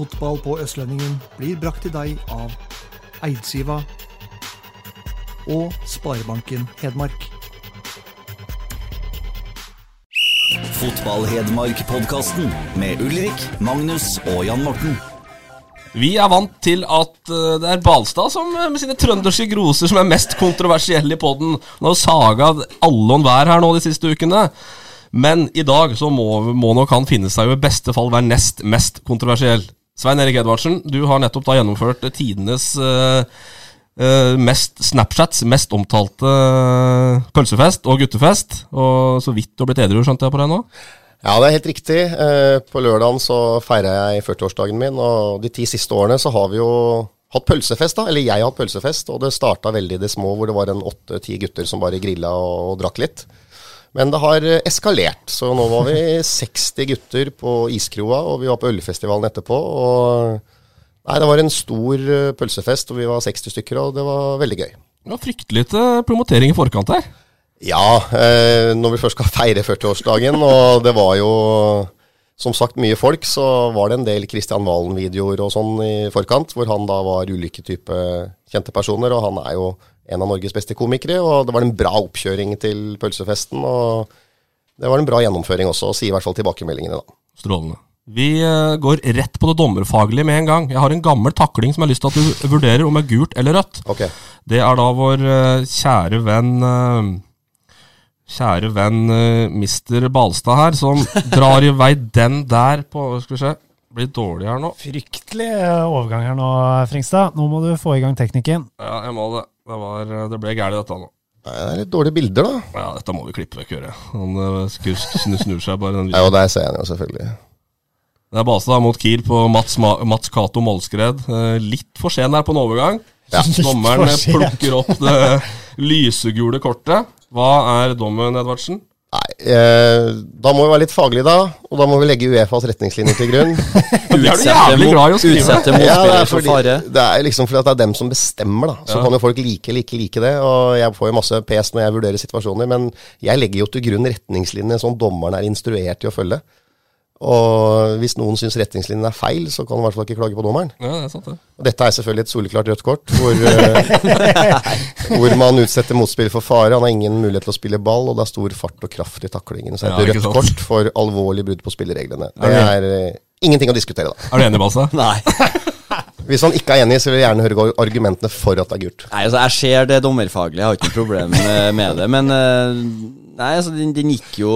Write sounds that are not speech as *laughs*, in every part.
Fotball på Østlendingen blir brakt til deg av Eidsiva og Sparebanken Hedmark. Fotball-Hedmark-podkasten med Ulrik, Magnus og Jan Morten. Vi er vant til at eh, det er Balstad som eh, med sine trønderske groser som er mest kontroversielle i poden. Han har saga alle og enhver her nå de siste ukene. Men i dag så må, må nok han finne seg jo i beste fall være nest mest kontroversiell. Svein Erik Edvardsen, du har nettopp da gjennomført tidenes eh, eh, mest Snapchats, mest omtalte eh, pølsefest og guttefest. Og så vidt du har blitt edru, skjønte jeg på deg nå? Ja, det er helt riktig. På lørdagen så feira jeg 40-årsdagen min, og de ti siste årene så har vi jo hatt pølsefest, da. Eller jeg har hatt pølsefest, og det starta veldig i det små, hvor det var en åtte-ti gutter som bare grilla og, og drakk litt. Men det har eh, eskalert, så nå var vi 60 gutter på iskroa, og vi var på ølfestivalen etterpå. og Nei, det var en stor eh, pølsefest, og vi var 60 stykker, og det var veldig gøy. Det var fryktelig lite promotering i forkant her. Ja, eh, når vi først skal *laughs* feire 40-årsdagen, og det var jo som sagt mye folk, så var det en del Kristian Valen-videoer og sånn i forkant, hvor han da var ulike type kjente personer, og han er jo en av Norges beste komikere, og det var en bra oppkjøring til pølsefesten, og det var en bra gjennomføring også, sier i hvert fall tilbakemeldingene da. Strålende. Vi eh, går rett på det dommerfaglige med en gang. Jeg har en gammel takling som jeg har lyst til at du vurderer om er gult eller rødt. Ok. Det er da vår eh, kjære venn eh, Kjære venn mister Mr. Balstad her, som *laughs* drar i vei den der på Skal vi se. Blir dårlig her nå. Fryktelig overgang her nå, Fringstad. Nå må du få i gang teknikken. Ja, jeg må det. Det, var, eh, det ble gærent, dette nå. Det er litt dårlige bilder, da. Ja, dette må vi klippe vekk, hører jeg. Han uh, snur, snur seg bare. Den Ja, og der ser jeg den jo selvfølgelig. Det er Balstad mot Kiel på Mats, Ma Mats Cato Målskred. Eh, litt for sen her på en overgang. Ja. *laughs* Dommeren plukker opp det lysegule kortet. Hva er dommen, Edvardsen? Nei, eh, da må vi være litt faglige da, og da må vi legge UEFAs retningslinjer til grunn. *laughs* I. Utsette Ja, det er er, for fare. det er liksom fordi at det er dem som bestemmer, da. Så Ja. kan jo folk like eller ikke like det. Og jeg får jo masse pes når jeg vurderer situasjoner, men jeg legger jo til grunn retningslinjene som dommeren er instruert til å følge. Og hvis noen syns retningslinjene er feil, så kan du i hvert fall ikke klage på dommeren. Ja, det er sant, det. Og dette er selvfølgelig et soleklart rødt kort, hvor, eh, *laughs* *laughs* hvor man utsetter motspiller for fare. Han har ingen mulighet til å spille ball, og det er stor fart og kraft i taklingen. Så er et ja, rødt sant. kort for alvorlig brudd på spillereglene. Det Er er eh, ingenting å diskutere, da. Er du enig, Balsa? *laughs* Nei. Hvis han ikke er enig, så vil jeg gjerne høre argumentene for at det er gult. Nei, altså Jeg ser det dommerfaglige, jeg har ikke noe problem eh, med det. Men nei, altså den, den gikk jo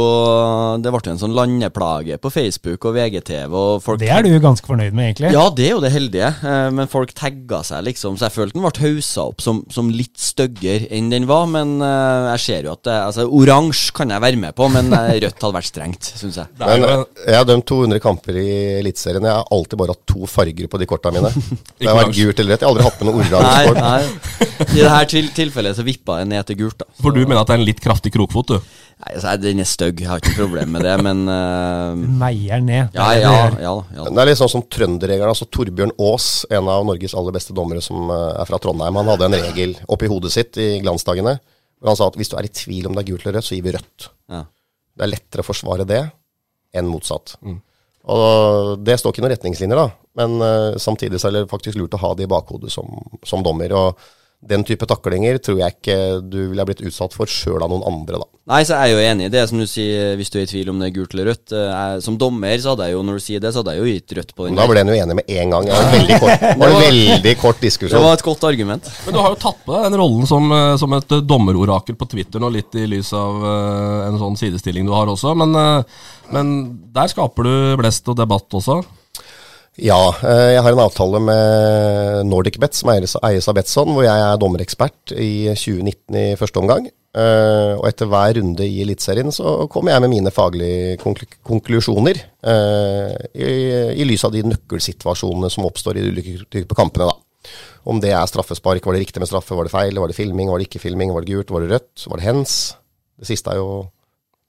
Det ble jo en sånn landeplage på Facebook og VGTV. Og folk Det er du ganske fornøyd med, egentlig. Ja, det er jo det heldige, eh, men folk tagga seg liksom, så jeg følte den ble haussa opp som, som litt styggere enn den var. Men eh, jeg ser jo at det, altså, oransje kan jeg være med på, men eh, *laughs* rødt hadde vært strengt, syns jeg. Men eh, jeg har dømt 200 kamper i Eliteserien. Jeg har alltid bare hatt to farger på de korta mine. *laughs* Det har vært gult eller rødt. Jeg har aldri hatt med noe oransje kort. I dette tilfellet så vippa jeg ned til gult, da. For du mener at det er en litt kraftig krokfot, du? Nei, altså, Den er stygg, jeg har ikke problemer problem med det, men uh, *laughs* Meier ned. Ja, ja, ja, ja. Det er litt sånn som trønderregelen. Altså Torbjørn Aas, en av Norges aller beste dommere som eh, er fra Trondheim, han hadde en regel oppi hodet sitt i glansdagene. Hvor han sa at hvis du er i tvil om det er gult eller rødt, så gir vi rødt. Ja. Det er lettere å forsvare det enn motsatt. Og det står ikke noen retningslinjer, da. Men uh, samtidig så er det faktisk lurt å ha det i bakhodet som, som dommer. Og den type taklinger tror jeg ikke du ville ha blitt utsatt for sjøl av noen andre, da. Nei, så er jeg jo enig i det som du sier, hvis du er i tvil om det er gult eller rødt. Eh, Jeg, som dommer, så hadde jeg jo, når du sier det, så hadde jeg jo gitt rødt på den. Men da ble en jo enig med en gang. Det var en veldig kort, *laughs* det var en veldig kort Det var et godt argument. Men du har jo tatt på deg den rollen som, eh, som et eh, dommerorakel på Twitter nå, litt i lys av en sånn sidestilling du har også. Men, men der skaper du blest og debatt også. Ja, eh, jeg har en avtale med Nordic Bet, som eies av Betson, hvor jeg er dommerekspert i 2019 i første omgang. Eh, og etter hver runde i Eliteserien så kommer jeg med mine faglige konklusjoner eh, i, i lys av de nøkkelsituasjonene som oppstår i de ulike typer kampene. da. Om det er straffespark, var det riktig med straffe, var det feil, var det filming, var det ikke filming, var det gult, var det rødt, var det hens? Det siste er jo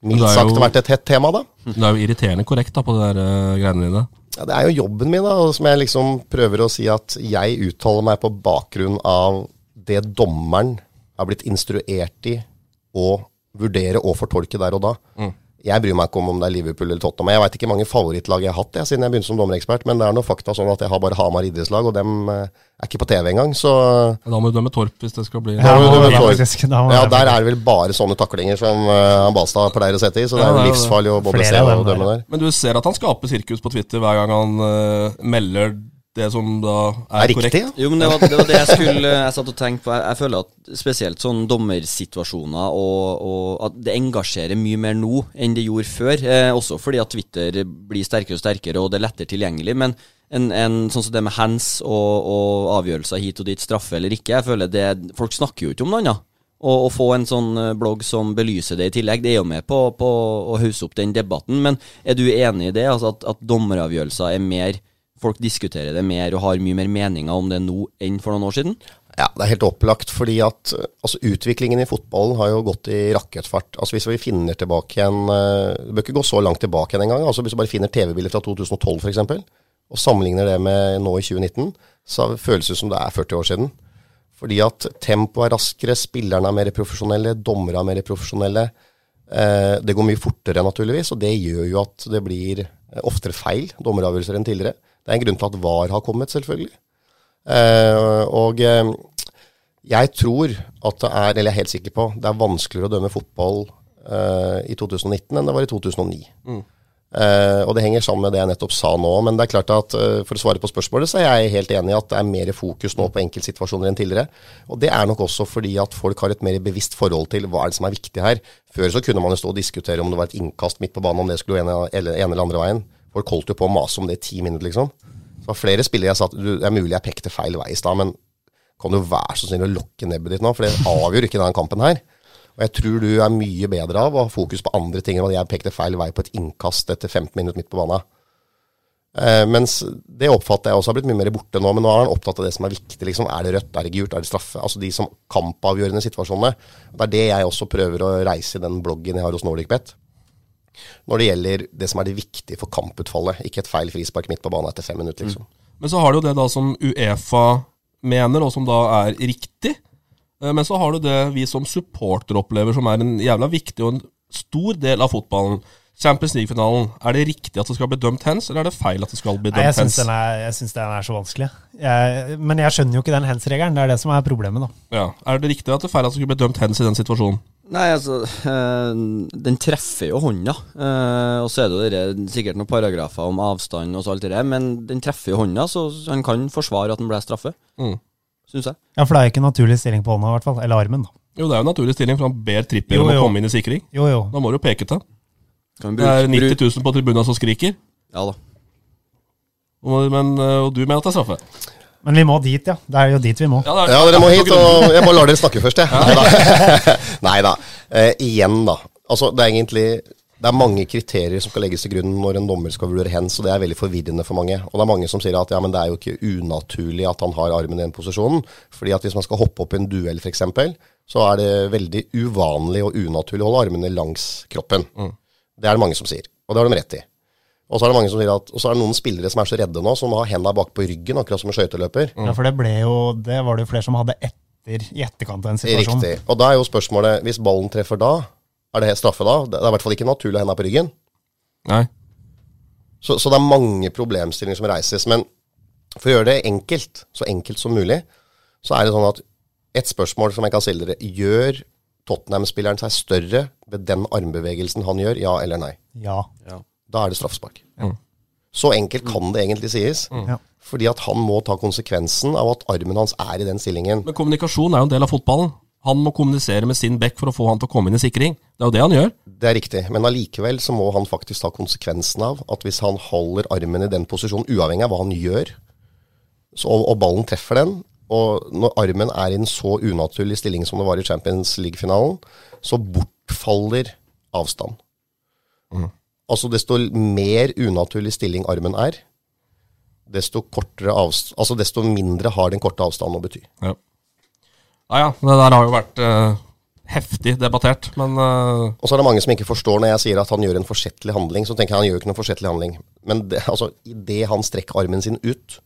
mildt sagt vært et hett tema, da. Det er jo irriterende korrekt da på de der uh, greiene dine. Ja, det er jo jobben min, da, som jeg liksom prøver å si at jeg uttaler meg på bakgrunn av det dommeren har blitt instruert i å vurdere og fortolke der og da. Jeg bryr meg ikke om om det er Liverpool eller Tottenham. Jeg veit ikke mange favorittlag jeg har hatt jeg, siden jeg begynte som dommerekspert, men det er noe fakta sånn at jeg har bare Hamar idrettslag, og dem eh, er ikke på TV engang, så Da må du dømme Torp hvis det skal bli Da må ja, Torp. da må Ja, der er det vel bare sånne taklinger som uh, Balstad pleier å sette i, så det Ja, er det jo livsfarlig å både se og dømme der. der. Men du ser at han skaper sirkus på Twitter hver gang han uh, melder det som da er, Er riktig, korrekt. ja. Jo, men det var, det var det jeg skulle Jeg satt og tenkte på. Jeg, jeg føler at spesielt sånn dommersituasjoner og, og at det engasjerer mye mer nå enn det gjorde før. Eh, også fordi at Twitter blir sterkere og sterkere, og det er lettere tilgjengelig. Men en, en, sånn som det med hands og, og avgjørelser hit og dit, straffe eller ikke, jeg føler det Folk snakker jo ikke om noe annet. Og å få en sånn eh, blogg som belyser det i tillegg, det er jo med på, på å hausse opp den debatten. Men er du enig i det? Altså at, at dommeravgjørelser er mer Folk diskuterer det mer og har mye mer meninger om det nå enn for noen år siden? Ja, det er helt opplagt, fordi at eh, altså, utviklingen i fotballen har jo gått i rakettfart. Altså Hvis vi finner tilbake igjen eh, Du bør ikke gå så langt tilbake igjen engang. Altså, hvis du bare finner TV-bilder fra 2012 f.eks., og sammenligner det med nå i 2019, så føles det som det er 40 år siden. Fordi at tempoet er raskere, spillerne er mer profesjonelle, dommere er mer profesjonelle. Eh, det går mye fortere, naturligvis, og det gjør jo at det blir oftere feil dommeravgjørelser enn tidligere. Det er en grunn til at VAR har kommet, selvfølgelig. Eh, og eh, jeg tror at det er, eller jeg er helt sikker på, det er vanskeligere å dømme fotball eh, i 2019 enn det var i 2009. Eh, og det henger sammen med det jeg nettopp sa nå. Men det er klart at eh, for å svare på spørsmålet, så er jeg helt enig i at det er mer fokus nå på enkeltsituasjoner enn tidligere. Og det er nok også fordi at folk har et mer bevisst forhold til hva er det som er viktig her. Før så kunne man jo stå og diskutere om det var et innkast midt på banen, om det skulle ene eller, ene eller andre veien. Folk holdt jo på å mase om det i ti minutter, liksom. Det var flere spillere jeg sa at det er mulig jeg pekte feil vei i stad, men kan du være så snill å lokke nebbet ditt nå, for det avgjør ikke denne kampen her. Og jeg tror du er mye bedre av å ha fokus på andre ting enn at jeg pekte feil vei på et innkast etter 15 minutter midt på banen. Eh, mens det oppfatter jeg også har blitt mye mer borte nå, men nå er han opptatt av det som er viktig. liksom, Er det rødt, er det gult, er det straffe? Altså de som kampavgjørende situasjonene. Det er det jeg også prøver å reise i den bloggen jeg har hos NordicBet. Når det gjelder det som er det viktige for kamputfallet, ikke et feil frispark midt på banen etter fem minutter. liksom. Men så har du jo det da som Uefa mener, og som da er riktig. Eh, Men så har du det vi som supporter opplever som er en jævla viktig og en stor del av fotballen. Champions League-finalen. Er det riktig at det skal bli dømt hands, eller er det feil at det skal bli Nei, jeg dømt syns hands? er- jeg syns den er så vanskelig. Jeg, men jeg skjønner jo ikke den hands-regelen. Det er det som er problemet, da. Ja. Er det riktig at det er feil at det skal bli dømt hands i den situasjonen? Nei, altså eh, Den treffer jo hånda. Eh, og så er det jo dere, sikkert noen paragrafer om avstand og så alt det der, men den treffer jo hånda, så han kan forsvare at den ble straffe. Mm. Syns jeg. Ja, For det er ikke naturlig stilling på hånda, i hvert fall. Eller armen, da. Jo, det er jo en naturlig stilling, for han ber Trippier om å komme inn i sikring. Jo, jo. Da må du jo peke til. Kan Det er 90 000 på tribunen som skriker, Ja da. og, men, eh, og du mener at det er straffe? Men vi må dit, ja. Det er jo dit vi må. Ja, det er- Ja, dere må hit, og jeg bare lar dere snakke først, jeg. Nei da. *laughs* Eh, igjen, da. Altså, det er egentlig det er mange kriterier som skal legges til grunn når en dommer skal vurdere hens, og det er veldig forvirrende for mange. Og det er mange som sier at ja, men det er jo ikke unaturlig at han har armen i den posisjonen. fordi at hvis man skal hoppe opp i en duell, f.eks., så er det veldig uvanlig og unaturlig å holde armene langs kroppen. Det er det mange som sier, og det har de rett i. Og så er det mange som sier at, og så er det noen spillere som er så redde nå, som har hendene bak på ryggen, akkurat som en skøyteløper. Ja, For det ble jo Det var det jo flere som hadde etter, i etterkant av en situasjon. Riktig. Og da er jo spørsmålet, hvis ballen treffer da, er det straffe da? Det er i hvert fall ikke naturlig å henda på ryggen. Nei. Så, så det er mange problemstillinger som reises. Men for å gjøre det enkelt, så enkelt som mulig, så er det sånn at et spørsmål som jeg kan stille dere, gjør Tottenham-spilleren seg større ved den armbevegelsen han gjør, ja eller nei? Ja. Da er det straffespark. Så enkelt kan det egentlig sies. Ja. Fordi at han må ta konsekvensen av at armen hans er i den stillingen. Men kommunikasjon er jo en del av fotballen. Han må kommunisere med sin back for å få han til å komme inn i sikring. Det er jo det han gjør. Det er riktig, men allikevel så må han faktisk ta konsekvensen av at hvis han holder armen i den posisjonen, uavhengig av hva han gjør, så, og, og ballen treffer den, og når armen er i en så unaturlig stilling som det var i Champions League-finalen, så bortfaller avstand. Altså desto mer unaturlig stilling armen er, desto, altså desto mindre har den korte avstanden å bety. Ja. ja ja, det der har jo vært uh, heftig debattert, men uh... Og så er det mange som ikke forstår når jeg sier at han gjør en forsettlig handling. Så tenker jeg han gjør ikke noen forsettlig handling. Men det, altså, idet han strekker armen sin ut,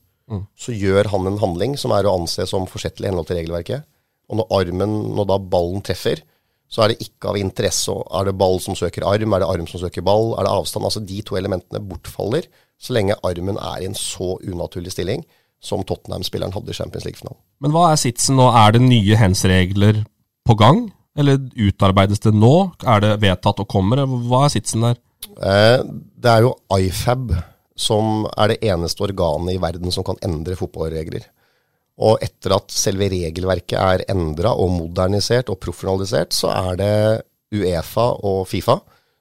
så gjør han en handling som er å anse som forsettlig i henhold til regelverket. Og når armen, når da ballen treffer, så er det ikke av interesse. Er det ball som søker arm, er det arm som søker ball, er det avstand? Altså de to elementene bortfaller så lenge armen er i en så unaturlig stilling som Tottenham-spilleren hadde i Champions League-finalen. Men hva er sitsen nå? Er det nye hands-regler på gang? Eller utarbeides det nå? Er det vedtatt og kommer? Hva er sitsen der? Eh, det er jo IFAB som er det eneste organet i verden som kan endre fotballregler. Og etter at selve regelverket er endra og modernisert og profesjonalisert, så er det Uefa og Fifa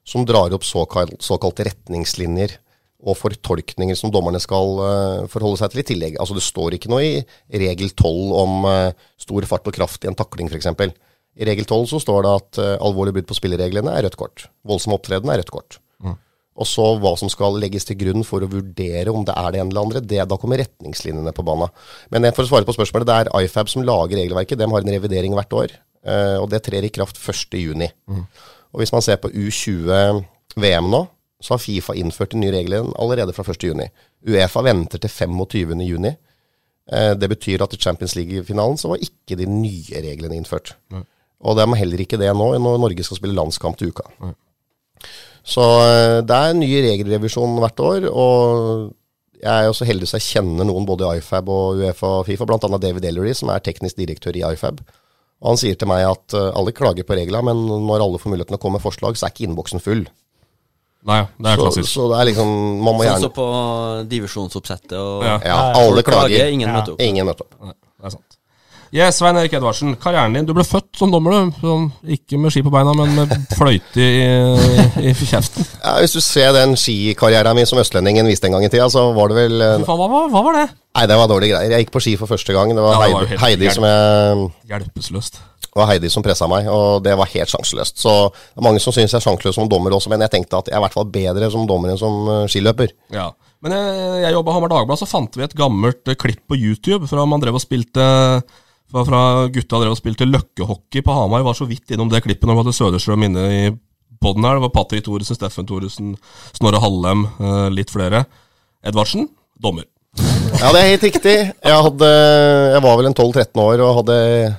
som drar opp såkalt, retningslinjer og fortolkninger som dommerne skal uh, forholde seg til i tillegg. Altså Det står ikke noe i regel 12 om uh, stor fart og kraft i en takling f.eks. I regel 12 så står det at uh, alvorlig brudd på spillereglene er rødt kort. Voldsom opptreden er rødt kort. Og så hva som skal legges til grunn for å vurdere om det er det ene eller andre, det, da kommer retningslinjene på banen. Men for å svare på spørsmålet, det er IFAB som lager regelverket. De har en revidering hvert år, eh, og det trer i kraft 1.6. Mm. Og hvis man ser på U20-VM nå, så har Fifa innført de nye reglene allerede fra 1.6. Uefa venter til 25.6. Eh, det betyr at i Champions League-finalen så var ikke de nye reglene innført. Mm. Og det er heller ikke det nå, når Norge skal spille landskamp til uka. Så eh, det er en ny regelrevisjon hvert år. Og jeg er jo så heldig så jeg kjenner noen både i IFAB og Uefa og Fifa, bl.a. David Ellery, som er teknisk direktør i IFAB. Og han sier til meg at eh, alle klager på reglene, men når alle får muligheten til å komme med forslag, så er ikke innboksen full. Nei, det er Så, klassisk. så det er liksom Man må Sånn gjerne som på divisjonsoppsettet og Ja. Ja, alle klager, klager. ingen Ja. møter opp. Ingen møter opp. Nei, det er sant. Yes, Svein Erik Edvardsen, karrieren din. Du ble født som dommer, du. Sånn, ikke med ski på beina, men med fløyte i, i kjeften. Ja, hvis du ser den skikarrieren min som østlendingen viste en gang i tida, så var det vel hva, hva, var- hva var det? Nei, det var dårlige greier. Jeg gikk på ski for første gang. Det var, Ja, det var Heidi, Heidi, som jeg, Hjelpeløst. det var Heidi som pressa meg, og det var helt sjanseløst. Så det er mange som syns jeg er sjanseløs som dommer også, men jeg tenkte at jeg er i hvert fall bedre som dommer enn som eh, skiløper. Ja. Men jeg, jeg jobba i Hamar Dagblad, så fant vi et gammelt eh, klipp på YouTube fra man drev og spilte fra, fra gutta drev og spilte løkkehockey på Hamar. Var så vidt innom det klippet når vi hadde Søderstrøm inne i poden her. Det var Patrick Thoresen, Steffen Thoresen, Snorre Hallem, eh, litt flere. Edvardsen, dommer. Ja, det er helt riktig. Jeg, hadde, jeg var vel en 12-13 år og hadde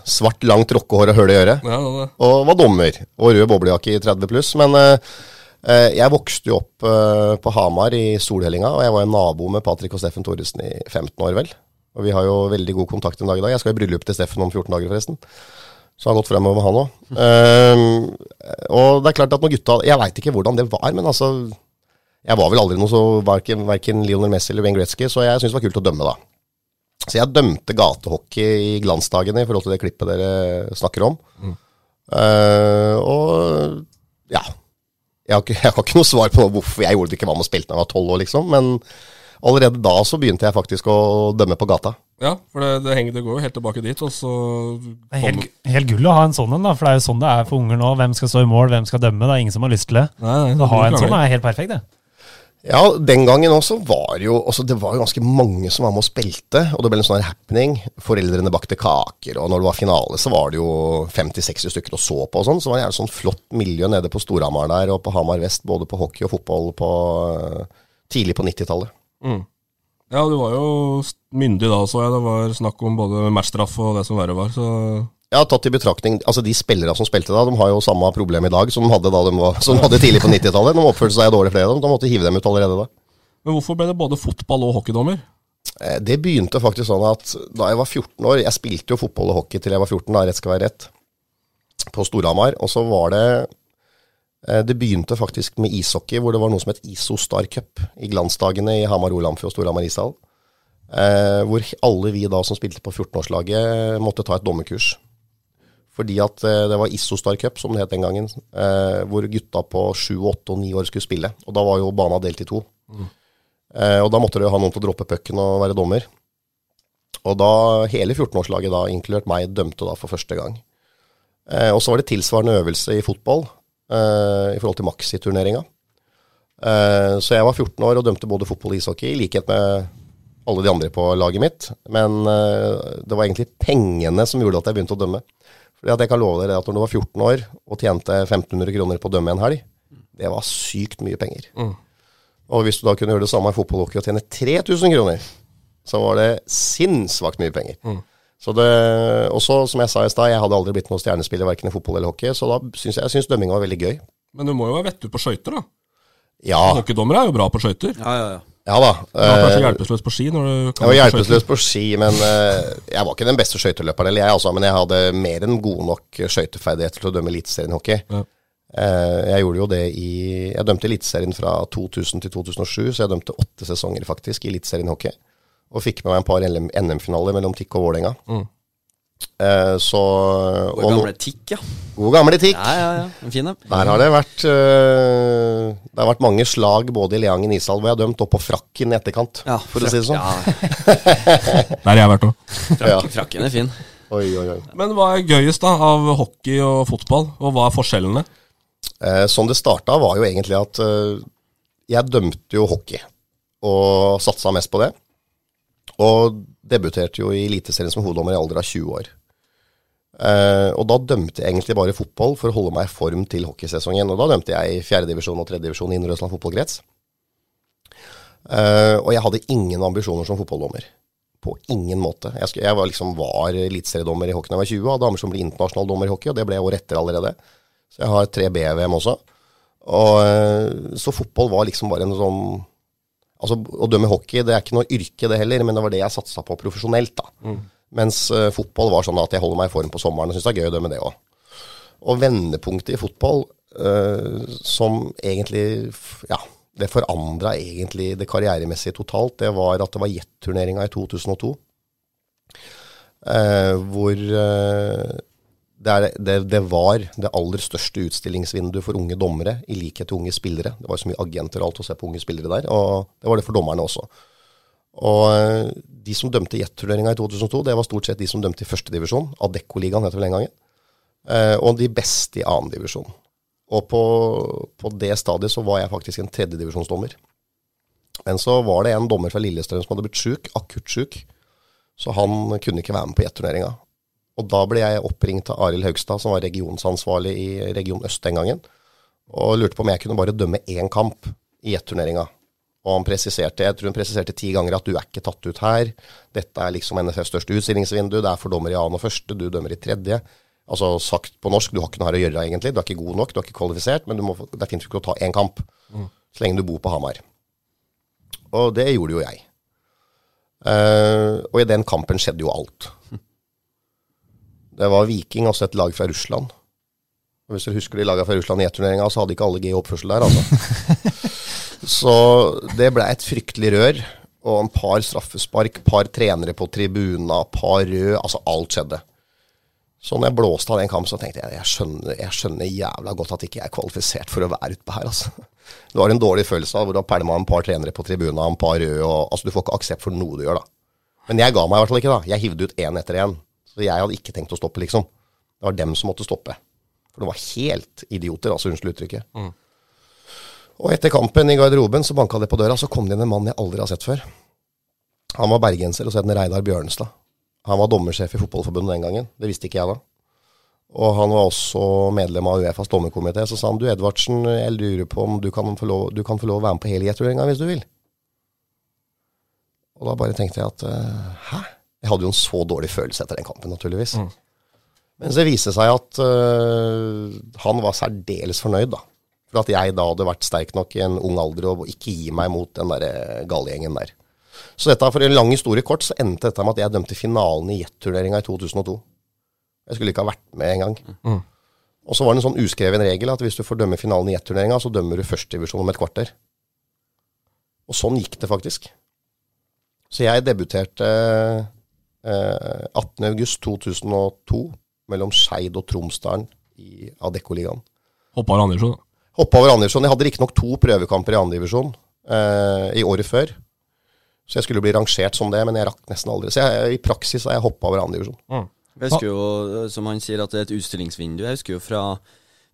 svart, langt rockehår og høl i øret. Ja, det, Og var dommer. Og rød boblejakke i 30 pluss. Men eh, eh, jeg vokste jo opp på Hamar i Solhellinga, og jeg var en nabo med Patrick og Steffen Thoresen i 15 år, vel. Og vi har jo veldig god kontakt en dag i dag. Jeg skal i bryllup til Steffen om 14 dager, forresten. Så han har gått fremover med han òg. *laughs* og det er klart at når gutta Jeg veit ikke hvordan det var, men altså Jeg var vel aldri noe så verken, verken Lionel Messi eller Wayne Gretzky, så jeg syns det var kult å dømme, da. Så jeg dømte gatehockey i glansdagene i forhold til det klippet dere snakker om. Eh, og ja. Jeg har, ikke, *laughs* jeg har ikke noe svar på hvorfor jeg gjorde det ikke hva med å spille da jeg var tolv år, liksom. Men allerede da så begynte jeg faktisk å dømme på gata. ja, for det, det, henger, det går jo helt tilbake dit, og så Det er helt, helt gull å ha en sånn en, da, for det er jo sånn det er for unger nå. Hvem skal stå i mål, hvem skal dømme? Det er ingen som har lyst til det. Nei, nei, Så å ha en klarer sånn er helt perfekt, det. Ja, den gangen også var jo også, Det var jo ganske mange som var med og spilte, og det ble en sånn happening. Foreldrene bakte kaker, og når det var finale, så var det jo 50-60 stykker og så på og sånn. Så var det et sånn flott miljø nede på Storhamar der, og på Hamar vest, både på hockey og fotball på eh, tidlig på 90-tallet. Mm. Ja, du var jo myndig da, så jeg. Det var snakk om både matchstraff og det som verre var. Så Ja, tatt i betraktning, altså De spillere som spilte da, de har jo samme problem i dag som de hadde, da de var, som de hadde tidlig på 90-tallet. De oppførte seg dårlig, flere av dem. De måtte hive dem ut allerede da. Men hvorfor ble det både fotball og hockeydommer? Eh, Det begynte faktisk sånn at da jeg var 14 år Jeg spilte jo fotball og hockey til jeg var 14, da rett skal være rett, på Storhamar. Og så var det Det begynte faktisk med ishockey, hvor det var noe som het ISO Star Cup i glansdagene i Hamar Olamfjord og Storhamar ishall. Eh, hvor alle vi da som spilte på 14-årslaget, måtte ta et dommerkurs. Fordi at eh, det var Issostar Cup, som det het den gangen, eh, hvor gutta på 7, 8 og 9 år skulle spille. Og da var jo bana delt i to. Mm. og da måtte du jo ha noen til å droppe pucken og være dommer. Og da hele 14-årslaget, da, inkludert meg, dømte da for første gang. Eh, og så var det tilsvarende øvelse i fotball eh, i forhold til maxi-turneringa. Eh, så jeg var 14 år og dømte både fotball og ishockey, i likhet med alle de andre på laget mitt. Men eh, det var egentlig pengene som gjorde at jeg begynte å dømme. Fordi at jeg kan love dere at når du var 14 år og tjente 1500 kroner på å dømme en helg, det var sykt mye penger. Mm. Og hvis du da kunne gjøre det samme i fotball og tjene 3000 kroner, så var det sinnssvakt mye penger. Mm. Så det, også, som jeg sa i stad, jeg hadde aldri blitt noen stjernespiller verken i fotball eller hockey, så da syns jeg, jeg synes dømminga var veldig gøy. Men du må jo være vettug på skøyter, da. Ja. Hockeydommere er jo bra på skøyter. Ja, ja, ja. Ja da. Du var kanskje eh, hjelpeløs på ski når du Jeg var hjelpeløs på ski, men eh, jeg var ikke den beste skøyteløperen, eller jeg altså, men jeg hadde mer enn gode nok skøyteferdigheter til å dømme Eliteserien hockey. Ja. Eh, jeg gjorde jo det i Jeg dømte Eliteserien fra 2000 til 2007, så jeg dømte åtte sesonger faktisk i Eliteserien hockey. Og fikk med meg en par NM-finaler mellom Tikk og Vålerenga. Mm. Eh, så God og gamle tikk, ja. God gamle Tikk. Ja, ja, ja. En fin en. Der har det vært uh, Det har vært mange slag både i Leangen Ishall hvor jeg har dømt, og på frakken i etterkant, Ja, for å si det sånn. *laughs* Ja, Der har jeg vært òg. Ja. frakken er fin. Oi, oi, oi. Men hva er gøyest da av hockey og fotball, og hva er forskjellene? Eh, sånn det starta, var jo egentlig at jeg dømte jo hockey, og satsa mest på det. Og debuterte jo i Eliteserien som hoveddommer i alder av 20 år. Uh, og da dømte jeg egentlig bare fotball for å holde meg i form til hockeysesongen. Og da dømte jeg i fjerdedivisjon og tredjedivisjon i Indre Østland fotballkrets. Uh, og jeg hadde ingen ambisjoner som fotballdommer. På ingen måte. Jeg, jeg var, liksom, var eliteseriedommer i hockey da jeg var 20, og hadde ambisjon om å bli internasjonal dommer i hockey, og det ble jeg året etter allerede. Så jeg har tre B-VM også. Og, uh, så fotball var liksom bare en sånn Altså, Å dømme hockey det er ikke noe yrke, det heller, men det var det jeg satsa på profesjonelt. da. Mens uh, fotball var sånn at jeg holder meg i form på sommeren og syns det er gøy å dømme det òg. Og vendepunktet i fotball, uh, som egentlig Ja, det forandra egentlig det karrieremessige totalt, det var at det var Jet-turneringa i 2002. Uh, hvor eh, det, er, det, det var det aller største utstillingsvinduet for unge dommere, i likhet til unge spillere. Det var så mye agenter og alt å se på unge spillere der, og det var det for dommerne også. Og eh, de som dømte Jet-turneringa i 2002, det var stort sett de som dømte i førstedivisjon. Adeccoligaen det vel den gangen. Eh, og de beste i annendivisjon. Og på, på det stadiet så var jeg faktisk en tredjedivisjonsdommer. Men så var det en dommer fra Lillestrøm som hadde blitt sjuk, akutt sjuk. Så han kunne ikke være med på Jet-turneringa. Og da ble jeg oppringt av Arild Haugstad, som var regionsansvarlig i Region Øst den gangen, og lurte på om jeg kunne bare dømme én kamp i ett-turneringa. Og han presiserte, jeg tror han presiserte ti ganger at du er ikke tatt ut her. Dette er liksom NFFs største utstillingsvindu. Det er for dommer i annen og første, du dømmer i tredje. Altså sagt på norsk, du har ikke noe her å gjøre egentlig. Du er ikke god nok, du er ikke kvalifisert, men du må, det er fint for å ta én kamp. Så lenge du bor på Hamar. Og det gjorde jo jeg. Uh, og i den kampen skjedde jo alt. *laughs* Det var Viking, altså et lag fra Russland. Og hvis dere husker de lagene fra Russland i E-turneringa, så hadde ikke alle G oppførsel der, altså. *laughs* så det ble et fryktelig rør. Og en par straffespark, par trenere på tribuna, par rød. Altså, alt skjedde. Så når jeg blåste av den kampen, så tenkte jeg jeg skjønner, jeg skjønner jævla godt at ikke jeg er kvalifisert for å være utpå her, altså. Det var en dårlig følelse av hvor du har pælma en par trenere på tribuna, en par røde og Altså, du får ikke aksept for noe du gjør, da. Men jeg ga meg i hvert fall ikke, da. Jeg hivde ut én etter én. Så jeg hadde ikke tenkt å stoppe, liksom. Det var dem som måtte stoppe. For det var helt idioter, altså unnskyld uttrykket. Og etter kampen i garderoben så banka det på døra, så kom det inn en mann jeg aldri har sett før. Han var bergenser og så het han Reidar Bjørnstad. Han var dommersjef i Fotballforbundet den gangen. Det visste ikke jeg da. Og han var også medlem av Uefas dommerkomité. Så sa han du Edvardsen, jeg lurer på om du kan få lov, du kan få lov å være med på helgeturneringa hvis du vil. Og da bare tenkte jeg at hæ? Jeg hadde jo en så dårlig følelse etter den kampen, naturligvis. Men så viste det seg at øh, han var særdeles fornøyd, da. For at jeg da hadde vært sterk nok i en ung alder og ikke gi meg mot den der gallegjengen der. Så dette, for en lang historie kort, så endte dette med at jeg dømte finalen i jetturneringa i 2002. Jeg skulle ikke ha vært med engang. Mm. Og så var det en sånn uskreven regel at hvis du får dømme finalen i jetturneringa, så dømmer du førstedivisjon om et kvarter. Og sånn gikk det faktisk. Så jeg debuterte eh, 18.8.2002 mellom Skeid og Tromsdalen i Adeccoligaen. Hoppa over Andersson. da. Hoppa over andredivisjon. Jeg hadde riktignok to prøvekamper i andredivisjon eh, i året før. Så jeg skulle bli rangert som det, men jeg rakk nesten aldri. Så jeg, i praksis har jeg hoppa over andredivisjon. Jeg husker jo, som han sier, at det er et utstillingsvindu. Jeg husker jo fra,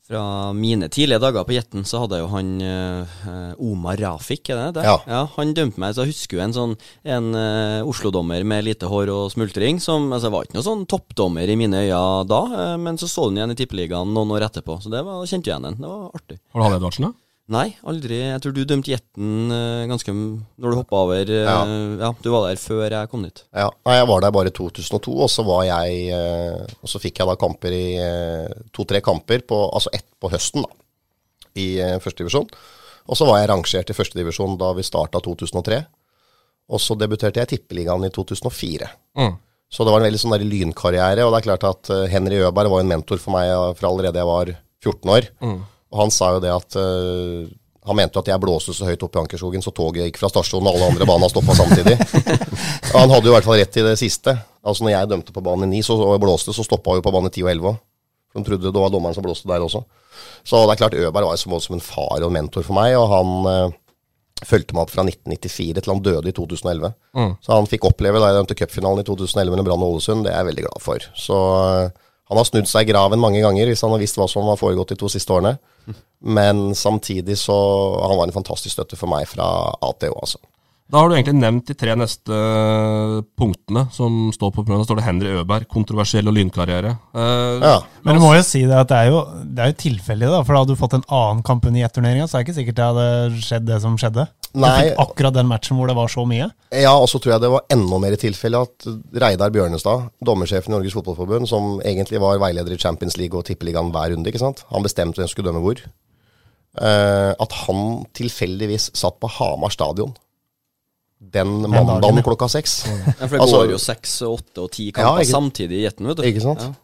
fra mine tidlige dager på Jetten, så hadde jo han uh, Omar Rafik, er det det? Ja. ja. Han dømte meg, så jeg husker jo en sånn En uh, Oslo-dommer med lite hår og smultring, som altså, var ikke noe sånn toppdommer i mine øyne da, uh, men så så du ham igjen i Tippeligaen noen år etterpå, så det var, kjente jeg igjen en. Det var artig. Har du Halle Edvardsen, da? Nei, aldri. Jeg tror du dømte Jetten eh, ganske Når du hoppa over eh, Ja. ja. du var der før jeg kom dit. Ja, Nei, jeg var der bare i 2002, og så var jeg eh, Og så fikk jeg da kamper i to-tre kamper, på, altså ett på høsten, da, i førstedivisjon. Og så var jeg rangert i førstedivisjon da vi starta 2003. Og så debuterte jeg i Tippeligaen i 2004. Mm. Så det var en veldig sånn der lynkarriere, og det er klart at Henry Øberg var en mentor for meg fra allerede jeg var 14 år. Og han sa jo det at uh, han mente at jeg blåste så høyt opp i Ankerskogen, så toget gikk fra stasjonen, og alle andre baner stoppa samtidig. *laughs* og han hadde jo i hvert fall rett i det siste. Altså når jeg dømte på bane 9 så, og blåste, så stoppa jo på bane 10 og 11 òg. De trodde det var dommeren som blåste der også. Så det er klart Øberg var jo som, som en far og en mentor for meg, og han eh, fulgte meg opp fra 1994 til han døde i 2011. Så han fikk oppleve da jeg dømte cupfinalen i 2011 med Brann og Ålesund, det er jeg veldig glad for. Så eh, han har snudd seg i graven mange ganger hvis han har visst hva som har foregått de to siste årene. Men samtidig så Han var en fantastisk støtte for meg fra ATO, altså. Da har du egentlig nevnt de tre neste eh, punktene som står på programmet. Da står det Henry Øberg, kontroversiell og lynkarriere. Eh, Ja. Men du må jo si det at det er jo, det er jo tilfeldig, da. For da hadde du fått en annen kamp under jetturneringa, så er det ikke sikkert det hadde skjedd det som skjedde. Du Nei. fikk akkurat den matchen hvor det var så mye. Ja, og så tror jeg det var enda mer i tilfelle at Reidar Bjørnestad, dommersjefen i Norges Fotballforbund, som egentlig var veileder i Champions League og Tippeligaen hver runde, ikke sant? han bestemte hvem som skulle dømme hvor. Eh, at han tilfeldigvis satt på Hamar stadion den dagen, mandagen klokka seks. Ja, for det Altså- går jo seks, åtte og ti Ja, kamper ikke- samtidig i Jetten, vet du. Ikke sant? Ja.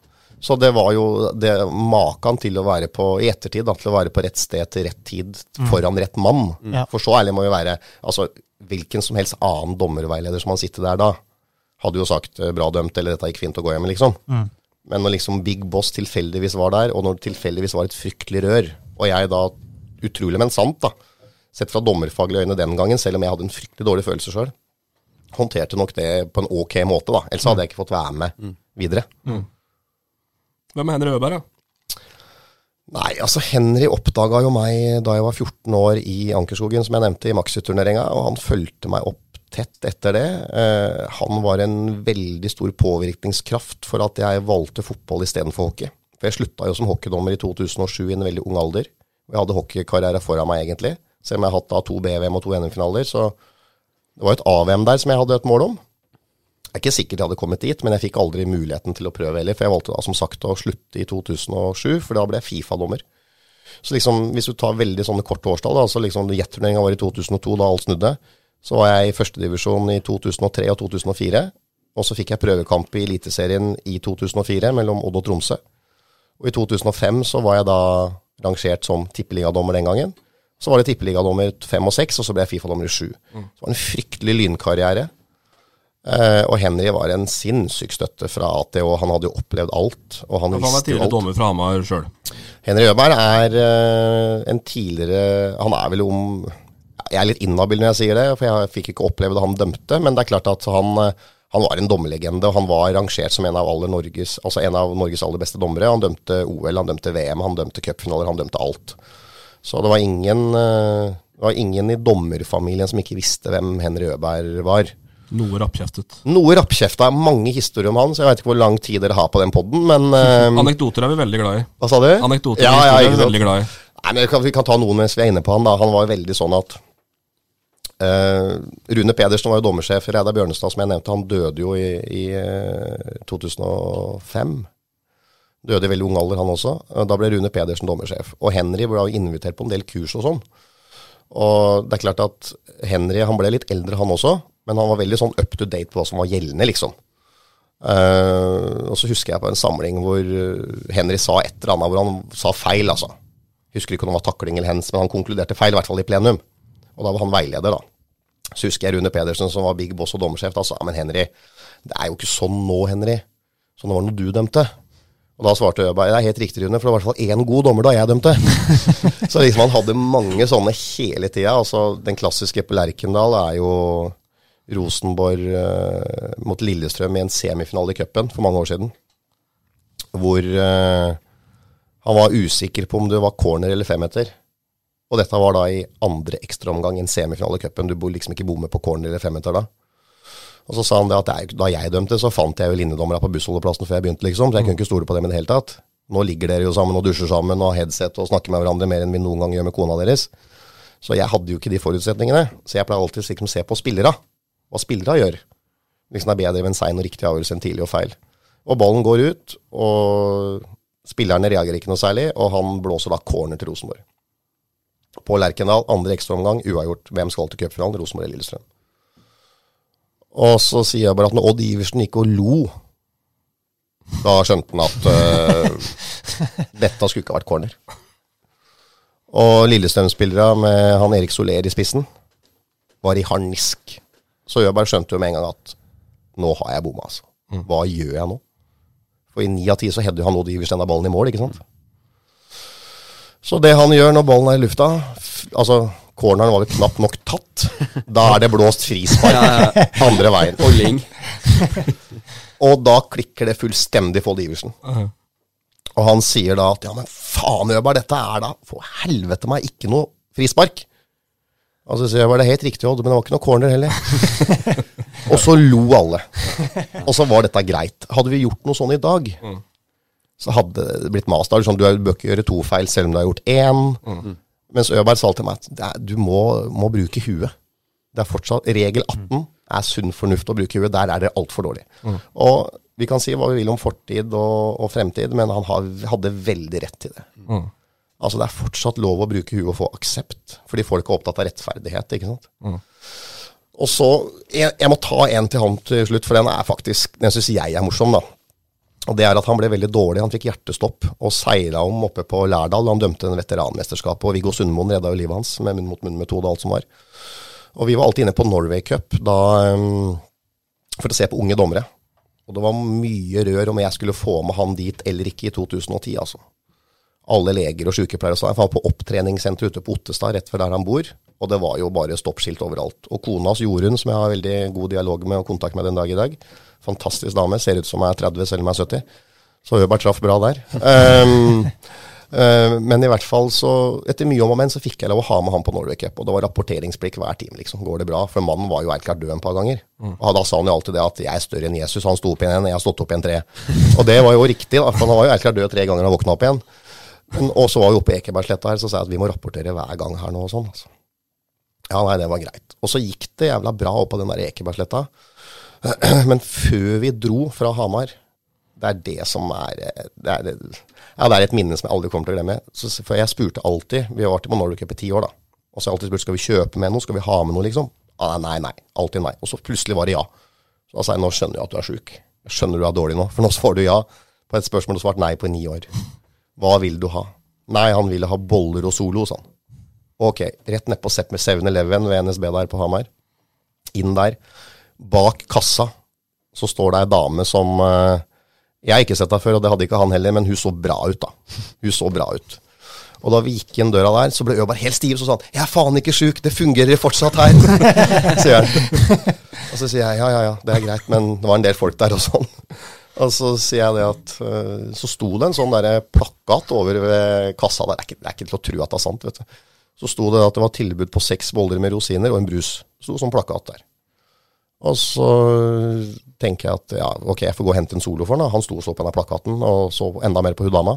Så det var jo det maken til å være på i ettertid, da, til å være på rett sted til rett tid foran rett mann. Ja. For så ærlig må vi være. Altså, hvilken som helst annen dommerveileder som han sittet der da, hadde jo sagt eh, bra dømt, eller dette gikk fint å gå hjem, liksom. Men når liksom Big Boss tilfeldigvis var der, og når det tilfeldigvis var et fryktelig rør, og jeg da, utrolig men sant, da, sett fra dommerfaglige øyne den gangen, selv om jeg hadde en fryktelig dårlig følelse sjøl, håndterte nok det på en ok måte, da. Ellers hadde jeg ikke fått være med videre. Hvem er Henry Øberg, da? Nei, altså Henry oppdaga jo meg da jeg var 14 år i Ankerskogen, som jeg nevnte, i Maxi-turneringa, og han fulgte meg opp tett etter det. Eh, han var en veldig stor påvirkningskraft for at jeg valgte fotball istedenfor hockey. For jeg slutta jo som hockeydommer i 2007 i en veldig ung alder. Jeg hadde hockeykarriere foran meg, egentlig. Selv om jeg har hatt to BVM og to NM-finaler. Så det var et AVM der som jeg hadde et mål om. Jeg er ikke sikkert jeg hadde kommet dit, men jeg fikk aldri muligheten til å prøve heller. For jeg valgte da som sagt å slutte i 2007, for da ble jeg Fifa-dommer. Så liksom, hvis du tar veldig sånne korte årstall, da, så liksom jetturneringa var i 2002, da alt snudde. Så var jeg i førstedivisjon i 2003 og 2004. Og så fikk jeg prøvekamp i Eliteserien i 2004 mellom Odd og Tromsø. Og i 2005 så var jeg da rangert som tippeligadommer den gangen. Så var det tippeligadommer fem og seks, og så ble jeg Fifa-dommer i sju. Så det var en fryktelig lynkarriere. Eh, og Henry var en sinnssyk støtte fra ATO. Han hadde jo opplevd alt. Og han Han er visste tidligere dommer fra Hamar sjøl. Henry Øberg er eh, en tidligere Han er vel om Jeg er litt inhabil når jeg sier det, for jeg fikk ikke oppleve det han dømte. Men det er klart at han, eh, han var en dommerlegende, og han var rangert som en av, Norges, altså en av Norges aller beste dommere. Han dømte OL, han dømte VM, han dømte cupfinaler, han dømte alt. Så det var ingen, eh, det var ingen i dommerfamilien som ikke visste hvem Henry Øberg var. Noe rappkjeftet. Noe rappkjefta, mange historier om han, så jeg vet ikke hvor lang tid dere har på den poden, men eh, Anekdoter er vi veldig glad i. Hva sa du? Anekdoter ja, ja, er vi veldig glad i. Nei, men vi kan, vi kan ta noen mens vi er inne på han. da. Han var veldig sånn at eh, Rune Pedersen var jo dommersjef. Reidar Bjørnestad, som jeg nevnte, han døde jo i, i eh, 2005. Døde i veldig ung alder, han også. Da ble Rune Pedersen dommersjef. Og Henry ble jo invitert på en del kurs og sånn. Og det er klart at Henry han ble litt eldre, han også. Men han var veldig sånn up to date på hva som var gjeldende, liksom. Eh, og så husker jeg på en samling hvor eh, Henry sa et eller annet hvor han sa feil, altså. Husker ikke om det var takling eller hens, men han konkluderte feil, i hvert fall i plenum. Og da var han veileder, da. Så husker jeg Rune Pedersen, som var big boss og dommersjef, da sa men Henry, det er jo ikke sånn nå, Henry. Sånn var det når du dømte. Og da svarte jeg bare det er helt riktig, Rune, for det var i hvert fall én god dommer da jeg dømte. *laughs* så liksom han hadde mange sånne hele tida. Altså, den klassiske på Lerkendal er jo Rosenborg eh, mot Lillestrøm i en semifinale i cupen for mange år siden. Hvor eh, han var usikker på om det var corner eller femmeter. Og dette var da i andre ekstraomgang en semifinale i cupen. Du bor liksom ikke bomme på corner eller femmeter da. Og så sa han det at da jeg dømte, så fant jeg jo linjedommerne på bussholdeplassen før jeg begynte, liksom. Så jeg kunne ikke stole på dem i det hele tatt. Nå ligger dere jo sammen og dusjer sammen og headset og snakker med hverandre mer enn vi noen gang gjør med kona deres. Så jeg hadde jo ikke de forutsetningene. Så jeg pleier alltid liksom å se på spillere. Hva spillere gjør. Liksom det er bedre med en sein og riktig avgjørelse enn tidlig og feil. Og ballen går ut, og spillerne reagerer ikke noe særlig, og han blåser da corner til Rosenborg. På Lerkendal, andre ekstraomgang, uavgjort. Hvem skal til cupfinalen? Rosenborg eller Lillestrøm. Og så sier jeg bare at når Odd Iversen gikk og lo, da skjønte han at uh, *laughs* dette skulle ikke vært corner. Og Lillestrøm-spillere med han Erik Soler i spissen var i harnisk. Så jeg bare skjønte jo med en gang at nå har jeg bomma, altså. Hva gjør jeg nå? For i ni av ti så hadde han Odd Iversen av ballen i mål, ikke sant? Så det han gjør når ballen er i lufta Altså, corneren var vel knapt nok tatt. Da er det blåst frispark *laughs* andre veien. Olling. *laughs* Og da klikker det fullstendig for Odd Iversen. Og han sier da at ja, men faen Øberg, dette er da for helvete meg ikke noe frispark. Og så sier jeg bare det helt riktig, Odd, men det var ikke noe corner heller. *laughs* og så lo alle. Og så var dette greit. Hadde vi gjort noe sånn i dag, så hadde det blitt mas. Sånn, du bør ikke gjøre to feil selv om du har gjort én. Mens Øberg sa til meg at er, du må, må bruke huet. Det er fortsatt, Regel 18 er sunn fornuft å bruke huet. Der er det altfor dårlig. Og vi kan si hva vi vil om fortid og, og fremtid, men han har, hadde veldig rett til det. Altså Det er fortsatt lov å bruke huet og få aksept, fordi folk er opptatt av rettferdighet. ikke sant? Og så, jeg, jeg må ta en til han til slutt, for den er faktisk, den syns jeg er morsom. da. Og det er at Han ble veldig dårlig. Han fikk hjertestopp og seila om oppe på Lærdal. Han dømte en veteranmesterskap, og Viggo Sundmoen redda jo livet hans med munn mot munn-metode og alt som var. Og vi var alltid inne på Norway Cup da, um, for å se på unge dommere. Og det var mye rør om jeg skulle få med han dit eller ikke i 2010, altså. Alle leger og sykepleiere og sånn. Jeg var på opptreningssenteret ute på Ottestad, rett ved der han bor. Og det var jo bare stoppskilt overalt. Og kona hans Jorunn, som jeg har veldig god dialog med og kontakt med den dag i dag, fantastisk dame, ser ut som jeg er 30 selv om jeg er 70. Så Øberg traff bra der. Um, uh, *laughs* men i hvert fall så, etter mye om og men, så fikk jeg lov å ha med han på Norway Cup. Og det var rapporteringsblikk hver time, liksom. Går det bra? For mannen var jo helt klart død en par ganger. Og da sa han jo alltid det at jeg er større enn Jesus, han sto opp igjen, jeg har stått opp igjen tre. Og det var jo riktig, da, for han var jo helt klart død tre ganger og våkna opp igjen. Men, og så var vi oppe i Ekebergsletta her, så sa jeg at vi må rapportere hver gang her nå og sånn. altså. Ja, nei, det var greit. Og så gikk det jævla bra opp på den der Ekebergsletta. *clears throat* Men før vi dro fra Hamar Det er det som er det er, Ja, det er et minne som jeg aldri kommer til å glemme. Så, for jeg spurte alltid Vi vært på Norway Cup i ti år, da. Og så har jeg alltid spurt skal vi kjøpe med noe, skal vi ha med noe, liksom. Ah, nei, nei. Alltid nei. Og så plutselig var det ja. Så da sa jeg nå skjønner jeg at du er sjuk. Skjønner du er dårlig nå. For nå svarer du ja på et spørsmål du svarte nei på i ni år. Hva vil du ha? Nei, han ville ha boller og Solo, sa han. Ok, rett nedpå 7-Eleven ved NSB der på Hamar. Inn der. Bak kassa så står det ei dame som eh, Jeg har ikke sett henne før, og det hadde ikke han heller, men hun så bra ut, da. Hun så bra ut. Og da vi gikk inn døra der, så ble Øberg helt stiv. Så sa han 'Jeg er faen ikke sjuk, det fungerer fortsatt her', *laughs* sier han. Og så sier jeg ja, ja, ja, det er greit, men det var en del folk der og sånn. Og så sier jeg det at eh, Så sto det en sånn der plakat over ved kassa der. Det er ikke, det er ikke til å tro at det er sant, vet du. Så sto det at det var tilbud på seks boller med rosiner og en brus. Det sto sånn plakat der. Og så tenker jeg at ja, ok, jeg får gå og hente en solo for da. Han sto og så på denne plakaten, og så enda mer på hun dama.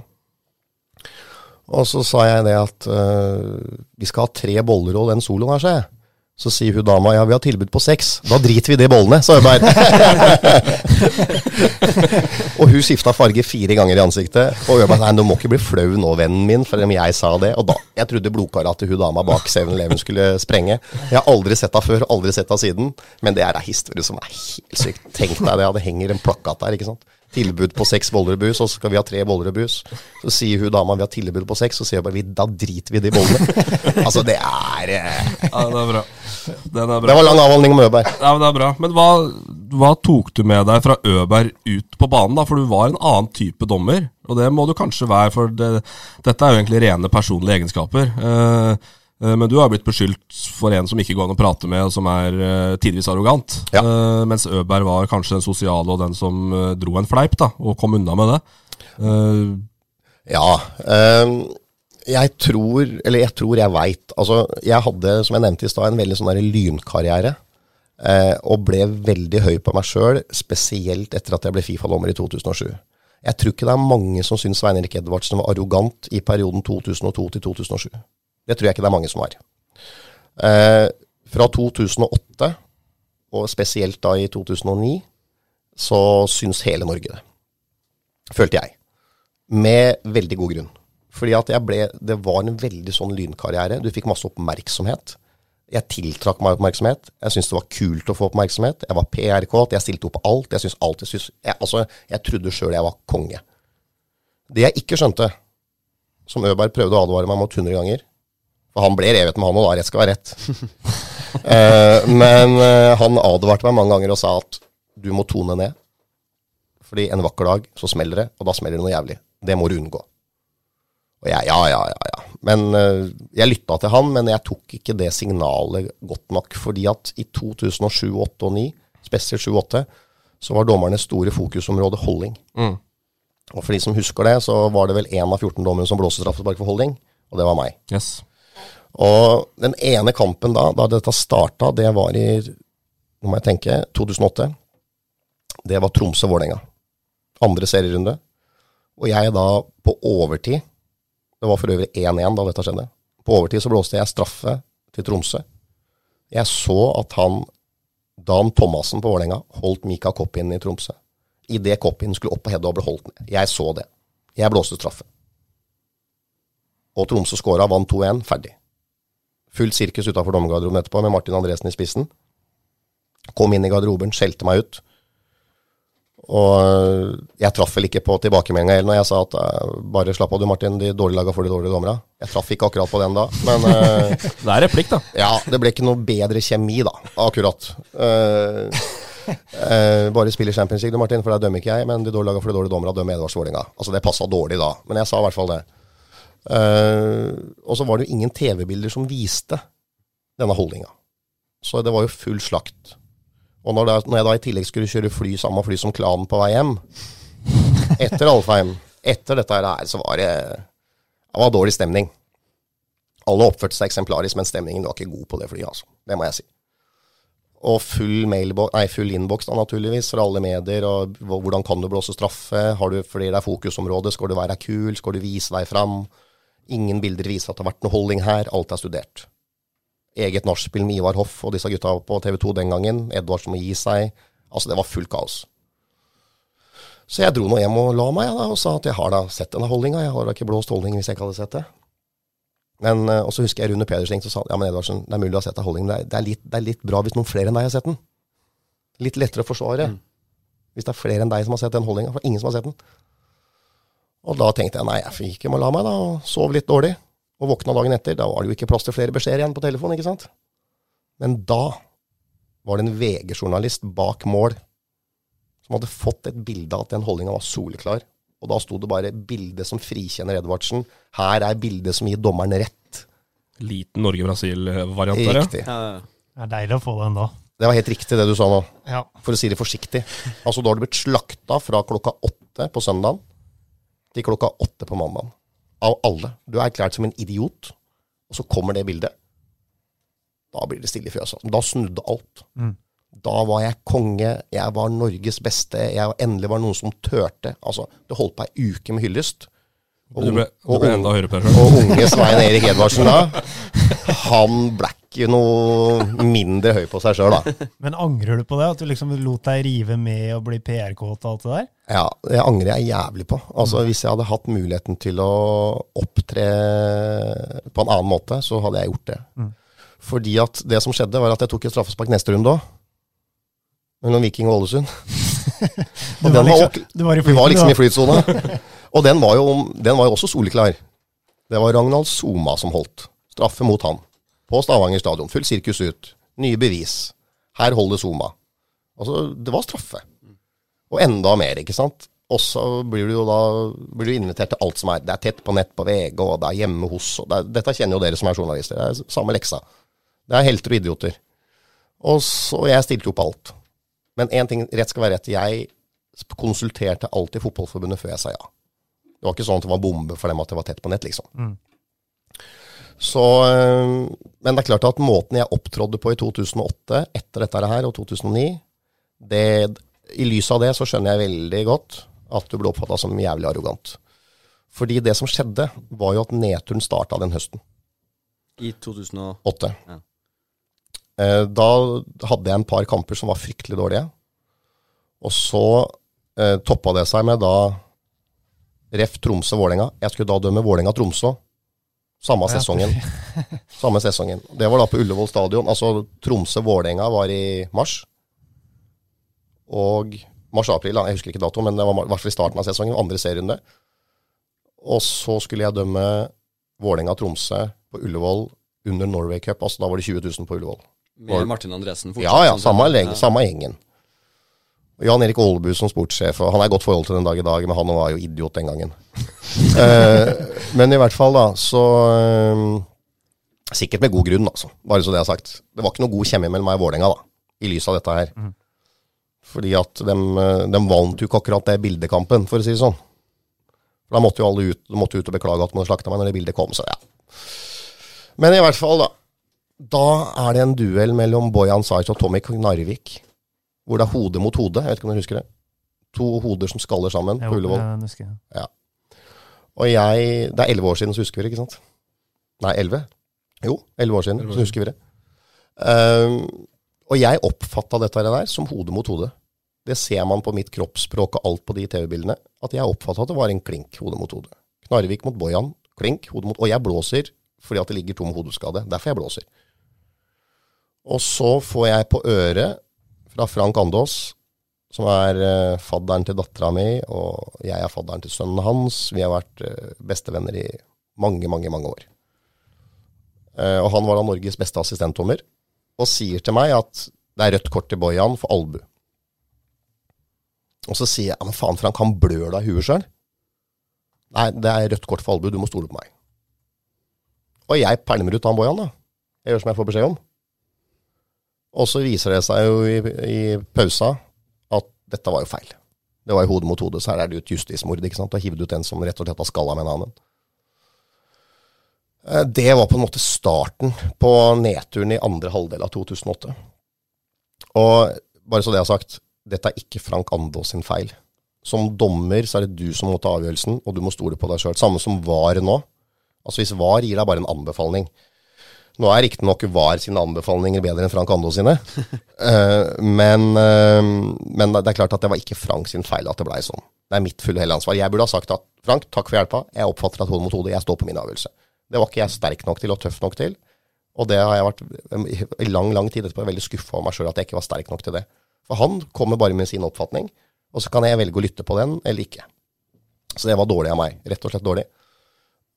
Og så sa jeg det at uh, vi skal ha tre boller og den soloen her, sa jeg. Så sier hun dama ja, vi har tilbud på sex. Da driter vi i de bollene, sa Øberg. *laughs* og hun skifta farge fire ganger i ansiktet. Og Øberg nei, du må ikke bli flau nå, vennen min, for om jeg sa det. Og da, Jeg trodde blodkara til hun dama bak 7-Eleven skulle sprenge. Jeg har aldri sett henne før, aldri sett henne siden. Men det er ei historie som er helt sykt. Tenk deg det, det henger en plakat der, ikke sant. Tilbud på seks boller og brus, og så skal vi ha tre boller og brus. Så sier hun dama vi har tilbud på seks, så sier jeg bare vi, da driter vi i de bollene. *laughs* altså, det er eh, Ja, det er bra. Den er bra. Det var lang avhandling om Øberg. Ja, men det er bra. Men hva, hva tok du med deg fra Øberg ut på banen? da? For du var en annen type dommer, og det må du kanskje være, for det, dette er jo egentlig rene personlige egenskaper. Eh, men du har blitt beskyldt for en som ikke går an å prate med, og som er eh, tidvis arrogant. Ja. mens Øberg var kanskje den sosiale og den som eh, dro en fleip, da, og kom unna med det. Eh, Ja. ehm, jeg tror, eller jeg tror jeg veit Altså, jeg hadde, som jeg nevnte i stad, en veldig sånn lynkarriere. eh, og ble veldig høy på meg sjøl, spesielt etter at jeg ble Fifa-dommer i 2007. Jeg tror ikke det er mange som syns Svein Erik Edvardsen var arrogant i perioden 2002 til 2007. Det tror jeg ikke det er mange som har. Eh, fra 2008, og spesielt da i 2009, så syns hele Norge det. Følte jeg. Med veldig god grunn. Fordi at jeg ble, Det var en veldig sånn lynkarriere. Du fikk masse oppmerksomhet. Jeg tiltrakk meg oppmerksomhet. Jeg syntes det var kult å få oppmerksomhet. Jeg var PR-kåt. Jeg stilte opp alt. Jeg synes alt jeg, synes, jeg, altså, jeg trodde sjøl jeg var konge. Det jeg ikke skjønte, som Øberg prøvde å advare meg mot 100 ganger For han ble revet med han da, rett skal være rett. uh, *laughs* men uh, han advarte meg mange ganger og sa at du må tone ned. Fordi en vakker dag så smeller det, og da smeller det noe jævlig. Det må du unngå. Og jeg, ja, ja, ja, ja. Men uh, jeg lytta til han, men jeg tok ikke det signalet godt nok. Fordi at i 2007, 2008 og 2009, spesielt 2008, så var dommernes store fokusområde holding. Mm. Og for de som husker det, så var det vel én av 14 dommere som blåste straffespark for holding, og det var meg. yes. Og den ene kampen da, da dette starta, det var i nå må jeg tenke, 2008. Det var Tromsø-Vålerenga. Andre serierunde. Og jeg da, på overtid Det var for øvrig 1-1 da dette skjedde. På overtid så blåste jeg straffe til Tromsø. Jeg så at han, Dan Thomassen på Vålerenga, holdt Mika Koppin i Tromsø. Idet Koppin skulle opp på Hedda og ble holdt ned. Jeg så det. Jeg blåste straffe. Og Tromsø skåra, vant 2-1, ferdig. Fullt sirkus utafor dommergarderoben etterpå, med Martin Andresen i spissen. Kom inn i garderoben, skjelte meg ut. Og jeg traff vel ikke på tilbakemeldinga når jeg sa at eh, bare slapp av du, Martin, de dårlige laga får de dårlige dommerne. Jeg traff ikke akkurat på den da, men eh, *laughs* Det er replikk, da. ja, det ble ikke noe bedre kjemi da, akkurat. Uh, uh, bare spiller Champions League, du, Martin, for der dømmer ikke jeg, men de dårlige laga får de dårlige dommerne, dømmer Edvard Vålerenga. Altså, det passa dårlig da, men jeg sa i hvert fall det. Eh, og så var det jo ingen TV-bilder som viste denne holdninga. Så det var jo full slakt. Og når, det, når jeg da i tillegg skulle kjøre fly, samme fly som klanen på vei hjem, etter Alfheim, etter dette her, så var det, det var dårlig stemning. Alle oppførte seg eksemplarisk, men stemningen var ikke god på det flyet, altså. Det må jeg si. Og full, mailbo- nei, full innboks da, naturligvis, fra alle medier. og Hvordan kan du blåse straffe? Har du fordi det er fokusområde? Skal du være kul? Skal du vise deg fram? Ingen bilder viser at det har vært noe holding her. Alt er studert. Eget nachspiel med Ivar Hoff og disse gutta på TV 2 den gangen. Edvard som må gi seg. Altså, det var fullt kaos. Så jeg dro nå hjem og la meg da, og sa at jeg har da sett denne holdninga. Jeg har da ikke blåst holdning hvis jeg ikke hadde sett det. Men, eh, Og så husker jeg Rune Pedersen som sa ja, men Edvardsen, det er mulig du har sett deg holdning. Det er, det, er litt, det er litt bra hvis noen flere enn deg har sett den. Litt lettere å forsvare. Hvis det er flere enn deg som har sett den holdninga. For ingen som har sett den. Og da tenkte jeg nei, jeg fikk ikke må la meg, da. Og sov litt dårlig. Og våkna dagen etter. Da var det jo ikke plass til flere beskjeder igjen på telefonen, ikke sant. Men da var det en VG-journalist bak mål som hadde fått et bilde av at den holdninga var soleklar. Og da sto det bare 'bilde som frikjenner Edvardsen'. Her er bildet som gir dommeren rett. Liten Norge-Brasil-variant der, ja. Riktig. Det er deilig å få den da. Det var helt riktig det du sa nå, Ja. for å si det forsiktig. Altså da har du blitt slakta fra klokka åtte på søndagen til klokka åtte på mandagen. Av alle. Du er erklært som en idiot, og så kommer det bildet. Da blir det stille i fjøset. Da snudde alt. Mm. Da var jeg konge, jeg var Norges beste, jeg endelig var noen som turte. Altså, det holdt på ei uke med hyllest. Du ble, du ble og, enda høyere og unge Svein Erik Edvardsen da, han ble ikke noe mindre høy på seg sjøl, da. *laughs* Men angrer du på det? At du liksom lot deg rive med og bli PR-kåt og alt det der? Ja, det angrer jeg jævlig på. Altså, Hvis jeg hadde hatt muligheten til å opptre på en annen måte, så hadde jeg gjort det. Mm. Fordi at det som skjedde, var at jeg tok et straffespark neste runde òg. Mellom Viking og Ålesund. *laughs* Og var liksom- var Vi var liksom i flytsona. *laughs* Og den var, jo, den var jo også soleklar. Det var Ragnald Soma som holdt. Straffe mot han. På Stavanger stadion. Full sirkus ut. Nye bevis. Her holder Zuma. Altså, det var straffe. Og enda mer, ikke sant. Og så blir du jo da blir du invitert til alt som er Det er tett på nett på VG, og det er hjemme hos det er, Dette kjenner jo dere som er journalister. Det er samme leksa. Det er helter og idioter. Og så jeg stilte jo på alt. Men én ting, rett skal være rett. Jeg konsulterte alltid Fotballforbundet før jeg sa ja. Det var ikke sånn at det var bombe for dem at det var tett på nett, liksom. Mm. Så, øh, men det er klart at måten jeg opptrådde på i 2008, etter dette her, og 2009 det, I lys av det så skjønner jeg veldig godt at du ble oppfatta som jævlig arrogant. Fordi det som skjedde, var jo at nedturen starta den høsten. I 2008. Ja. Eh, Da hadde jeg en par kamper som var fryktelig dårlige. Og så eh, toppa det seg med da ref Tromsø-Vålerenga. Jeg skulle da dømme Vålerenga-Tromsø. Samme sesongen. *laughs* Samme sesongen. Det var da på Ullevål stadion. Altså Tromsø-Vålerenga var i mars. Og mars-april, jeg husker ikke dato, men det var i hvert fall i starten av sesongen. Andre serierunde. Og så skulle jeg dømme Vålerenga-Tromsø på Ullevål under Norway Cup. Altså da var det 20 000 på Ullevål. Med Martin Andresen fortsatt. Ja, ja, samme, sett. leng- samme gjengen. Jan Erik Aalbu som sportssjef, og han er i godt forhold til den dag i dag, men han var jo idiot den gangen. uh, *laughs* men i hvert fall, da, så eh, Sikkert med god grunn, altså. Bare så det er sagt. Det var ikke noe god kjemi mellom meg og Vålerenga, da, i lys av dette her. Fordi at de, de vant jo ikke akkurat det bildekampen, for å si det sånn. For Da måtte jo alle ut, måtte ut og beklage at man slakta meg når det bildet kom, så ja. Men i hvert fall, da. Da er det en duell mellom Bojan Sajc og Tommy Knarvik. Hvor det er hode mot hode. Jeg vet ikke om dere husker det? To hoder som skaller sammen Jo, på Ullevål. jeg. Ja. Og jeg Det er elleve år siden, så husker vi det, ikke sant? Nei, elleve? Jo, elleve år siden, så husker vi det. Um, og jeg oppfatta dette der som hode mot hode. Det ser man på mitt kroppsspråk og alt på de TV-bildene. At jeg oppfatta at det var en klink hode mot hode. Knarvik mot Bojan, klink hode mot Og jeg blåser fordi at det ligger tom hodeskade. Derfor jeg blåser. Og så får jeg på øret fra Frank Andås, som er uh, fadderen til dattera mi, og jeg er fadderen til sønnen hans. Vi har vært uh, bestevenner i mange, mange, mange år. Uh, og han var da Norges beste assistentdommer, og sier til meg at det er rødt kort til Bojan for albu. Og så sier jeg ja, men faen Frank, han blør da i huet sjøl. Nei, det er rødt kort for albu, du må stole på meg. Og jeg pælmer ut han Bojan, da. Jeg gjør som jeg får beskjed om. Og så viser det seg jo i, i pausa at dette var jo feil. Det var jo hode mot hode, så her er det jo et justismord. ikke sant? Du har hivd ut en som rett og slett har skalla med en annen. Eh, Det var på en måte starten på nedturen i andre halvdel av 2008. Og bare så det er sagt, dette er ikke Frank Andås sin feil. Som dommer så er det du som må ta avgjørelsen, og du må stole på deg sjøl. Samme som VAR nå. Altså Hvis VAR gir deg bare en anbefaling Nå er riktignok VAR sine anbefalinger bedre enn Frank Ando sine, uh, *laughs* men, uh, men det er klart at det var ikke Frank sin feil at det blei sånn. Det er mitt fulle hele ansvar. Jeg burde ha sagt at Frank, takk for hjelpa, jeg oppfatter at hode mot hode, jeg står på min avgjørelse. Det var ikke jeg sterk nok til og tøff nok til. Og det har jeg vært eh, i lang lang tid etterpå veldig skuffa over meg sjøl at jeg ikke var sterk nok til det. For han kommer bare med sin oppfatning, og så kan jeg velge å lytte på den eller ikke. Så det var dårlig av meg. Rett og slett dårlig.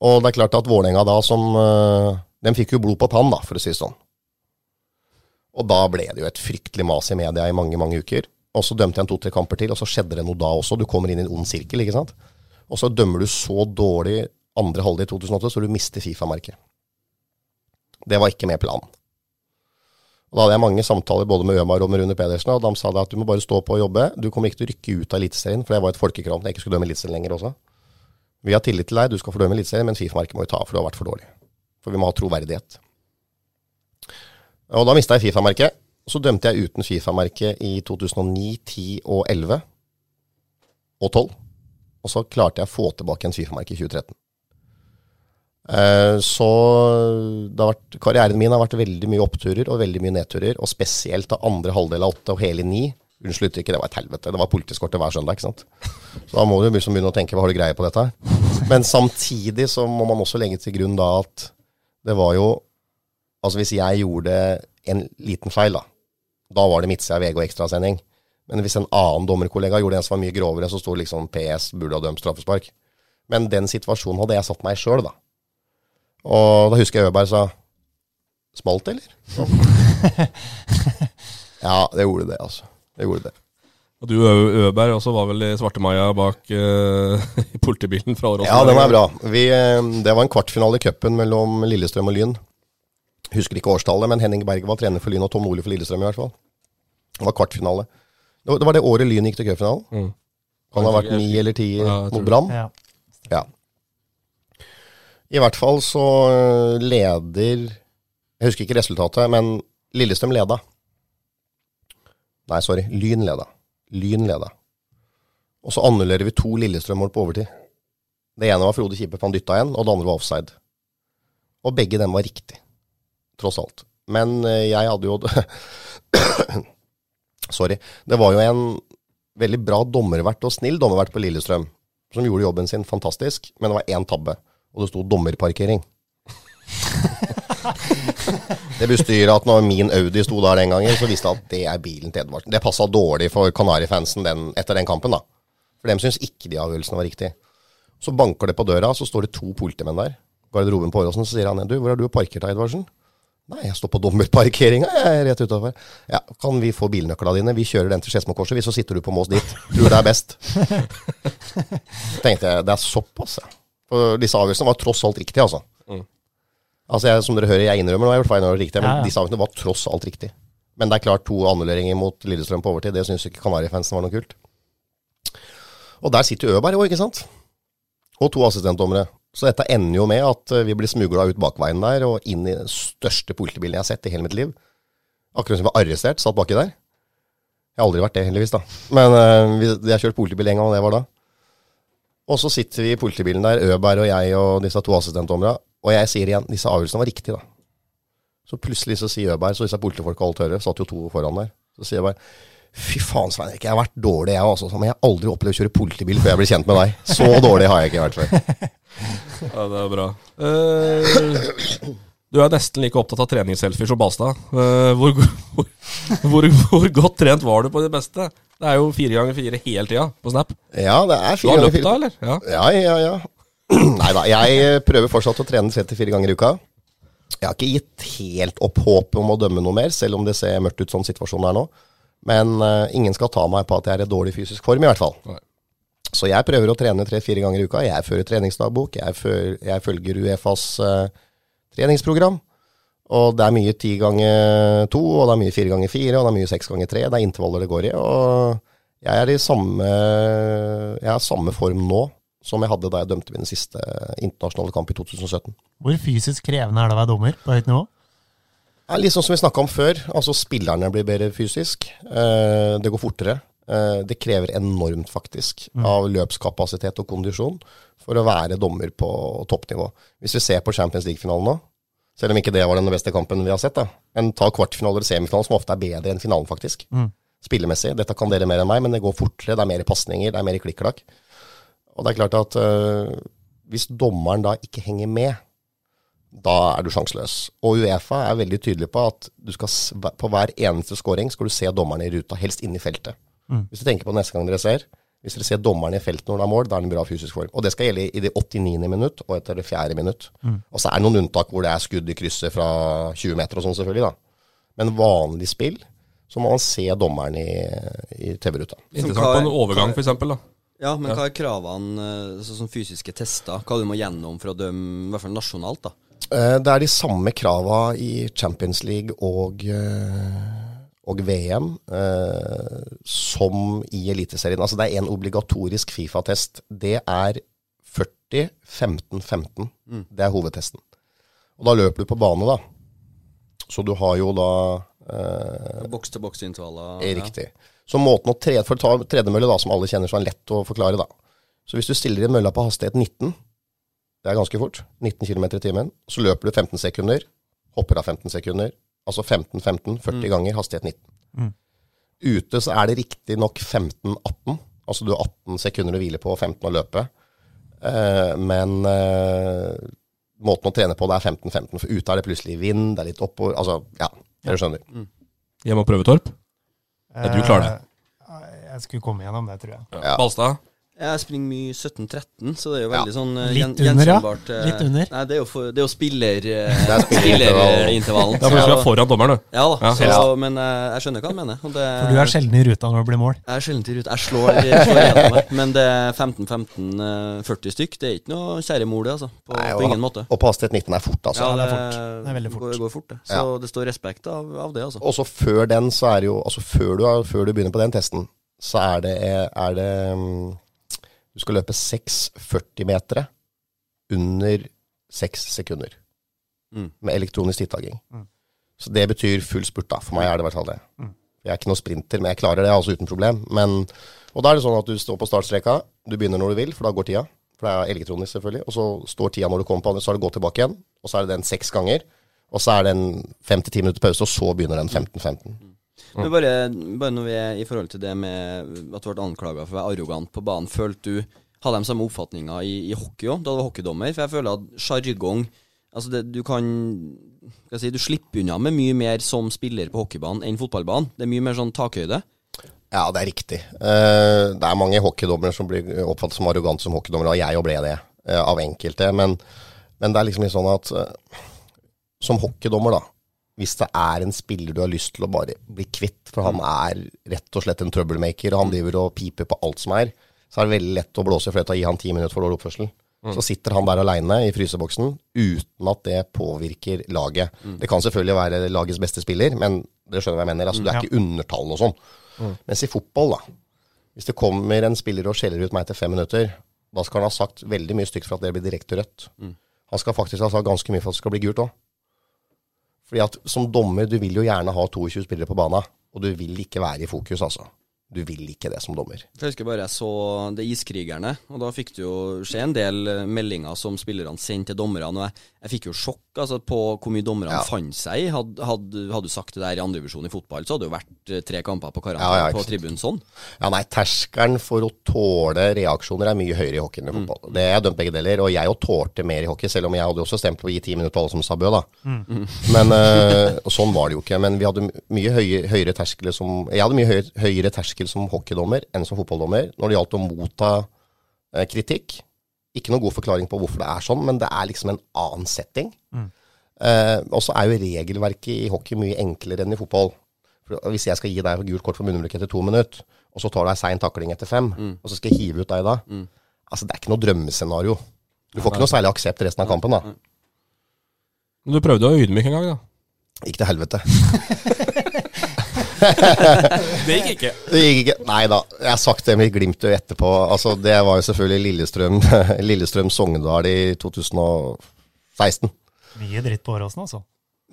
Og det er klart at Vålerenga da som eh, De fikk jo blod på pann, da, for å si det sånn. Og da ble det jo et fryktelig mas i media i mange, mange uker. Og så dømte jeg en to-tre kamper til, og så skjedde det noe da også. Du kommer inn i en ond sirkel, ikke sant. Og så dømmer du så dårlig andre halvdel i 2008, så du mister Fifa-merket. Det var ikke med planen. Og Da hadde jeg mange samtaler både med Ømar og med Rune Pedersen, og de sa at du må bare stå på og jobbe. Du kommer ikke til å rykke ut av Eliteserien, for det var et folkekrav at jeg ikke skulle dømme Eliteserien lenger også. Vi har tillit til deg, du skal få dømme Eliteserien, men Fifa-merket må vi ta, for du har vært for dårlig. For vi må ha troverdighet. Og da mista jeg Fifa-merket. Så dømte jeg uten Fifa-merke i 2009, 10 og 11 og 12. Og så klarte jeg å få tilbake en Fifa-merke i 2013. Eh, Så vært, karrieren min har vært veldig mye oppturer og veldig mye nedturer. Og spesielt av andre halvdel av åtte og hele ni. Unnskyld uttrykket, det var et helvete. Det var politiskortet hver søndag. ikke sant? Så da må du liksom begynne å tenke hva har du greie på dette? Men samtidig så må man også legge til grunn da at det var jo Altså hvis jeg gjorde en liten feil, da, da var det midtsida VG og ekstrasending. Men hvis en annen dommerkollega gjorde en som var mye grovere, så sto liksom PS burde ha dømt straffespark. Men den situasjonen hadde jeg satt meg i sjøl, da. Og da husker jeg Øberg sa Smalt eller? *laughs* Ja, det gjorde det, altså. Det gjorde det. Og du Øberg også var vel i Svartemaja bak uh, *laughs* i politibilen fra Åråsen? Ja, den er bra. Vi, eh, det var en kvartfinale i cupen mellom Lillestrøm og Lyn. Husker ikke årstallet, men Henning Berg var trener for Lyn og Tom Nordli for Lillestrøm i hvert fall. Det var kvartfinale. Det var det, året Lyn gikk til cupfinalen. Mm. Kan ha vært ni eller ti Ja, mot. Brann? Ja. Ja. I hvert fall så øh, leder Jeg husker ikke resultatet, men Lillestrøm leda. Nei, sorry. Lyn leda. Lyn leda. Og så annullerer vi to Lillestrøm-mål på overtid. Det ene var Frode Kippe, han dytta en, og det andre var offside. Og begge dem var riktig. Tross alt. Men øh, jeg hadde jo *coughs* Sorry. Det var jo en veldig bra dommervert og snill dommervert på Lillestrøm, som gjorde jobben sin fantastisk, men det var én tabbe, og det sto dommerparkering. *laughs* det bestyrer at når min Audi sto der den gangen, så visste jeg at det er bilen til Edvardsen. Det passa dårlig for Kanari-fansen etter den kampen, da. For dem syns ikke de avgjørelsene var riktige. Så banker det på døra, så står det to politimenn der. Garderoben på Åråsen, så sier han du, hvor har du parkert da, Edvardsen? Nei, jeg står på dommerparkeringa, jeg er rett utafor. Ja, kan vi få bilnøkla dine? Vi kjører den til Skedsmokorset, vi, så sitter du på Mås dit. Tror det er best. *laughs* Tenkte jeg, det er såpass, ja. For disse avgjørelsene var tross alt riktige, altså. Mm. Altså, jeg, som dere hører, jeg innrømmer nå, jeg har gjort feil når riktig, men Ja, ja. disse avgjørelsene var tross alt riktig. Men det er klart, to annulleringer mot Lillestrøm på overtid, det syns ikke Kanari-fansen var noe kult. Og der sitter Øberg òg, ikke sant? Og to assistentdommere. Så dette ender jo med at eh, vi blir smugla ut bakveien der og inn i den største politibilen jeg har sett i hele mitt liv. Akkurat som vi var arrestert, satt baki der. Jeg har aldri vært det, heldigvis, da. Men vi, jeg har kjørt politibil en gang, og det var da. Og så sitter vi i politibilen der, Øberg og jeg og disse to assistentdommerne, og jeg sier igjen disse avgjørelsene var riktige, da. Så plutselig så sier Øberg, så disse politifolka alt hører, satt jo to foran der, så sier jeg bare Fy faen, Svein Erik, jeg har vært dårlig, jeg også, men jeg har aldri opplevd å kjøre politibil før jeg ble kjent med deg. Så *laughs* dårlig har jeg ikke vært før. *laughs* Ja, det er bra. Uh, du er nesten like opptatt av treningsselfier som Balstad. Uh, hvor, *laughs* hvor, hvor, hvor godt trent var du på det beste? Det er jo fire ganger fire hele tida på Snap. Ja, det er Du fire har ganger løpt fire. da, eller? Ja. Ja, ja, ja. *clears throat* Nei da, jeg prøver fortsatt å trene 34 ganger i uka. Jeg har ikke gitt helt opp håpet om å dømme noe mer, selv om det ser mørkt ut sånn situasjonen er nå. Men uh, ingen skal ta meg på at jeg er i dårlig fysisk form, i hvert fall. Nei. Så jeg prøver å trene tre-fire ganger i uka. Jeg fører treningsdagbok, jeg, før, jeg følger Uefas uh, treningsprogram. Og det er mye ti ganger to, og det er mye fire ganger fire, og det er mye seks ganger tre. Det er intervaller det går i. Og jeg er i samme, jeg er samme form nå som jeg hadde da jeg dømte min siste internasjonale kamp i 2017. Hvor fysisk krevende er det å være dommer på høyt nivå? Ja, litt sånn som vi snakka om før. Altså Spillerne blir bedre fysisk. Eh, det går fortere. Eh, det krever enormt, faktisk, av løpskapasitet og kondisjon for å være dommer på toppnivå. Hvis vi ser på Champions League-finalen nå, selv om ikke det var den beste kampen vi har sett, da. Men ta kvartfinaler og semifinaler, som ofte er bedre enn finalen, faktisk. Mm. Spillemessig. Dette kan dere mer enn meg, men det går fortere. Det er mer pasninger, det er mer klikk-klakk. Og det er klart at uh, hvis dommeren da ikke henger med, da er du sjanseløs. Og Uefa er veldig tydelig på at du skal, på hver eneste scoring skal du se dommeren i ruta, helst inn i feltet. Mm. Hvis du tenker på neste gang dere ser, hvis dere ser dommeren i feltet når det er mål, da er det en bra fysisk form. Og det skal gjelde i det 89. minutt og etter det 4. minutt. Mm. Og så er det noen unntak hvor det er skudd i krysset fra 20 meter og sånn, selvfølgelig, da. Men vanlig spill, så må man se dommeren i, i TV-ruta. Interessant på en overgang, for eksempel, da. Ja, men Ja. hva er kravene, sånn fysiske tester? Hva du må gjennom for å dømme, i hvert fall nasjonalt, da? Eh, Det er de samme krava i Champions League og, eh, og VM eh, som i Eliteserien. Altså det er en obligatorisk Fifa-test. Det er 40, 15, 15. Mm. Det er hovedtesten. Og da løper du på bane, da. Så du har jo da eh, Boks-til-boks-intervaller. er riktig. Så måten å trede, For å ta tredemølle, da, som alle kjenner, så er lett å forklare. da. Så hvis du stiller i mølla på hastighet 19, det er ganske fort, 19 km i timen, så løper du 15 sekunder, hopper av 15 sekunder, altså 15-15, 40 ganger hastighet 19. Mm. Ute så er det riktignok 15-18, altså du har 18 sekunder å hvile på og 15 å løpe. Eh, men eh, måten å trene på det er 15-15, for ute er det plutselig vind, det er litt oppover, altså ja, dere skjønner. Hjem og prøvetorp. Ja, du klarer det. Eh, Jeg skulle komme gjennom det, tror jeg. Ja. Balstad. Jeg springer mye 17-13, så det er jo veldig sånn uh, Litt gjen- under, ja. eh, Litt under. Nei, det er jo, for, det er jo spiller, eh, *laughs* Det er spillerintervall. spillerintervallen. Ja, for du er foran dommeren, du. Ja da, Ja, så, så, men uh, jeg skjønner hva han mener. Og det, For du er sjelden i ruta når det blir mål. Jeg er sjelden i ruta. Jeg slår, jeg slår gjennom meg. Men det er 15-15-40 stykk. Det er ikke noe kjære mor, det, altså. På, Nei, på og- ingen måte. Og på hastighet 19 er fort, altså. Ja, det det, er fort. Det er veldig fort. Går, går fort, det. Så det står respekt av, av det, altså. Og så før den, så er det jo Altså før du, før du begynner på den testen, så er det, er det mm, Du skal løpe 6 40-metere under 6 sekunder. Mm. Med elektronisk tidtaking. Mm. Så det betyr full spurt, da. For meg er det i hvert fall det. Jeg er ikke noen sprinter, men jeg klarer det altså uten problem. Men, og da er det sånn at du står på startstreka, du begynner når du vil, for da går tida. For det er elektronisk, selvfølgelig. Og så står tida når du kommer på andre, så har du gått tilbake igjen. Og så er det den seks ganger. Og så er det en fem til ti minutter pause, og så begynner den 15-15. Men bare, bare når vi er i forhold til det med at du ble anklaga for å være arrogant på banen, følte du Hadde de samme oppfatninga i, i hockey òg, da du var hockeydommer? For jeg føler at sjargong Altså, det, du kan skal jeg si, Du slipper unna med mye mer som spiller på hockeybanen enn fotballbanen. Det er mye mer sånn takhøyde. Ja, det er riktig. Uh, det er mange hockeydommere som blir oppfattet som arrogante som hockeydommere, og jeg jo ble det, uh, av enkelte. Men, men det er liksom litt sånn at uh, som hockeydommer, da, hvis det er en spiller du har lyst til å bare bli kvitt, for han er rett og slett en troublemaker, og han driver og piper på alt som er, så er det veldig lett å blåse i fløyta og gi han ti minutter for dårlig oppførsel. Så sitter han der aleine i fryseboksen uten at det påvirker laget. Det kan selvfølgelig være lagets beste spiller, men dere skjønner hva jeg mener. Altså, du er Ja. ikke undertall og sånn. Mens i fotball, da Hvis det kommer en spiller og skjeller ut meg etter fem minutter, da skal han ha sagt veldig mye stygt for at det blir direkte rødt. Han skal faktisk ha sagt ganske mye for at det skal bli gult òg. Fordi at som dommer, du vil jo gjerne ha 22 spillere på bana, og du vil ikke være i fokus, altså. Du vil ikke det som dommer. Jeg husker bare jeg så Det Iskrigerne, og da fikk du jo se en del eh, meldinger som spillerne sendte til dommerne. Og jeg, jeg fikk jo sjokk altså, på hvor mye dommerne Ja. fant seg i. Hadde, hadde, hadde du sagt det der i andredivisjon i fotball, så hadde det jo vært eh, tre kamper på karantene Ja, ja, på tribunen sånn. Ja, nei, terskelen for å tåle reaksjoner er mye høyere i hockey enn i fotball. Det er dømt begge deler, og jeg jo tålte mer i hockey, selv om jeg hadde også stemt på å gi ti minutter på alle som sa bø, da. Men øh, og sånn var det jo ikke. Men vi hadde mye høyere, høyere terskel som Jeg hadde mye høyere, høyere terskel som hockeydommer enn som fotballdommer når det gjaldt å motta eh, kritikk. Ikke noen god forklaring på hvorfor det er sånn, men det er liksom en annen setting. Eh, og så er jo regelverket i hockey mye enklere enn i fotball. For hvis jeg skal gi deg gult kort for munnbruk etter to minutter, og så tar du deg sein takling etter fem, og så skal jeg hive ut deg da Altså, det er ikke noe drømmescenario. Du får ikke noe særlig aksept resten av kampen, da. Men du prøvde å ydmyke en gang, da. Gikk til helvete. *laughs* Det gikk ikke. Det gikk ikke. Nei da. Jeg har sagt det med glimt i etterpå. Altså, det var jo selvfølgelig Lillestrøm, *laughs* Lillestrøm Sogndal i 2016. Mye dritt på Åråsen, altså.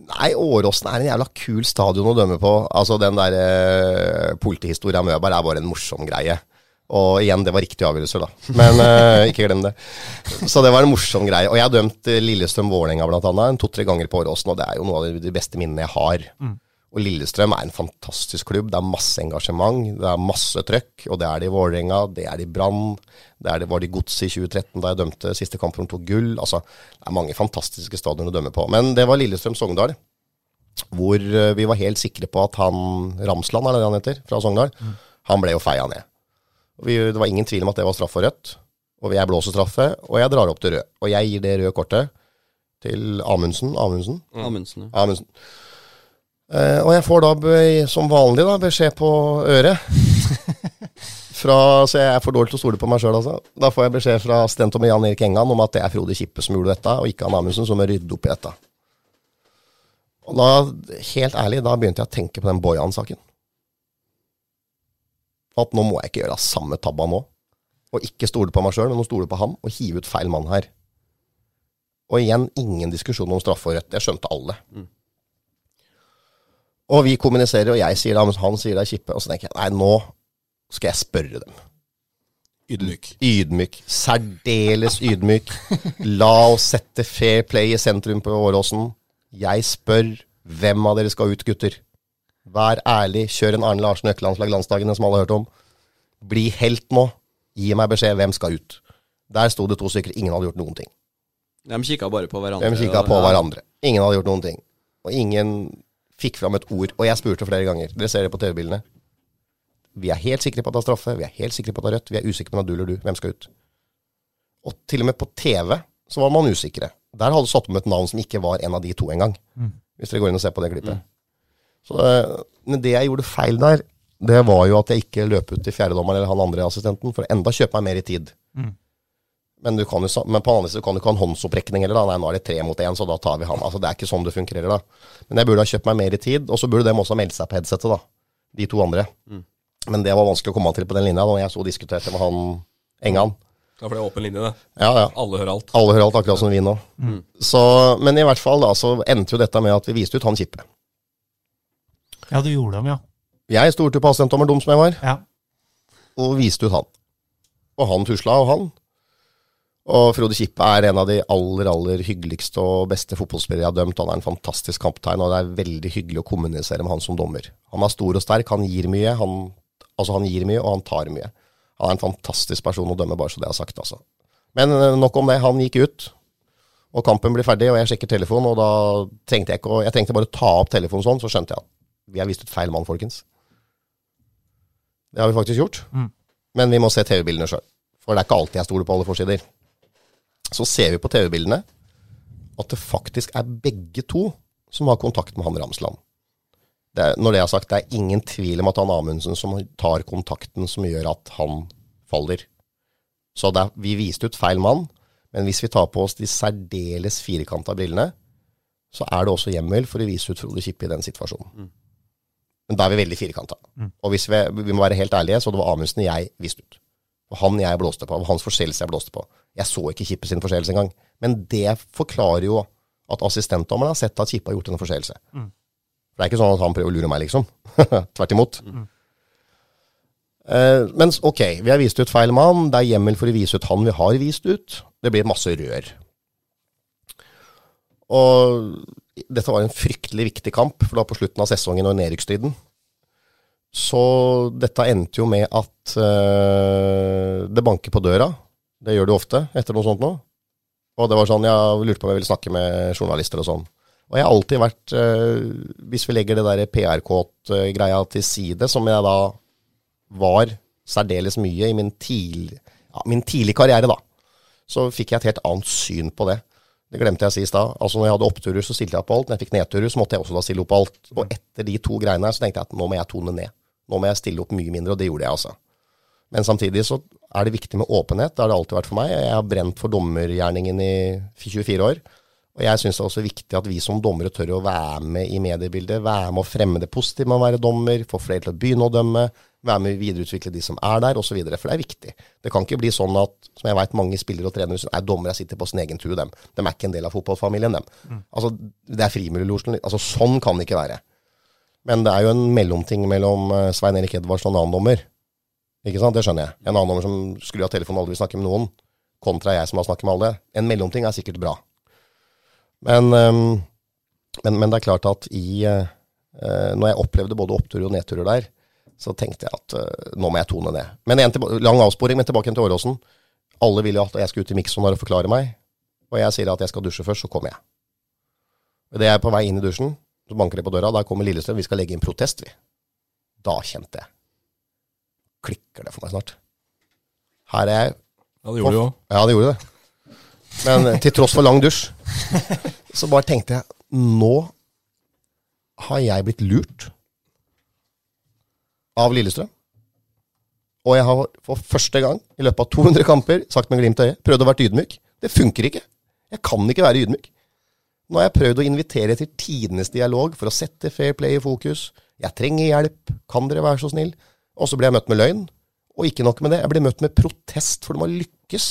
Nei, Åråsen er en jævla kul stadion å dømme på. Altså, den der eh, politihistoria med Møberg er bare en morsom greie. Og igjen, det var riktige avgjørelser, da. Men eh, ikke glem det. Så det var en morsom greie. Og jeg har dømt Lillestrøm-Vålerenga annet to-tre ganger på Åråsen, og det er jo noe av de beste minnene jeg har. Og Lillestrøm er en fantastisk klubb. Det er masse engasjement, det er masse trøkk. Og det er det i Vålerenga, det er det i Brann, det er det var det i Godset i 2013 da jeg dømte siste kamp om tok gull. Altså, det er mange fantastiske stadioner å dømme på. Men det var Lillestrøm-Sogndal, hvor eh, vi var helt sikre på at han Ramsland, er det han heter, fra Sogndal, han ble jo feia ned. Vi, det var ingen tvil om at det var straff for rødt. Og jeg blåser straffe, og jeg drar opp til rød. Og jeg gir det røde kortet til Amundsen. Amundsen. Amundsen. ja. Amundsen. Eh, og jeg får da som vanlig da, beskjed på øret. *laughs* Fra, så jeg er for dårlig til å stole på meg sjøl, altså. Da får jeg beskjed fra assistent Jan Erik Engan om at det er Frode Kippe som gjorde dette, og ikke han Amundsen som må rydde opp i dette. Og da, helt ærlig, da begynte jeg å tenke på den Bojan-saken. At nå må jeg ikke gjøre samme tabba nå. Og ikke stole på meg sjøl, men å stole på ham og hive ut feil mann her. Og igjen, ingen diskusjon om straffe og rødt. Det skjønte alle. Og vi kommuniserer, og jeg sier det, mens han sier det er Kippe. Og så tenker jeg nei, nå skal jeg spørre dem. Ydmyk. Ydmyk. Særdeles ydmyk. La oss sette fair play i sentrum på Åråsen. Jeg spør hvem av dere skal ut, gutter? Vær ærlig. Kjør en Arne Larsen Øklandslag Landsdagene, som alle har hørt om. Bli helt nå. Gi meg beskjed. Hvem skal ut? Der sto det to stykker. Ingen hadde gjort noen ting. De kikka bare på hverandre. De kikka på ja. hverandre. Ingen hadde gjort noen ting. Og ingen fikk fram et ord. Og jeg spurte flere ganger. Dere ser det på TV-bildene. Vi er helt sikre på at det er straffe, vi er helt sikre på at det er rødt, vi er usikre på om det er du eller du. Hvem skal ut? Og til og med på TV så var man usikre. Der hadde satt med et navn som ikke var en av de to engang. Mm. Hvis dere går inn og ser på det klippet. Så, eh, men det jeg gjorde feil der, det var jo at jeg ikke løp ut til fjerdedommeren eller han andre assistenten, for enda kjøpe meg mer i tid. Mm. Men, du kan jo, men på den andre siden kan du ikke ha en håndsopprekning heller. da. Nei, nå er det tre mot én, så da tar vi han. Altså, Det er ikke sånn det funker heller, da. Men jeg burde ha kjøpt meg mer i tid, og så burde dem også ha meldt seg på headsetet, da. De to andre. Men det var vanskelig å komme til på den linja da jeg så og diskuterte med han Engan. Ja, for det er åpen linje, det. Ja, ja. Alle hører alt. Alle hører alt, akkurat som vi nå. Så, men i hvert fall da, så endte jo dette med at vi viste ut han kippet Ja, du gjorde dem, ja. Jeg stolte på assistentdommer, dum som jeg var, ja. og viste ut han. Og han tusla, og han. Og Frode Kippe er en av de aller aller hyggeligste og beste fotballspillere jeg har dømt. Han er en fantastisk kamptegn, og det er veldig hyggelig å kommunisere med han som dommer. Han er stor og sterk, han gir mye. Han, altså han gir mye, og han tar mye. Han er en fantastisk person å dømme, bare så det er sagt, altså. Men eh, nok om det. Han gikk ut, og kampen blir ferdig, og jeg sjekker telefonen, og da trengte jeg ikke å Jeg trengte bare å ta opp telefonen sånn, så skjønte jeg at vi har vist ut feil mann, folkens. Det har vi faktisk gjort. Mm. Men vi må se TV-bildene sjøl. For det er ikke alltid jeg stoler på alle forsider. Så ser vi på TV-bildene at det faktisk er begge to som har kontakt med han Ramsland. Det er, når det er sagt, det er ingen tvil om at han Amundsen som tar kontakten som gjør at han faller. Så det vi viste ut feil mann, men hvis vi tar på oss de særdeles firkanta brillene, så er det også hjemmel for å vise ut Frode Kippe i den situasjonen. Men da er vi veldig firkanta. Og hvis vi, vi må være helt ærlige, så det var Amundsen jeg viste ut. Og han jeg blåste på. Hans forseelse jeg blåste på. Jeg så ikke Kippe sin forseelse engang. Men det forklarer jo at assistentdommeren har sett at Kippe har gjort en forseelse. Mm. For det er ikke sånn at han prøver å lure meg, liksom. *laughs* Tvert imot. Eh, men s- ok, vi har vist ut feil mann. Det er hjemmel for å vise ut han vi har vist ut. Det blir masse rør. Og dette var en fryktelig viktig kamp, for det var på slutten av sesongen og nedrykksstriden. Så dette endte jo med at uh, det banker på døra. Det gjør det ofte etter noe sånt nå. Og det var sånn, jeg lurte på om jeg ville snakke med journalister og sånn. Og jeg har alltid vært, uh, hvis vi legger det der PR-kåt-greia til side, som jeg da var særdeles mye i min, tidl, ja, min tidlig karriere, da, så fikk jeg et helt annet syn på det. Det glemte jeg å si i stad. Altså, når jeg hadde oppturer, så stilte jeg opp på alt. Når jeg fikk nedturer, så måtte jeg også da stille opp på alt. Og etter de to greiene her, så tenkte jeg at nå må jeg tone ned. Nå må jeg stille opp mye mindre, og det gjorde jeg altså. Men samtidig så er det viktig med åpenhet. Det har det alltid vært for meg. Jeg har brent for dommergjerningen i 24 år. Og jeg syns det er også viktig at vi som dommere tør å være med i mediebildet. Være med å fremme det positive med å være dommer, få flere til å begynne å dømme. Være med å videreutvikle de som er der, osv. For det er viktig. Det kan ikke bli sånn at, som jeg vet mange spillere og trenere er dommere sitter på sin egen tue, dem. De er ikke en del av fotballfamilien, dem. Altså, det er frimurlosjen. Altså, sånn kan det ikke være. Men det er jo en mellomting mellom eh, Svein Erik Edvardsen og en annen dommer. Ikke sant? Det skjønner jeg. En annen dommer som skulle ha telefonen og aldri vil snakke med noen, kontra jeg som har snakket med alle. En mellomting er sikkert bra. Men, ehm, men, men det er klart at i eh, eh, Når jeg opplevde både oppturer og nedturer der, så tenkte jeg at nå må jeg tone ned. Men en lang avsporing, men tilbake til Åråsen. Alle vil at jeg skal ut i Mikson og forklare meg. Og jeg sier at jeg skal dusje først, så kommer jeg. Og det er på vei inn i dusjen, så banker det på døra. Der kommer Lillestrøm. Vi skal legge inn protest, vi. Da kjente jeg. Klikker det for meg snart. Her er jeg Ja, det gjorde du òg. Ja, det gjorde det. Men eh, til tross for lang dusj, *laughs* så bare tenkte jeg Nå har jeg blitt lurt av Lillestrøm. Og jeg har for første gang i løpet av 200 kamper sagt med glimt i øyet prøvd å være ydmyk. Det funker ikke. Jeg kan ikke være ydmyk. Nå har jeg prøvd å invitere til tidenes dialog for å sette fair play i fokus. Jeg trenger hjelp. Kan dere være så snill? Og så ble jeg møtt med løgn. Og ikke nok med det, jeg ble møtt med protest for de har lykkes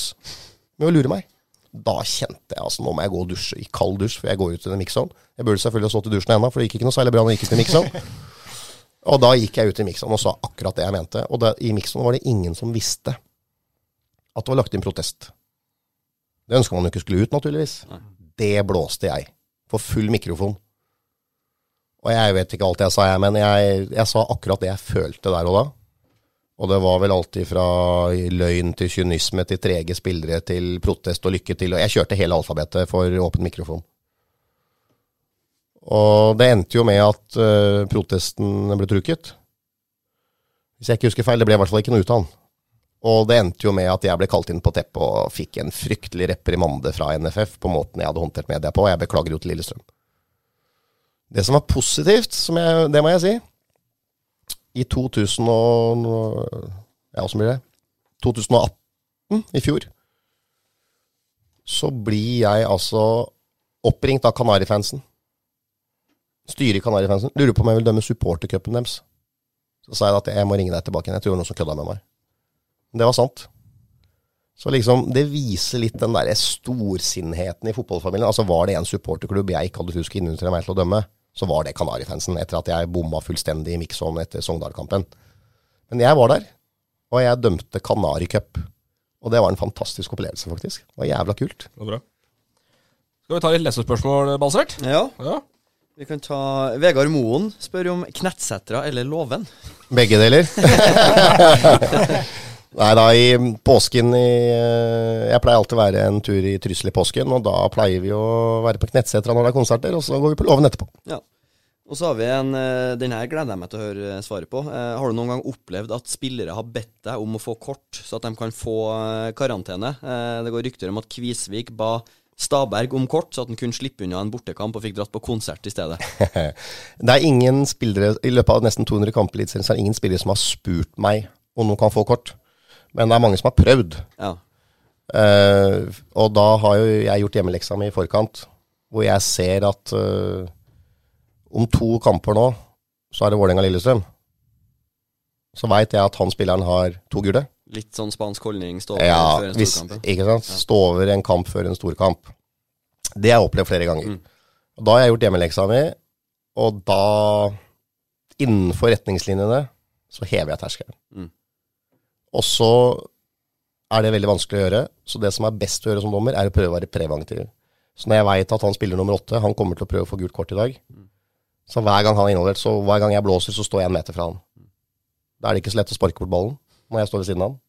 med å lure meg. Da kjente jeg altså, nå må jeg gå og dusje i kald dusj før jeg går ut til den mixzone. Jeg burde selvfølgelig ha stått i dusjen ennå, for det gikk ikke noe særlig bra når jeg gikk ut i mixzone. *laughs* Og da gikk jeg ut i mixzone og sa akkurat det jeg mente. Og da, i mixzone var det ingen som visste at det var lagt inn protest. Det ønska man jo ikke skulle ut, naturligvis. Det blåste jeg. For full mikrofon. Og jeg vet ikke alt jeg sa, jeg, men jeg, jeg sa akkurat det jeg følte der og da. Og det var vel alltid fra løgn til kynisme til trege spillere til protest og lykke til. Og jeg kjørte hele alfabetet for åpen mikrofon. Og det endte jo med at uh, protesten ble trukket. Hvis jeg ikke husker feil. Det ble i hvert fall ikke noe ut av han. Og det endte jo med at jeg ble kalt inn på teppet og fikk en fryktelig reprimande fra NFF på måten jeg hadde håndtert media på. og Jeg beklager jo til Lillestrøm. Det som var positivt, som jeg, det må jeg si I 2000 og Ja, blir det? 2018, i fjor, så blir jeg altså oppringt av Kanarifansen. Styret i Kanarifansen lurer på om jeg vil dømme supportercupen deres. Så sa jeg at jeg må ringe deg tilbake igjen. Jeg tror det var noen som kødda med meg. Det var sant. Så liksom, det viser litt den derre storsinnheten i fotballfamilien. Altså Var det en supporterklubb jeg ikke hadde husk innunder meg til å dømme, så var det Kanarifansen, etter at jeg bomma fullstendig i Mikson etter Sogndal-kampen. Men jeg var der, og jeg dømte Kanaricup. Og det var en fantastisk opplevelse, faktisk. Det var jævla kult. Det var bra. Skal vi ta litt lesespørsmål, Balsert? Ja. Ja. Vi kan ta Vegard Moen spør om Knettsetra eller Låven. Begge deler. *laughs* Nei da, i påsken i eh, Jeg pleier alltid å være en tur i Trysil i påsken, og da pleier vi å være på Knettsetra når det er konserter, og så går vi på Låven etterpå. Ja. Og så har vi en eh, Den her gleder jeg meg til å høre svaret på. Eh, har du noen gang opplevd at spillere har bedt deg om å få kort, så at de kan få eh, karantene? Eh, det går rykter om at Kvisvik ba Staberg om kort, så at han kunne slippe unna en bortekamp og fikk dratt på konsert i stedet. *laughs* Det er ingen spillere I løpet av nesten 200 kamper i Eliteserien er det ingen spillere som har spurt meg om noen kan få kort. Men det er mange som har prøvd. Ja. Uh, og da har jo jeg gjort hjemmeleksa mi i forkant, hvor jeg ser at uh, om to kamper nå, så er det Vålerenga-Lillestrøm. Så veit jeg at han spilleren har to gule. Litt sånn spansk holdning stå Ja, før en storkamp. ikke sant. Stå over en kamp før en storkamp. Det har jeg opplevd flere ganger. Og Da har jeg gjort hjemmeleksa mi, og da, innenfor retningslinjene, så hever jeg terskelen. Mm. Og så er det veldig vanskelig å gjøre, så det som er best å gjøre som dommer, er å prøve å være preventiv. Så når jeg veit at han spiller nummer åtte, han kommer til å prøve å få gult kort i dag, så hver gang han er involvert, så hver gang jeg blåser, så står jeg en meter fra han. Da er det ikke så lett å sparke bort ballen når jeg står ved siden av han.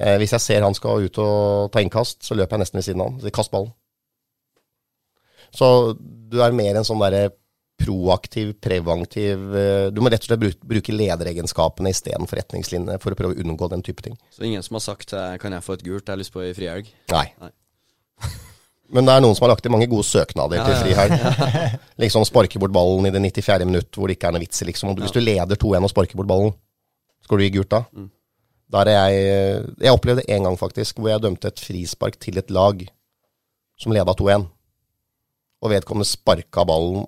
Eh, hvis jeg ser han skal ut og ta innkast, så løper jeg nesten ved siden av han. Så kast ballen. Så du er mer en sånn derre proaktiv, preventiv eh, Du må rett og slett bruke, lederegenskapene istedenfor retningslinjene for å prøve å unngå den type ting. Så ingen som har sagt eh, 'kan jeg få et gult', jeg har lyst på ei frihelg? Nei. Nei. *laughs* Men det er noen som har lagt inn mange gode søknader Ja, til ja, frihelg. *laughs* liksom sparke bort ballen i det 94. minutt hvor det ikke er noe vits liksom. Hvis du leder 2-1 og sparker bort ballen, skal du gi gult da? Mm. Der er jeg Jeg opplevde en gang faktisk hvor jeg dømte et frispark til et lag som leda 2-1. Og vedkommende sparka ballen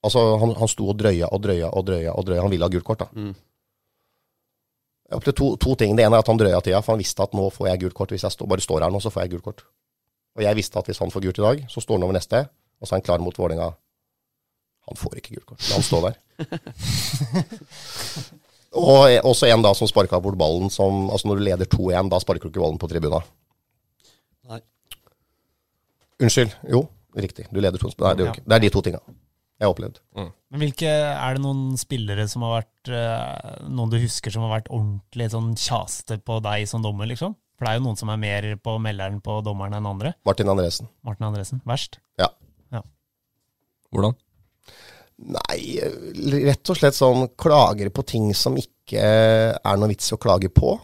Altså, han, han sto og drøya og drøya og drøya og drøya. Han ville ha gult kort, da. Mm. Jeg opplevde to, to ting. Det ene er at han drøya tida, for han visste at nå får jeg gult kort. Hvis jeg stå, bare står her nå, så får jeg gult kort. Og jeg visste at hvis han får gult i dag, så står han over neste, og så er han klar mot Vålerenga. Han får ikke gult kort, La han stå der. *laughs* og eh, også en da som sparka bort ballen som Altså når du leder 2-1, da sparker du ikke ballen på tribuna. Nei. Unnskyld. Jo, riktig. Du leder 2-1. Nei, det, er det er de to tinga jeg har opplevd. Men hvilke, Er det noen spillere som har vært eh, Noen du husker som har vært ordentlig sånn kjaste på deg som dommer, liksom? For det er jo noen som er mer på melderen på dommeren enn andre. Martin Andresen. Martin Andresen. Verst. Ja. Hvordan? Nei, rett og slett sånn klager på ting som ikke er noe vits i å klage på.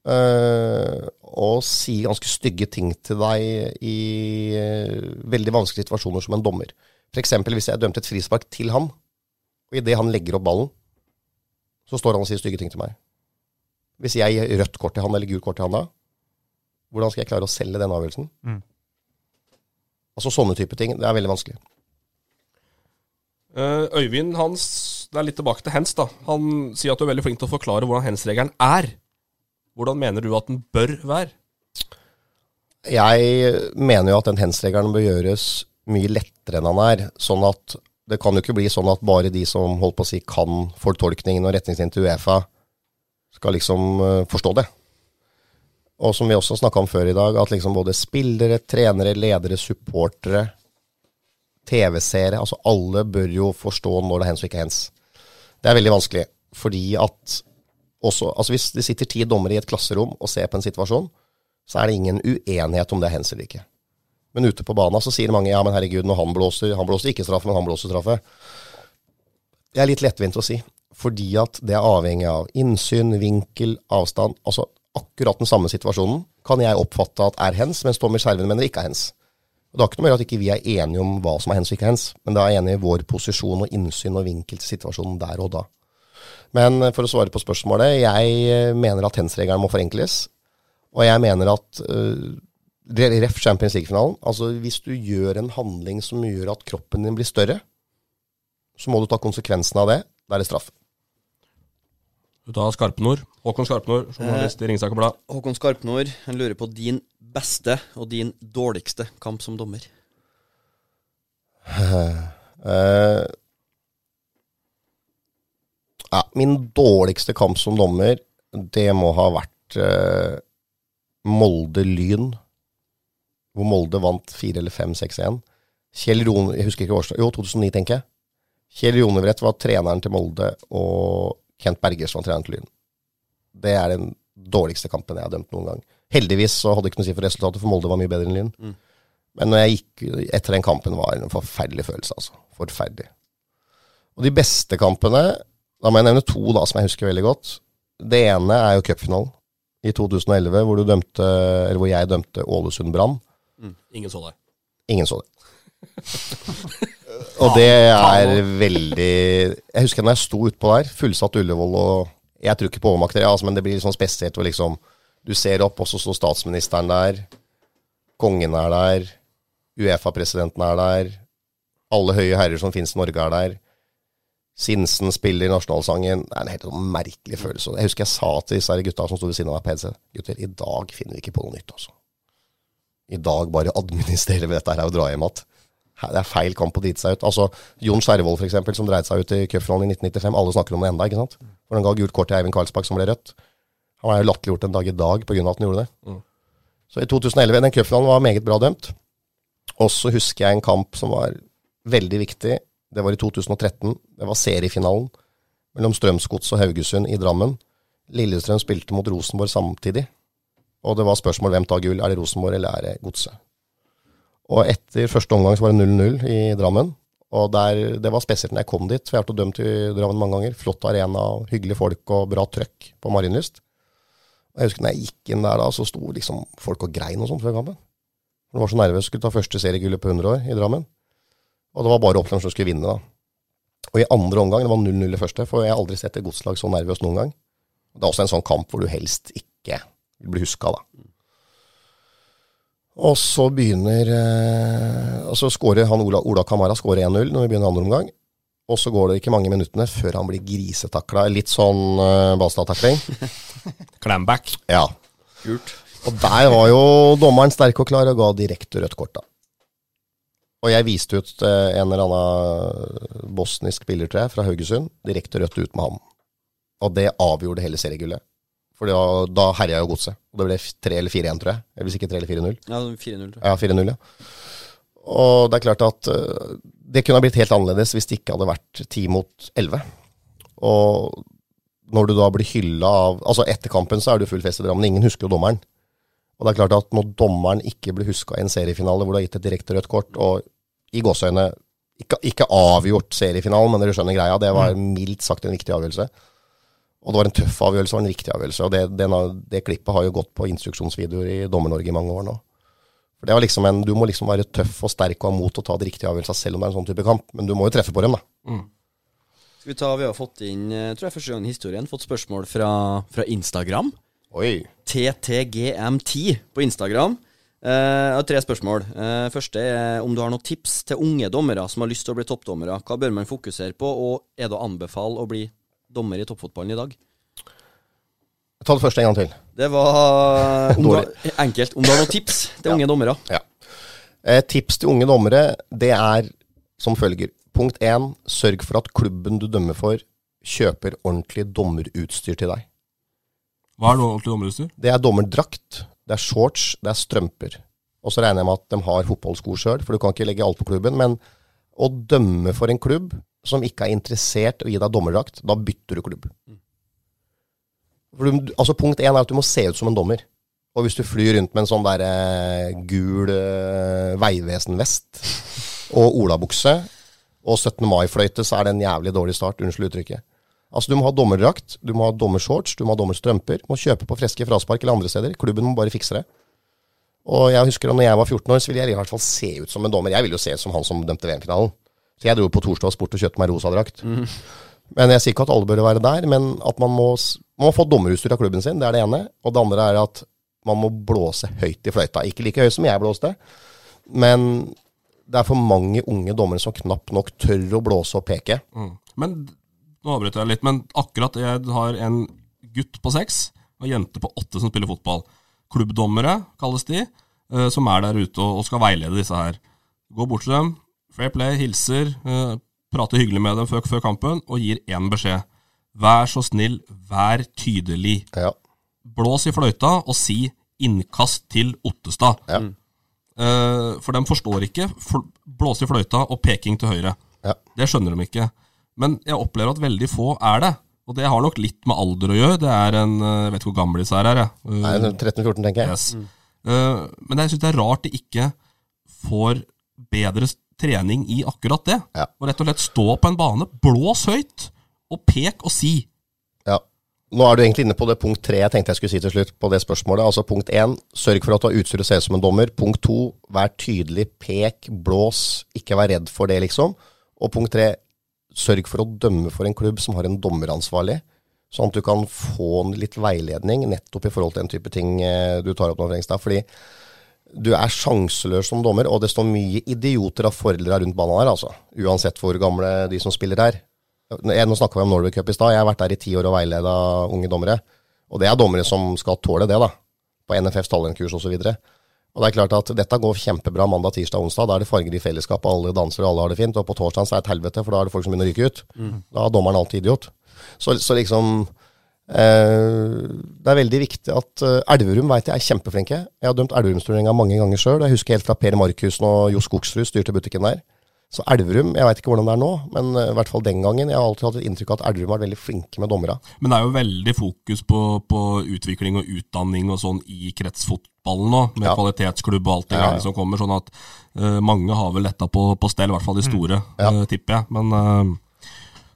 Uh, og sier ganske stygge ting til deg i uh, veldig vanskelige situasjoner som en dommer. F.eks. hvis jeg dømte et frispark til han, og idet han legger opp ballen, så står han og sier stygge ting til meg. Hvis jeg gir rødt kort til han eller gult kort til han da, hvordan skal jeg klare å selge den avgjørelsen? Mm. Altså sånne type ting. Det er veldig vanskelig. Eh, Øyvind hans, det er litt tilbake til hens. da Han sier at du er veldig flink til å forklare hvordan hens-regelen er. Hvordan mener du at den bør være? Jeg mener jo at den hens-regelen bør gjøres mye lettere enn han er. Sånn at det kan jo ikke bli sånn at bare de som holdt på å si kan fortolkningen og retningslinjen til Uefa, skal liksom eh, forstå det. Og som vi også snakka om før i dag, at liksom både spillere, trenere, ledere, supportere, TV-seere, altså alle bør jo forstå når det er hens og ikke hens. Det er veldig vanskelig, fordi at også, altså hvis det sitter ti dommere i et klasserom og ser på en situasjon, så er det ingen uenighet om det er hens eller ikke. Men ute på banen så sier mange ja, men herregud, når han blåser Han blåser ikke straffe, men han blåser straffe. Det er litt lettvint å si. fordi at det er avhengig av innsyn, vinkel, avstand. Altså akkurat den samme situasjonen kan jeg oppfatte at er hens, mens Tommy Skjerven mener ikke er hens. Og Det har ikke noe med at ikke vi er enige om hva som er hens og ikke hens, men det er enige i vår posisjon og innsyn og vinkel til situasjonen der og da. Men eh, for å svare på spørsmålet, jeg eh, mener at hens-regelen må forenkles. Og jeg mener at uh, Ref Champions League-finalen. Altså hvis du gjør en handling som gjør at kroppen din blir større, så må du ta konsekvensen av det. Da er det straff. Tar Skarpnord. Håkon Skarpnord, journalist i Ringsaker Blad. Håkon Skarpnord, han lurer på din beste og din dårligste kamp som dommer. Uh, *laughs* ja, min dårligste kamp som dommer, det må ha vært uh, Molde-Lyn. Hvor Molde vant 4 eller 5-6-1. Kjell Rone, jeg husker ikke årsdag, jo 2009 tenker jeg. Kjell Ronevrett var treneren til Molde, og Kent Bergers var treneren til Lyn. Det er den dårligste kampen jeg har dømt noen gang. Heldigvis så hadde det ikke noe å si for resultatet, for Molde var mye bedre enn Lyn. Mm. Men når jeg gikk etter den kampen, var det en forferdelig følelse, altså. Forferdelig. Og de beste kampene, da må jeg nevne to da som jeg husker veldig godt. Det ene er jo cupfinalen i 2011, hvor, du dømte, eller hvor jeg dømte Ålesund Brann. Mm. Ingen så deg. Ingen så det. *laughs* og det er veldig Jeg husker når jeg sto utpå der, fullsatt Ullevål, og jeg tror ikke på overmakter, ja, men det blir litt sånn spesielt hvor liksom Du ser opp, og så står statsministeren der, kongen er der, Uefa-presidenten er der, alle høye herrer som finnes i Norge, er der. Sinsen spiller nasjonalsangen. Det er en helt sånn merkelig følelse. Jeg husker jeg sa til disse gutta som sto ved siden av meg på headset, gutter, i dag finner vi ikke på noe nytt, altså. I dag bare administrere dette her og dra hjem igjen. Det er feil kamp å drite seg ut. Altså, Jon Skjervold, eksempel, som dreide seg ut i cupfinalen i 1995. Alle snakker om det enda, ikke sant? For han ga gult kort til Eivind Karlsbakk, som ble rødt. Han er jo latterliggjort en dag i dag pga. at han gjorde det. Mm. Så i 2011, den cupfinalen var meget bra dømt. Og så husker jeg en kamp som var veldig viktig. Det var i 2013. Det var seriefinalen mellom Strømsgods og Haugesund i Drammen. Lillestrøm spilte mot Rosenborg samtidig. Og det var spørsmål hvem tar gull. Er det Rosenborg eller er det Godset? Og etter første omgang så var det 0-0 i Drammen. Og der, det var spesielt når jeg kom dit, for jeg har vært og dømt i Drammen mange ganger. Flott arena, hyggelige folk og bra trøkk på Marienlyst. Jeg husker når jeg gikk inn der da, så sto liksom folk og grein og sånt før kampen. De var så nervøse, skulle ta første seriegullet på 100 år i Drammen. Og det var bare Oppland som skulle vinne, da. Og i andre omgang, det var 0-0 i første, for jeg har aldri sett et godslag så nervøst noen gang. Det er også en sånn kamp hvor du helst ikke vil bli huska, da. Og så begynner eh, Og så skårer han Ola, Ola Kamara 1-0 når vi begynner andre omgang. Og så går det ikke mange minuttene før han blir grisetakla. Litt sånn uh, Balstad-takling. *laughs* Clamback. Ja. Kult. Og der var jo dommeren sterk og klar og ga direkte rødt kort, da. Og jeg viste ut eh, en eller annen bosnisk spiller, fra Haugesund. Direkte rødt ut med ham. Og det avgjorde hele seriegullet. For da, da herja jo godset. Og det ble 3 eller 4-1, tror jeg. Eller hvis ikke 3 eller 4-0. Ja, 4-0, tror jeg. Ja, 4-0, ja. Og det er klart at uh, det kunne ha blitt helt annerledes hvis det ikke hadde vært 10 mot 11. Og når du da blir hylla av Altså, etter kampen så er jo full fest i Drammen. Ingen husker jo dommeren. Og det er klart at når dommeren ikke blir huska i en seriefinale hvor du har gitt et direkte rødt kort, og i gåseøyne ikke, ikke avgjort seriefinalen, men dere skjønner greia, det var mildt sagt en viktig avgjørelse. Og det var en tøff avgjørelse og en riktig avgjørelse. Og det, den, det klippet har jo gått på instruksjonsvideoer i Dommer-Norge i mange år nå. For det var liksom en, Du må liksom være tøff og sterk og ha mot til å ta de riktige avgjørelsene selv om det er en sånn type kamp. Men du må jo treffe på dem, da. Mm. Skal vi ta, Vi har fått inn, jeg tror jeg første gang i historien, fått spørsmål fra, fra Instagram. Oi. TTGM10 på Instagram. Eh, jeg har tre spørsmål. Eh, første er om du har noen tips til unge dommere som har lyst til å bli toppdommere. Hva bør man fokusere på, og er det å anbefale å bli dommer i toppfotballen i dag? Ta det første en gang til. Det var *laughs* om du enkelt. Om du har noen tips til unge dommere? Ja. Eh, tips til unge dommere, det er som følger. Punkt én, sørg for at klubben du dømmer for, kjøper ordentlig dommerutstyr til deg. Hva er det ordentlig dommerutstyr? Det er dommerdrakt, det er shorts, det er strømper. Og så regner jeg med at de har fotballsko sjøl, for du kan ikke legge alt på klubben. Men å dømme for en klubb som ikke er interessert i å gi deg dommerdrakt, da bytter du klubb. Du, altså Punkt én er at du må se ut som en dommer. Og hvis du flyr rundt med en sånn der eh, gul eh, Vegvesen-vest og olabukse og 17. mai-fløyte, så er det en jævlig dårlig start. Unnskyld uttrykket. Altså Du må ha dommerdrakt, du må ha dommershorts, du må ha dommerstrømper. Må kjøpe på Freske fraspark eller andre steder. Klubben må bare fikse det. Og jeg husker da når jeg var 14 år, så ville jeg i hvert fall se ut som en dommer. Jeg ville jo se ut som han som dømte VM-finalen. Så jeg dro på Torsdag Sport og kjøpte meg rosa drakt. Men jeg sier ikke at alle bør være der, men at man må, man må få dommerutstyr av klubben sin. Det er det ene. Og det andre er at man må blåse høyt i fløyta. Ikke like høyt som jeg blåste, men det er for mange unge dommere som knapt nok tør å blåse og peke. Mm. Men nå avbryter jeg litt, men akkurat jeg har en gutt på seks og en jente på åtte som spiller fotball. Klubbdommere, kalles de, eh, som er der ute og skal veilede disse her. Gå bort til dem, fair play, hilser, eh, prater hyggelig med dem før, før kampen og gir én beskjed. Vær så snill, vær tydelig. Ja. Blås i fløyta og si 'innkast til Ottestad'. Ja. Eh, for de forstår ikke Blås i fløyta og peking til høyre. Ja. Det skjønner de ikke. Men jeg opplever at veldig få er det. Og det har nok litt med alder å gjøre. Det er en eh, Jeg vet ikke hvor gammel disse her er. Nei, 13-14, tenker jeg. Yes. Eh, men jeg syns det er rart de ikke får bedre trening i akkurat det. Ja. Og rett og slett stå på en bane, blås høyt, og pek og si. Ja. Nå er du egentlig inne på det punkt tre jeg tenkte jeg skulle si til slutt på det spørsmålet. Altså punkt én, sørg for at du har og ser ut som en dommer. Punkt to, vær tydelig, pek, blås, ikke vær redd for det, liksom. Og punkt tre, sørg for å dømme for en klubb som har en dommeransvarlig, sånn at du kan få litt veiledning nettopp i forhold til den type ting eh, du tar opp nå, Frengstad. Fordi du er sjanseløs som dommer, og det står mye idioter av foreldre rundt banen her, altså. Uansett hvor gamle de som spiller der. Jeg, nå snakka vi om Norway Cup i stad. Jeg har vært der i ti år og veileda unge dommere. Og det er dommere som skal tåle det, da. På NFFs talentkurs osv. Og, og det er klart at dette går kjempebra mandag, tirsdag, onsdag. Da er det farger i fellesskap, alle danser og alle har det fint. Og på torsdag er det et helvete, for da er det folk som begynner å ryke ut. Da er dommeren alltid idiot. Så, så liksom Det er veldig viktig at eh, Elverum vet jeg er kjempeflinke. Jeg har dømt Elverumsturneringa mange ganger sjøl. Jeg husker helt fra Per Markussen og Jo Skogsrud styrte butikken der. Så Elverum, jeg veit ikke hvordan det er nå, men eh, i hvert fall den gangen. Jeg har alltid hatt et inntrykk av at Elverum vært veldig flinke med dommere. Men det er jo veldig fokus på, på utvikling og utdanning og sånn i kretsfotballen nå, med Ja. kvalitetsklubb og alt det Ja, ja. som kommer. Sånn at uh, mange har vel letta på, på stell, i hvert fall de store, Mm. Ja. uh, tipper jeg. Men uh,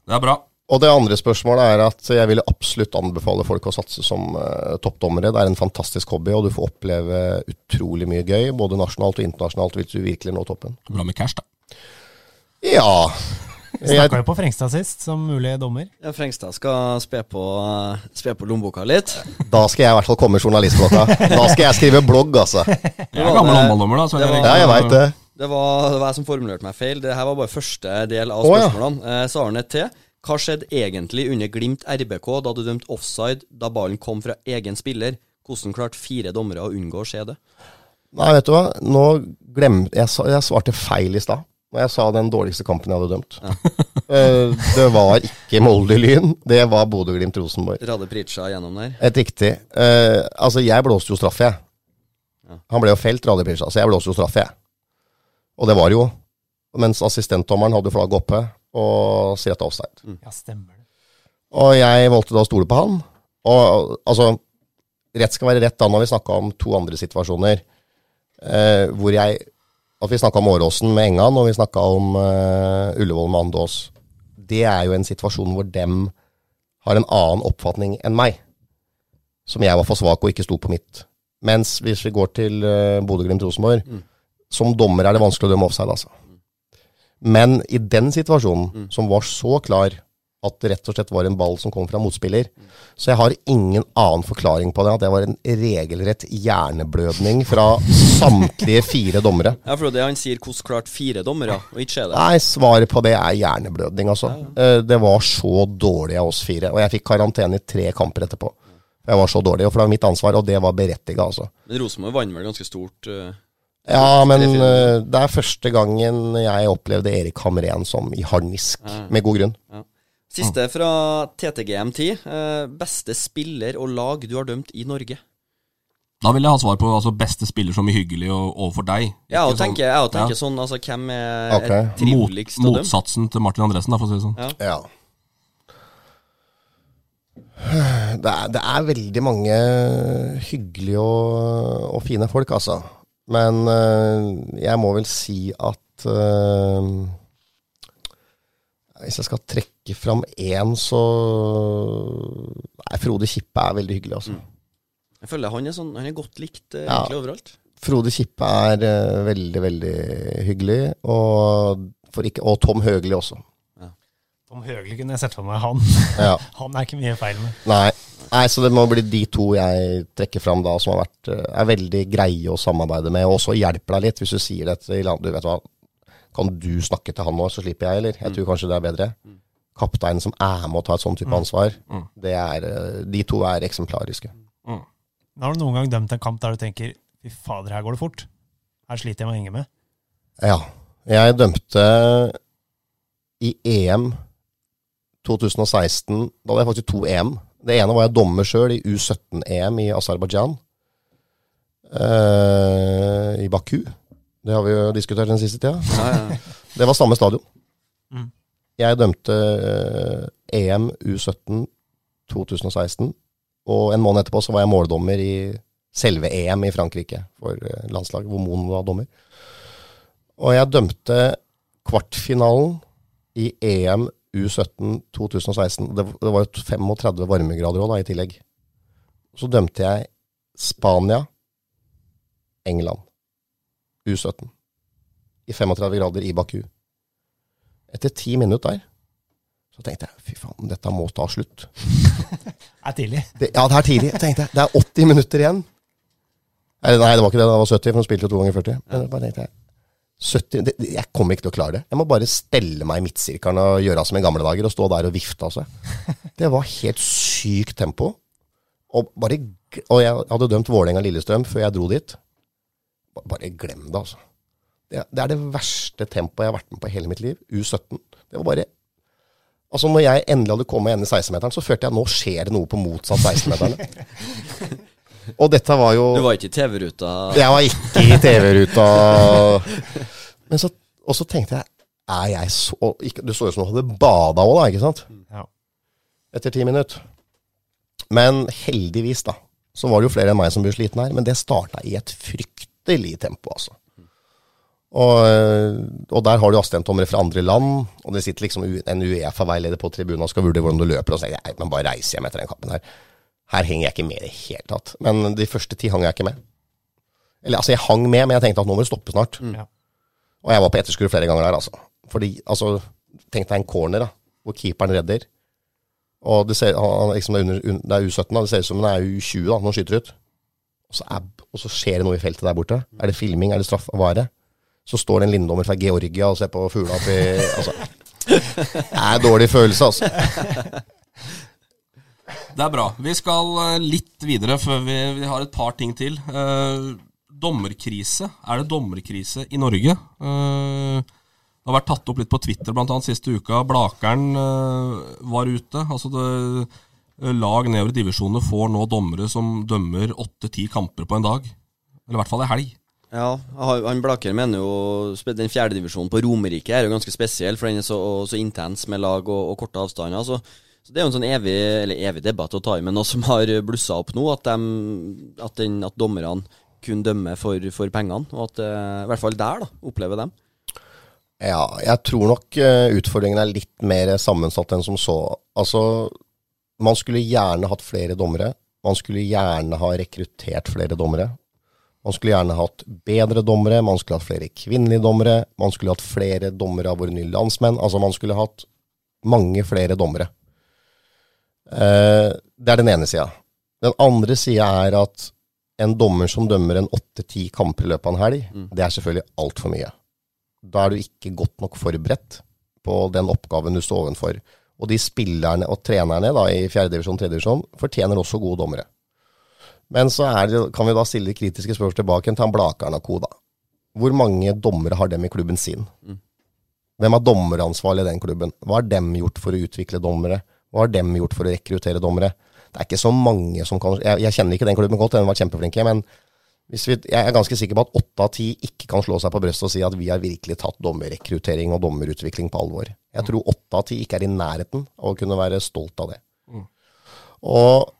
det er bra. Og det andre spørsmålet er at jeg ville absolutt anbefale folk å satse som uh, toppdommere. Det er en fantastisk hobby, og du får oppleve utrolig mye gøy, både nasjonalt og internasjonalt, hvis du virkelig når toppen. Bra med cash, da. Ja. Vi snakka jo på Frengstad sist, som mulig dommer. Ja, Frengstad skal spe på, spe på lommeboka litt. Da skal jeg i hvert fall komme med journalistblokka. Da skal jeg skrive blogg, altså. Jeg er gammel håndballdommer, da. Så det jeg, Ja, jeg veit det. Det var, det var jeg som formulerte meg feil. Det her var bare første del av ja. spørsmålene. Eh, så har han et til. Hva skjedde egentlig under Glimt RBK da du dømte offside da ballen kom fra egen spiller? Hvordan klarte fire dommere å unngå å se det? Nei, vet du hva. Nå glemte jeg, jeg svarte feil i stad. Når jeg sa den dårligste kampen jeg hadde dømt. Ja. *laughs* det var ikke Molde-Lyn, det var Bodø-Glimt-Rosenborg. Rade Pritcha gjennom der. Et riktig. Uh, altså, jeg blåste jo straffe, jeg. Han ble jo felt, Radde Pritsja. så jeg blåste jo straffe, jeg. Og det var jo. Mens assistentdommeren hadde flagget oppe og sier at det er offside. Ja, stemmer det. Og jeg valgte da å stole på han. Og altså, rett skal være rett da når vi snakka om to andre situasjoner. Eh, hvor jeg At vi snakka om Åråsen med Engan, og vi snakka om eh, Ullevål med Andås. Det er jo en situasjon hvor dem har en annen oppfatning enn meg. Som jeg var for svak og ikke sto på mitt. Mens hvis vi går til eh, Bodø-Glimt-Rosenborg Som dommer er det vanskelig å dømme offside, altså. Men i den situasjonen, som var så klar at det rett og slett var en ball som kom fra motspiller. Så jeg har ingen annen forklaring på det. At det var en regelrett hjerneblødning fra samtlige fire dommere. Ja, for det han sier, hvordan klart fire dommere og ikke skjer det? Nei, svaret på det er hjerneblødning, altså. Eh, Det var så dårlig av oss fire. Og jeg fikk karantene i tre kamper etterpå. Jeg var så dårlig, og for det var mitt ansvar, og det var berettiga, altså. Men Rosenborg vant vel ganske stort? eh, Ja, men eh, det er første gangen jeg opplevde Erik Hamren som i harnisk, med god grunn. Siste fra TTGM10. Eh, beste spiller og lag du har dømt i Norge? Da vil jeg ha svar på altså, beste spiller som er hyggelig og, overfor deg. Ja, og tenker, sånn- jeg tenker Ja. sånn, altså hvem er, okay. triveligst triveligst å dømme? motsatsen til Martin Andresen, da, for å si det sånn. Ja. Ja. Det er, det er veldig mange hyggelige og, og fine folk, altså. Men øh, jeg må vel si at øh, Hvis jeg skal trekke fram én, så Nei, Frode Kippe er veldig hyggelig, altså. Jeg føler han er, sånn, han er godt likt eh, Ja. egentlig overalt. Frode Kippe er veldig, veldig hyggelig. Og, for ikke, og Tom Høgli også. Tom Høgli kunne jeg sett for meg han. Ja. *laughs* Han er ikke mye feil med. Nei. Nei, så det må bli de to jeg trekker fram da, som har vært, eh, er veldig greie å samarbeide med, og også hjelper deg litt hvis du sier dette til. Du vet hva, kan du snakke til han nå, så slipper jeg, eller? Jeg tror kanskje det er bedre. Kapteinen som er med å ta et sånn type ansvar, det er, eh, de to er eksemplariske. Har du noen gang dømt en kamp der du tenker fy fader, her går det fort? Her sliter jeg med å henge med. Ja. Jeg dømte i EM 2016. Da hadde jeg faktisk to EM. Det ene var jeg dommer sjøl i U17-EM i Aserbajdsjan. Uh, I Baku. Det har vi jo diskutert den siste tida. Ja, ja. *laughs* Det var samme stadion. Mm. Jeg dømte uh, EM U17 2016, og en måned etterpå så var jeg måldommer i selve EM i Frankrike for eh, landslaget, hvor Moen var dommer. Og jeg dømte kvartfinalen i EM U17 2016. Det, det var jo 35 varmegrader òg, da, i tillegg. Så dømte jeg Spania, England, U17. I 35 grader i Baku. Etter ti minutter der, så tenkte jeg fy faen, dette må ta slutt. Det *laughs* er tidlig. Det, ja, det er tidlig. Jeg tenkte, det er 80 minutter igjen. Eller, nei, det var ikke det. Det var 70, for hun spilte jo to ganger 40. Men bare tenkte jeg, 70, det, jeg kommer ikke til å klare det. Jeg må bare stelle meg i midtsirkelen og gjøre som i gamle dager, og stå der og vifte Altså. *laughs* Det var helt sykt tempo. Og, bare, og jeg hadde dømt Vålerenga-Lillestrøm før jeg dro dit. Bare glem det, altså. Det, det er det verste tempoet jeg har vært med på i hele mitt liv. U17. Det var bare Altså, når jeg endelig hadde kommet igjen i 16-meteren, så følte jeg at nå skjer det noe på motsatt 16-meterne. *laughs* og dette var jo Du var ikke i TV-ruta? Jeg var ikke i TV-ruta. Men så, og så tenkte jeg Er jeg så ikke, Det så ut som du hadde bada òg, da, ikke sant? Ja. Etter ti minutter. Men heldigvis, da, så var det jo flere enn meg som ble sliten her. Men det starta i et fryktelig tempo, altså. Og, og der har du assistentdommere fra andre land, og det sitter liksom en Uefa-veileder på tribunen og skal vurdere hvordan du løper, og så tenker jeg, nei, men bare reiser hjem etter den kampen her. Her henger jeg ikke med i det hele tatt. Men de første ti hang jeg ikke med. Eller altså, jeg hang med, men jeg tenkte at nå må det stoppe snart. Ja. Og jeg var på etterskudd flere ganger der, altså. Fordi, altså, tenk deg en corner, da, hvor keeperen redder. Og det, ser, han, liksom, det, er under, un- det er U17, da. Det ser ut som det er U20 da, når han skyter ut. Og så, er, og så skjer det noe i feltet der borte. Er det filming? Er det straff? Hva er det? Så står det en lindommer fra Georgia og ser på fugla oppi altså. *laughs* Det er en dårlig følelse, altså. *laughs* Det er bra. Vi skal eh, litt videre før vi, vi har et par ting til. Eh, dommerkrise. Er det dommerkrise i Norge? Eh, det har vært tatt opp litt på Twitter blant annet siste uka. Blakeren eh, var ute. Altså det, lag nedover i divisjonene får nå dommere som dømmer åtte-ti kamper på en dag. Eller i hvert fall ei helg. Ja, han Blaker mener jo den fjerdedivisjonen på Romerike er jo ganske spesiell, for den er så, så intens med lag og, og korte avstander. Så, så det er jo en sånn evig, evig debatt å ta i, men noe som har blussa opp nå, at, de, at, den, at dommerne kun dømmer for, for pengene, og at eh, i hvert fall der da, opplever dem. Ja, jeg tror nok eh, utfordringen er litt mer sammensatt enn som så. Altså, man skulle gjerne hatt flere dommere. Man skulle gjerne ha rekruttert flere dommere. Man skulle gjerne hatt bedre dommere, man skulle hatt flere kvinnelige dommere, man skulle hatt flere dommere av våre nye landsmenn. Altså, man skulle hatt mange flere dommere. Eh, det er den ene sida. Den andre sida er at en dommer som dømmer en åtte-ti kamper i løpet av en helg, det er selvfølgelig altfor mye. Da er du ikke godt nok forberedt på den oppgaven du står ovenfor. Og de spillerne og trenerne da, i fjerdedivisjon og tredjedivisjon fortjener også gode dommere. Men så det, kan vi da stille de kritiske spørsmål tilbake til han Blakeren og co. Hvor mange dommere har dem i klubben sin? Hvem er dommeransvarlig i den klubben? Hva har dem gjort for å utvikle dommere? Hva har dem gjort for å rekruttere dommere? Det er ikke så mange som kan Jeg, jeg kjenner ikke den klubben godt, den var kjempeflinke, men hvis vi, jeg er ganske sikker på at åtte av ti ikke kan slå seg på brystet og si at vi har virkelig tatt dommerrekruttering og dommerutvikling på alvor. Jeg tror åtte av ti ikke er i nærheten av å kunne være stolt av det. Og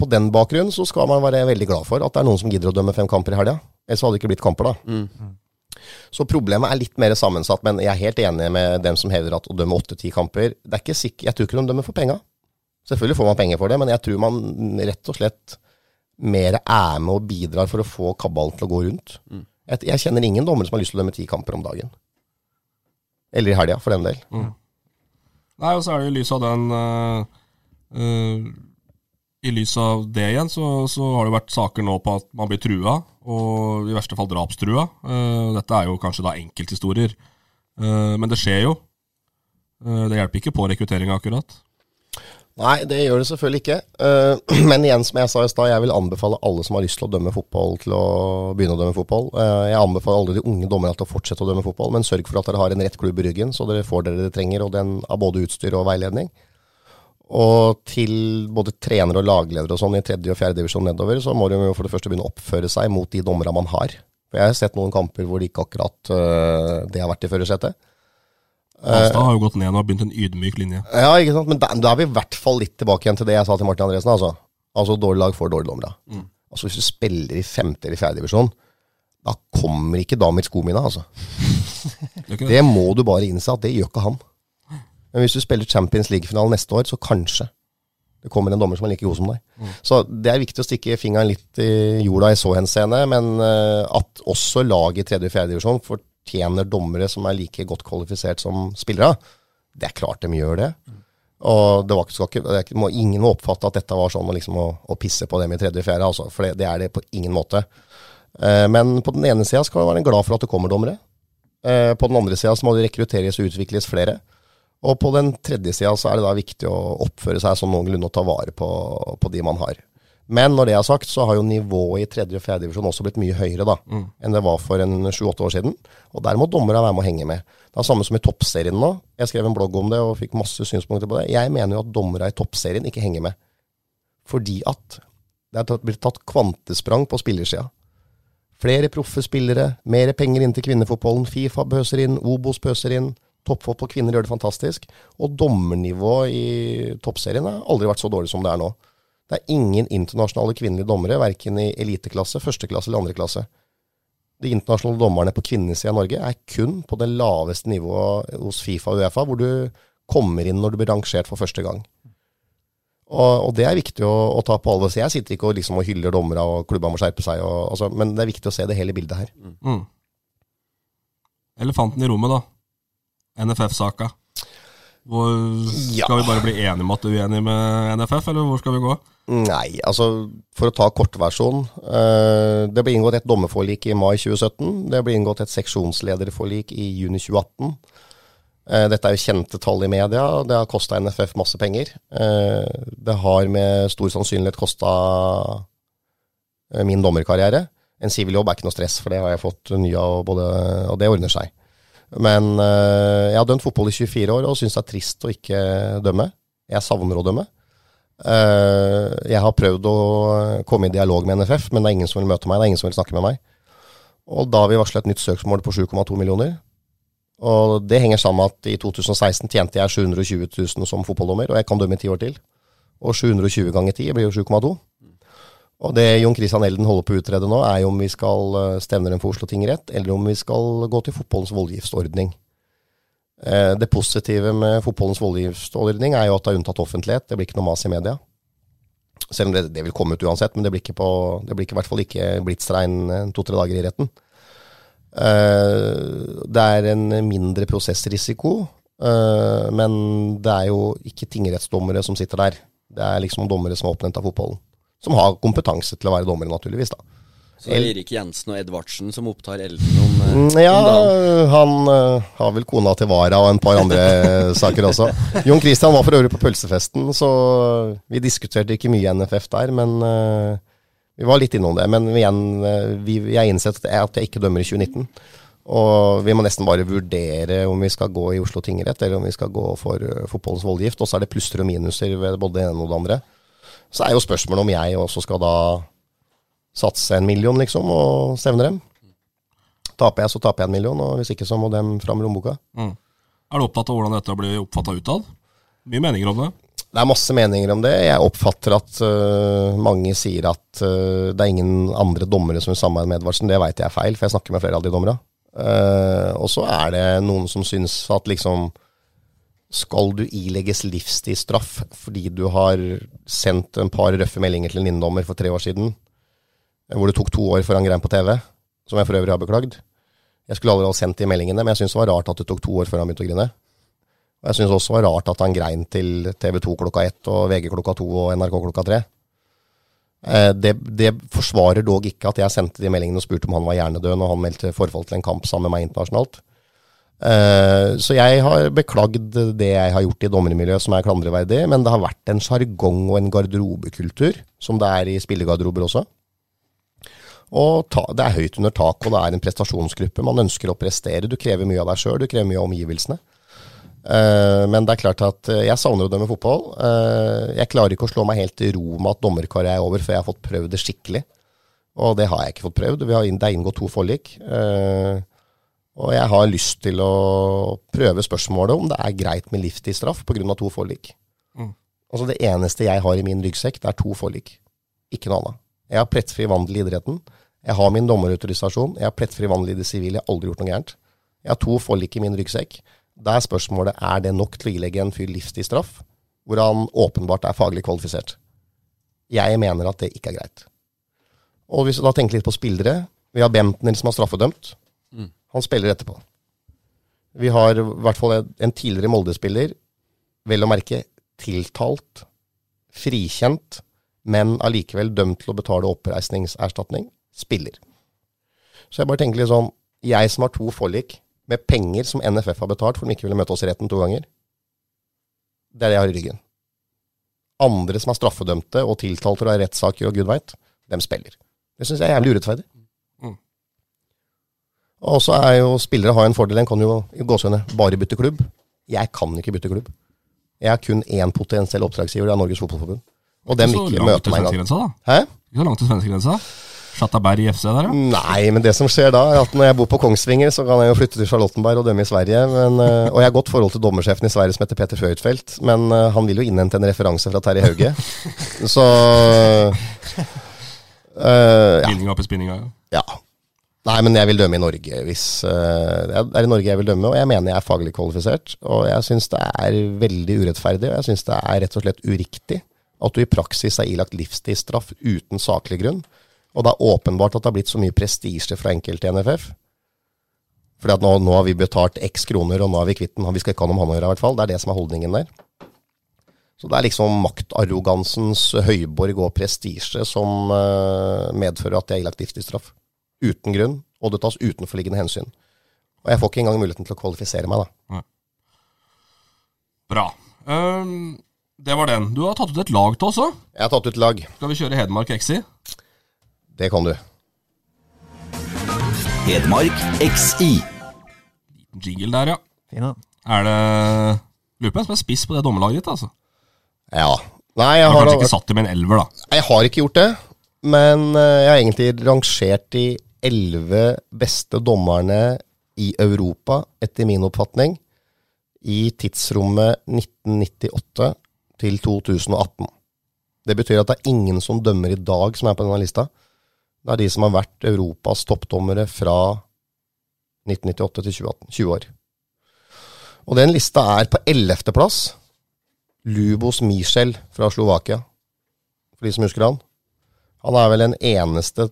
på den bakgrunn så skal man være veldig glad for at det er noen som gidder å dømme fem kamper i helga. Ellers hadde det ikke blitt kamper, da. Så problemet er litt mer sammensatt, men jeg er helt enig med dem som hevder at å dømme åtte-ti kamper det er ikke sikkert, Jeg tror ikke de dømmer for penga. Selvfølgelig får man penger for det, men jeg tror man rett og slett mer er med og bidrar for å få kabalen til å gå rundt. Jeg, jeg kjenner ingen dommere som har lyst til å dømme ti kamper om dagen. Eller i helga, for den del. Nei, og så er det i lys av den eh, eh, I lys av det igjen, så, så har det vært saker nå på at man blir trua, og i verste fall drapstrua. Uh, dette er jo kanskje da enkelthistorier, uh, men det skjer jo. Uh, det hjelper ikke på rekrutteringa, akkurat. Nei, det gjør det selvfølgelig ikke. Eh, *clears throat* men igjen, som jeg sa i stad, jeg vil anbefale alle som har lyst til å dømme fotball, til å begynne å dømme fotball. Eh, jeg anbefaler alle de unge dommerne til å fortsette å dømme fotball, men sørg for at dere har en rett klubb i ryggen, så dere får det dere trenger, og den av både utstyr og veiledning. Og til både trenere og lagledere og sånn i tredje og fjerde divisjon nedover, så må de jo for det første begynne å oppføre seg mot de dommerne man har. For jeg har sett noen kamper hvor det ikke akkurat uh, det har vært i førersetet. Alstad har jo gått ned og begynt en ydmyk linje. Ja, ikke sant? Men da, da er vi i hvert fall litt tilbake igjen til det jeg sa til Martin Andresen. Altså, altså dårlig lag får dårlige dommere. Altså Hvis du spiller i femte eller fjerde divisjon, da kommer ikke Damir Skomina, altså. *laughs* det? Det må du bare innse at det gjør ikke han. Men hvis du spiller Champions League-finale neste år, så kanskje det kommer en dommer som er like god som deg. Så det er viktig å stikke fingeren litt i jorda i så henseende, men eh, at også lag i tredje og fjerde divisjon fortjener dommere som er like godt kvalifisert som spillere, det er klart de gjør det. Og det var ikke, det må, ingen må oppfatte at dette var sånn liksom, å, å pisse på dem i tredje og fjerde, altså, for det, det er det på ingen måte. Eh, men på den ene sida skal man være glad for at det kommer dommere. Eh, på den andre sida må det rekrutteres og utvikles flere. Og på den tredje sida så er det da viktig å oppføre seg sånn noenlunde og ta vare på, på de man har. Men når det er sagt, så har jo nivået i tredje og fjerde divisjon også blitt mye høyere da, enn det var for en sju-åtte år siden. Og der må dommerne være med å henge med. Det er samme som i toppserien nå. Jeg skrev en blogg om det og fikk masse synspunkter på det. Jeg mener jo at dommerne i toppserien ikke henger med. Fordi at det er blitt tatt kvantesprang på spillersida. Flere proffe spillere, mer penger inn til kvinnefotballen. Fifa pøser inn, Obos pøser inn. Toppfotball kvinner gjør det fantastisk. Og dommernivået i toppserien har aldri vært så dårlig som det er nå. Det er ingen internasjonale kvinnelige dommere, verken i eliteklasse, førsteklasse eller andreklasse. De internasjonale dommerne på kvinnesida i Norge er kun på det laveste nivået hos Fifa og Uefa, hvor du kommer inn når du blir rangert for første gang. Og, og det er viktig å, å ta på alvor. Så jeg sitter ikke og, liksom, og hyller dommere og klubba må skjerpe seg, og, altså, men det er viktig å se det hele bildet her. Mm. Elefanten i rommet, da. NFF-saka. Ja. Skal vi bare bli enige om at du er uenig med NFF, eller hvor skal vi gå? Nei, altså for å ta kortversjonen. Eh, det ble inngått et dommerforlik i mai 2017. Det ble inngått et seksjonslederforlik i juni 2018. Eh, dette er jo kjente tall i media. Det har kosta NFF masse penger. Eh, det har med stor sannsynlighet kosta eh, min dommerkarriere. En siviljobb er ikke noe stress, for det har jeg fått ny av, både, og det ordner seg. Men eh, jeg har dømt fotball i 24 år og syns det er trist å ikke dømme. Jeg savner å dømme. Eh, jeg har prøvd å komme i dialog med NFF, men det er ingen som vil møte meg. Det er ingen som vil snakke med meg. Og da har vi varsla et nytt søksmål på 7,2 millioner. Og det henger sammen med at i 2016 tjente jeg 720 000 som fotballdommer, og jeg kan dømme i ti år til. Og 720 ganger 10 blir jo 7,2. Og det Jon Christian Elden holder på å utrede nå, er jo om vi skal eh, stevne dem for Oslo tingrett, eller om vi skal gå til fotballens voldgiftsordning. Eh, Det positive med fotballens voldgiftsordning er jo at det er unntatt offentlighet. Det blir ikke noe mas i media. Selv om det, det vil komme ut uansett, men det blir på, det blir i hvert fall ikke blitsregn to-tre dager i retten. Eh, Det er en mindre prosessrisiko, eh, men det er jo ikke tingrettsdommere som sitter der. Det er liksom dommere som er oppnevnt av fotballen. Som har kompetanse til å være dommere, naturligvis. da. Så Erik Jensen og Edvardsen som opptar Elden om, eh, Mm, om Ja, dagen. han eh, har vel kona til Vara og en par andre *laughs* saker også. Jon Christian var for øvrig på pølsefesten, så vi diskuterte ikke mye NFF der, men eh, vi var litt innom det. Men igjen, eh, vi, jeg har innsett at jeg ikke dømmer i 2019. Og vi må nesten bare vurdere om vi skal gå i Oslo tingrett, eller om vi skal gå for eh, fotballens voldgift. Og så er det plusser og minuser ved både det ene og det andre. Så er jo spørsmålet om jeg også skal da satse en million, liksom, og stevne dem. Taper jeg, så taper jeg en million, og hvis ikke, så må dem fram i lommeboka. Mm. Er du opptatt av hvordan dette blir oppfatta utad? Mye meninger om det. Det er masse meninger om det. Jeg oppfatter at uh, mange sier at uh, det er ingen andre dommere som vil samarbeide med Edvardsen. Det veit jeg er feil, for jeg snakker med flere av de dommerne. Uh, og så er det noen som syns at liksom Skal du ilegges livstidsstraff fordi du har sendt en par røffe meldinger til en inndommer for tre år siden, eh, hvor det tok to år før han grein på TV, som jeg for øvrig har beklagd Jeg skulle ha sendt de meldingene, men jeg syns det var rart at det tok to år før han begynte å grine. Og jeg syns også det var rart at han grein til TV 2 klokka ett og VG klokka to og NRK klokka tre. Eh, Det, det forsvarer dog ikke at jeg sendte de meldingene og spurte om han var hjernedød når han meldte forfall til en kamp sammen med meg internasjonalt. Eh, Så jeg har beklagd det jeg har gjort i dommermiljøet som er klandreverdig, men det har vært en sjargong og en garderobekultur, som det er i spillegarderober også. Og ta, det er høyt under tak, og det er en prestasjonsgruppe. Man ønsker å prestere. Du krever mye av deg sjøl, du krever mye av omgivelsene. Eh, men det er klart at eh, jeg savner å dømme fotball. Jeg klarer ikke å slå meg helt til ro med at dommerkarrieren er over før jeg har fått prøvd det skikkelig. Og det har jeg ikke fått prøvd. Har, det er inngått to forlik. Eh, og jeg har lyst til å prøve spørsmålet om det er greit med livstidsstraff pga. to forlik. Mm. Altså Det eneste jeg har i min ryggsekk, det er to forlik. Ikke noe annet. Jeg har plettfri vandel i idretten. Jeg har min dommerautorisasjon. Jeg har plettfri vandel i det sivile. Jeg har aldri gjort noe gærent. Jeg har to forlik i min ryggsekk. Da er spørsmålet er det nok til å ilegge en fyr livstidsstraff, hvor han åpenbart er faglig kvalifisert. Jeg mener at det ikke er greit. Og hvis du da tenker litt på spillere Vi har Bentner som er straffedømt. Han spiller etterpå. Vi har i hvert fall en tidligere Molde-spiller, vel å merke tiltalt, frikjent, men allikevel dømt til å betale oppreisningserstatning, spiller. Så jeg bare tenker litt sånn Jeg som har to forlik med penger som NFF har betalt for de ikke ville møte oss i retten to ganger, det er det jeg har i ryggen. Andre som er straffedømte og tiltalt for å ha rettssaker og gud veit, dem spiller. Det syns jeg er jævlig urettferdig. Og så er jo spillere har en fordel, en kan jo i gåsehudene bare bytte klubb. Jeg kan ikke bytte klubb. Jeg har kun én potensiell oppdragsgiver, det er Norges Fotballforbund. Og dem ikke møte meg engang. Hæ? Ikke så langt til svenskegrensa. Chatterberg i FC der, ja. Nei, men det som skjer da, er at når jeg bor på Kongsvinger, så kan jeg jo flytte til Charlottenberg og dømme i Sverige. Men, eh, og jeg har godt forhold til dommersjefen i Sverige som heter Peter Føytfeldt, men eh, han vil jo innhente en referanse fra Terje Hauge. *laughs* så eh, ja. Bindinga opp i spinninga. Ja. ja. Nei, men jeg vil dømme i Norge hvis uh, Det er i Norge jeg vil dømme, og jeg mener jeg er faglig kvalifisert. Og jeg syns det er veldig urettferdig, og jeg syns det er rett og slett uriktig at du i praksis er ilagt livstidsstraff uten saklig grunn. Og det er åpenbart at det har blitt så mye prestisje fra enkelte i NFF. Fordi at nå, nå har vi betalt x kroner, og nå er vi kvitt den. Vi skal ikke ha noe med han å gjøre, i hvert fall. Det er det som er holdningen der. Så det er liksom maktarrogansens høyborg og prestisje som uh, medfører at jeg er ilagt livstidsstraff. Uten grunn, og det tas utenforliggende hensyn. Og jeg får ikke engang muligheten til å kvalifisere meg, da. Bra. Um, det var den. Du har tatt ut et lag til oss òg. Jeg har tatt ut lag. Skal vi kjøre Hedmark XI? Det kan du. Hedmark XI. Jingle der, ja. Fin, da. Er det Lurer på hvem som er spiss på det dommerlaget ditt, altså. Ja. Nei, Jeg du har har, kanskje ikke satt dem i en elver, da. jeg har ikke gjort det. Men eh, jeg har egentlig rangert de elleve beste dommerne i Europa, etter min oppfatning, i tidsrommet 1998 til 2018. Det betyr at det er ingen som dømmer i dag som er på denne lista. Det er de som har vært Europas toppdommere fra 1998 til 2018. 20 år. Og den lista er på ellevteplass. Lubos Michel fra Slovakia, for de som husker han. Han er vel den eneste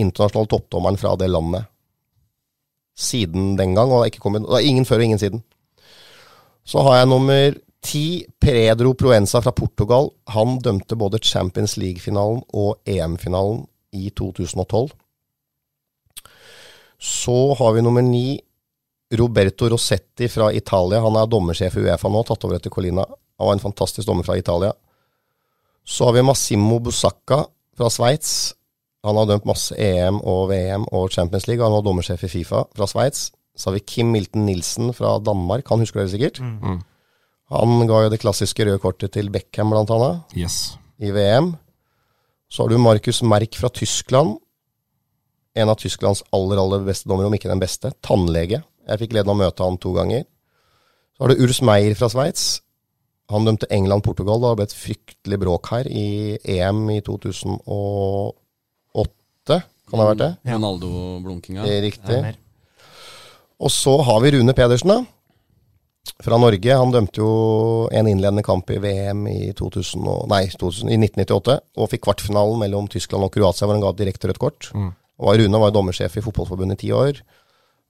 internasjonale toppdommeren fra det landet siden den gang. Og det er, kommet, det er ingen før og ingen siden. Så har jeg nummer ti, Pedro Proenza fra Portugal. Han dømte både Champions League-finalen og EM-finalen i 2012. Så har vi nummer ni, Roberto Rossetti fra Italia. Han er dommersjef i Uefa nå, tatt over etter Colina. Han var en fantastisk dommer fra Italia. Så har vi Massimo Busacca fra Sveits. Han har dømt masse EM og VM og Champions League. Han var dommersjef i Fifa fra Sveits. Så har vi Kim Milton Nilsen fra Danmark. Han husker dere sikkert. Mm. Han ga jo det klassiske røde kortet til Beckham, blant annet, Yes. i VM. Så har du Markus Merk fra Tyskland. En av Tysklands aller, aller beste dommere, om ikke den beste. Tannlege. Jeg fikk gleden av å møte han to ganger. Så har du Urs Meyer fra Sveits. Han dømte England-Portugal. Det ble et fryktelig bråk her i EM i 2008. Kan det ha vært det? Ronaldo-blunkinga. Det er riktig. Og så har vi Rune Pedersen, da. Fra Norge. Han dømte jo en innledende kamp i VM i, 2000 og, nei, 2000, i 1998. Og fikk kvartfinalen mellom Tyskland og Kroatia, hvor han ga direkte rødt kort. Og Rune var dommersjef i Fotballforbundet i ti år.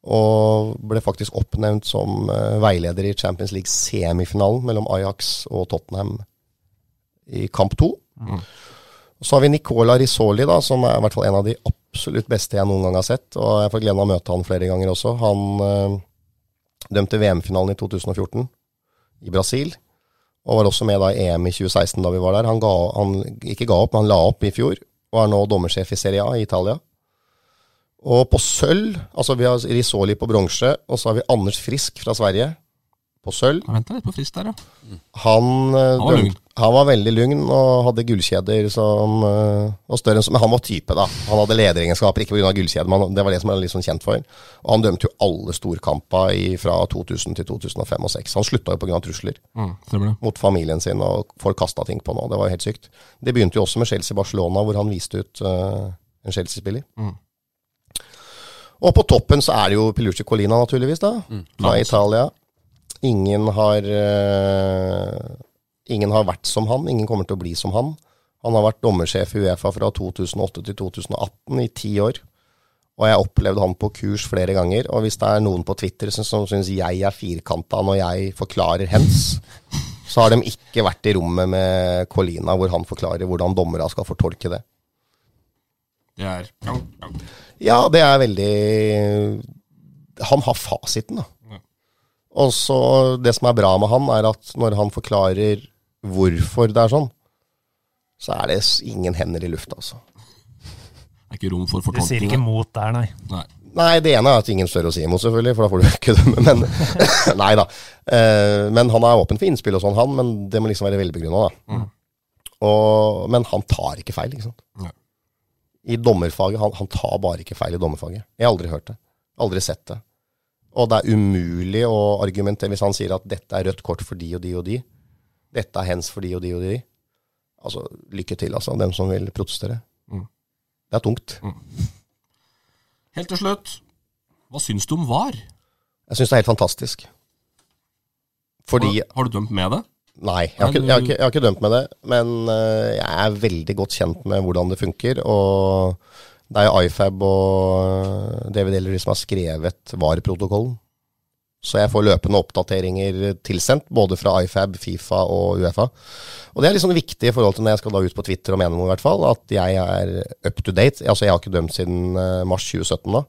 Og ble faktisk oppnevnt som eh, veileder i Champions League semifinalen mellom Ajax og Tottenham i kamp to. Og Så har vi Nicola Risoli, da, som er i hvert fall en av de absolutt beste jeg noen gang har sett. Og jeg får gleden av å møte han flere ganger også. Han øh, dømte VM-finalen i 2014 i Brasil. Og var også med da i EM i 2016 da vi var der. Han, ga, han ikke ga opp, men han la opp i fjor. Og er nå dommersjef i Serie A i Italia. Og på sølv, altså vi har Risoli på bronse, og så har vi Anders Frisk fra Sverige på sølv. Jeg venta litt på frist der, ja. Han, eh, Han var han var veldig lugn og hadde gullkjeder som eh, var større enn som Men han var type, da. Han hadde lederegenskaper, ikke pga. gullkjeder, men det var det som han var litt sånn kjent for. Og han dømte jo alle storkamper i- fra 2000 til 2005 og 2006. Han slutta jo pga. trusler Mm, mot familien sin, og folk kasta ting på han. Det var helt sykt. Det begynte jo også med Chelsea-Barcelona, hvor han viste ut uh, en Chelsea-spiller. Mm. Og på toppen så er det jo Pilucci Colina, naturligvis, da. Fra Italia. Ingen har eh, Ingen har vært som han. Ingen kommer til å bli som han. Han har vært dommersjef i Uefa fra 2008 til 2018 i ti år. Og jeg opplevde han på kurs flere ganger. Og hvis det er noen på Twitter som, som syns jeg er firkanta når jeg forklarer hens, så har de ikke vært i rommet med Colina hvor han forklarer hvordan dommerne skal fortolke det. Det er ja, det er veldig Han har fasiten, da. Og så Det som er bra med han, er at når han forklarer hvorfor det er sånn, så er det ingen hender i lufta, altså. Det er ikke rom for Du sier ikke mot der, nei. Nei. Nei, det ene er at ingen stør å si imot, selvfølgelig, for da får du *laughs* ikke dømme. Men *laughs* nei da. Eh, Men han er åpen for innspill og sånn, han. Men det må liksom være velbegrunna, da. Og, men han tar ikke feil, ikke sant. Nei. I dommerfaget, han, han tar bare ikke feil i dommerfaget. Jeg har aldri hørt det. Aldri sett det. Og det er umulig å argumentere hvis han sier at dette er rødt kort for de og de og de. Dette er hens for de og de og de. Altså, lykke til, altså, dem som vil protestere. Mm. Det er tungt. Helt til slutt, hva syns du om VAR? Jeg syns det er helt fantastisk. Fordi Har, har du dømt med det? Nei, jeg har, ikke, jeg, har ikke, jeg har ikke dømt med det. Men øh, jeg er veldig godt kjent med hvordan det funker. Og det er jo IFAB og David Ellery som har skrevet VAR-protokollen. Så jeg får løpende oppdateringer tilsendt, både fra IFAB, Fifa og Uefa. Og det er litt sånn viktig i forhold til når jeg skal da ut på Twitter og mene noe, i hvert fall, at jeg er up to date. Altså, jeg har ikke dømt siden øh, mars 2017 da,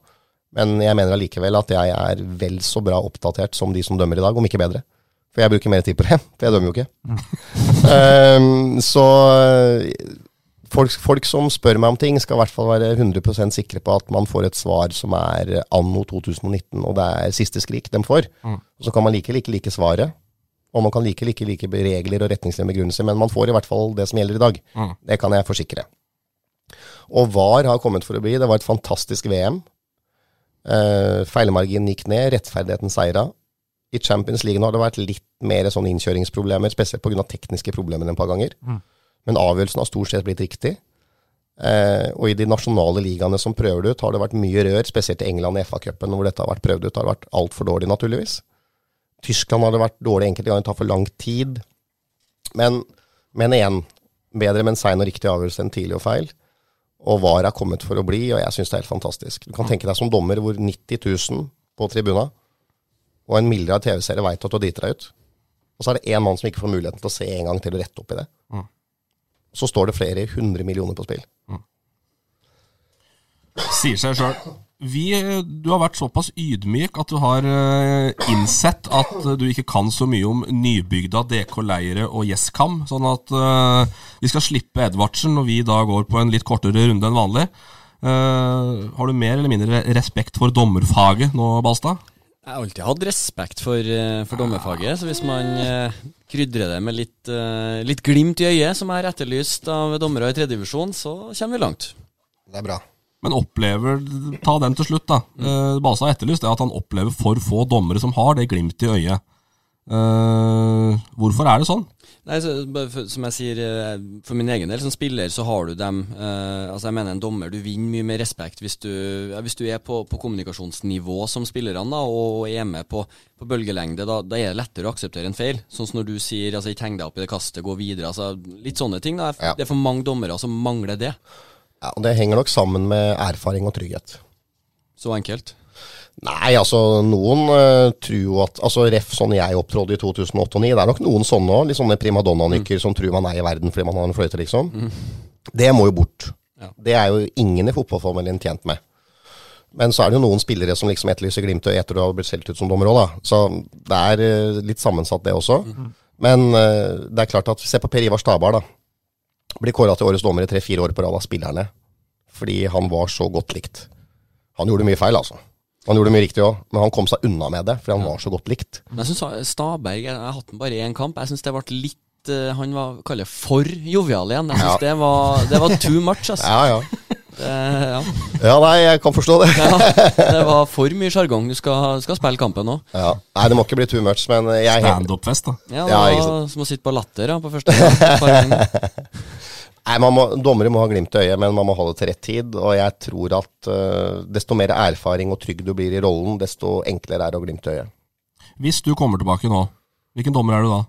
Men jeg mener allikevel at jeg er vel så bra oppdatert som de som dømmer i dag, om ikke bedre. For jeg bruker mer tid på det, *laughs* for jeg dømmer jo ikke. um, *laughs* så eh, folk, folk som spør meg om ting, skal i hvert fall være 100% sikre på at man får et svar som er anno 2019, og det er siste skrik de får. Mm. så kan man like like like svaret, og man kan like like like regler og retningslinjer begrunnelser, men man får i hvert fall det som gjelder i dag. Det kan jeg forsikre. Og VAR har kommet for å bli. Det var et fantastisk VM. Uh, Feilmarginen gikk ned, rettferdigheten seira. I Champions League nå har det vært litt mer sånn innkjøringsproblemer, spesielt pga. tekniske problemer en par ganger. Men avgjørelsen har stort sett blitt riktig. Eh, og i de nasjonale ligaene som prøver det ut, har det vært mye rør, spesielt i England i FA-cupen, hvor dette har vært prøvd ut. har det vært altfor dårlig, naturligvis. Tyskland har det vært dårlig enkelte ganger, det tar for lang tid. Men, men igjen, bedre med en sein og riktig avgjørelse enn tidlig og feil. Og VAR er kommet for å bli, og jeg syns det er helt fantastisk. Du kan tenke deg som dommer hvor 90 000 på tribuna og en mildere TV-serie veit at du har driti deg ut. Og så er det én mann som ikke får muligheten til å se en gang til å rette opp i det. Så står det flere hundre millioner på spill. Sier seg sjøl. Du har vært såpass ydmyk at du har eh, innsett at du ikke kan så mye om nybygda DK Leire og Gjesskam. Sånn at eh, vi skal slippe Edvardsen når vi da går på en litt kortere runde enn vanlig. Eh, har du mer eller mindre respekt for dommerfaget nå, Balstad? Jeg har alltid hatt respekt for, eh, for dommerfaget, så hvis man eh, krydrer det med litt, eh, litt glimt i øyet, som er etterlyst av dommere i tredjedivisjon, så kommer vi langt. Det er bra. Men opplever Ta den til slutt, da. Eh, Balstad har etterlyst det at han opplever for få dommere som har det glimt i øyet. Eh, hvorfor er det sånn? Nei, så, Som jeg sier, eh, for min egen del som spiller, så har du dem eh, Altså jeg mener en dommer, du vinner mye mer respekt hvis du, ja, hvis du er på, på kommunikasjonsnivå som spillerne da, og er med på, på bølgelengde. Da, da er det lettere å akseptere en feil. Sånn som når du sier altså, 'ikke heng deg opp i det kastet, gå videre'. Altså, litt sånne ting. da. Det er for mange dommere som mangler det. Ja, og Det henger nok sammen med erfaring og trygghet. Så enkelt. Nei, altså noen uh, tror jo at Altså Ref sånn jeg opptrådte i 2008 og 2009, det er nok noen sånne òg. Litt sånne primadonna-nykker som tror man er i verden fordi man har en fløyte, liksom. Det må jo bort. Ja. Det er jo ingen i fotballformelen tjent med. Men så er det jo noen spillere som liksom etterlyser Glimtøy etter å ha blitt solgt ut som dommer òg, da. Så det er uh, litt sammensatt, det også. Men uh, det er klart at Se på Per Ivar Stabar, da. Blir kåra til årets dommer i tre-fire år på rad av spillerne. Fordi han var så godt likt. Han gjorde mye feil, altså. Han gjorde mye riktig òg, men han kom seg unna med det fordi han var så godt likt. Men jeg synes Staberg Jeg har hatt den bare i én kamp. Jeg syns det ble litt eh, Han var kaller for jovial igjen. Jeg syns Ja. det, var, det var too much, altså. Ja, ja. *laughs* Det, ja. Ja, nei, jeg kan forstå det. ja. *laughs* Det var for mye sjargong. Du skal, skal spille kampen nå. Ja. Nei, det må ikke bli too much, men jeg Standup-fest, da. Ja, det Ja, var som å sitte på latter ja, på første gang. *laughs* Nei, må, Dommere må ha glimt i øyet, men man må ha det til rett tid. Og jeg tror at uh, desto mer erfaring og trygg du blir i rollen, desto enklere er det å glimte øyet. Hvis du kommer tilbake nå, hvilken dommer er du da?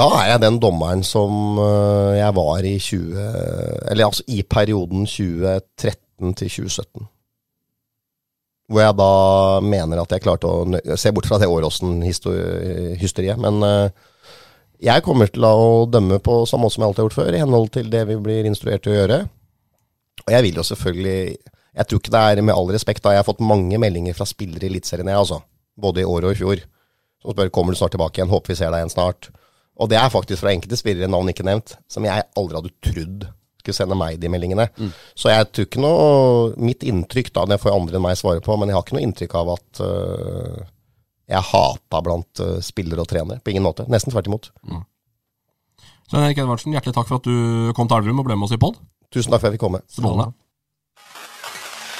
Da er jeg den dommeren som uh, jeg var i 20... Eller altså i perioden 2013 til 2017. Hvor jeg da mener at jeg klarte å Se bort fra det Åråsen-hysteriet. Men øh, jeg kommer til å dømme på samme måte som jeg alltid har gjort før, i henhold til det vi blir instruert til å gjøre. Og jeg vil jo selvfølgelig Jeg tror ikke det er med all respekt, da. Jeg har fått mange meldinger fra spillere i Eliteserien, jeg, altså. Både i år og i fjor. Som spør kommer du snart tilbake igjen. Håper vi ser deg igjen snart. Og det er faktisk fra enkelte spillere, navn ikke nevnt, som jeg aldri hadde trodd skulle sende meg de meldingene. Så jeg tror ikke noe Mitt inntrykk, da, det får andre enn meg svare på, men jeg har ikke noe inntrykk av at øh, jeg hata blant øh, spillere og trenere. På ingen måte. Nesten tvert imot. Svein Erik Edvardsen, hjertelig takk for at du kom til Elverum og ble med oss i pod. Tusen takk for at jeg fikk komme. Strålende.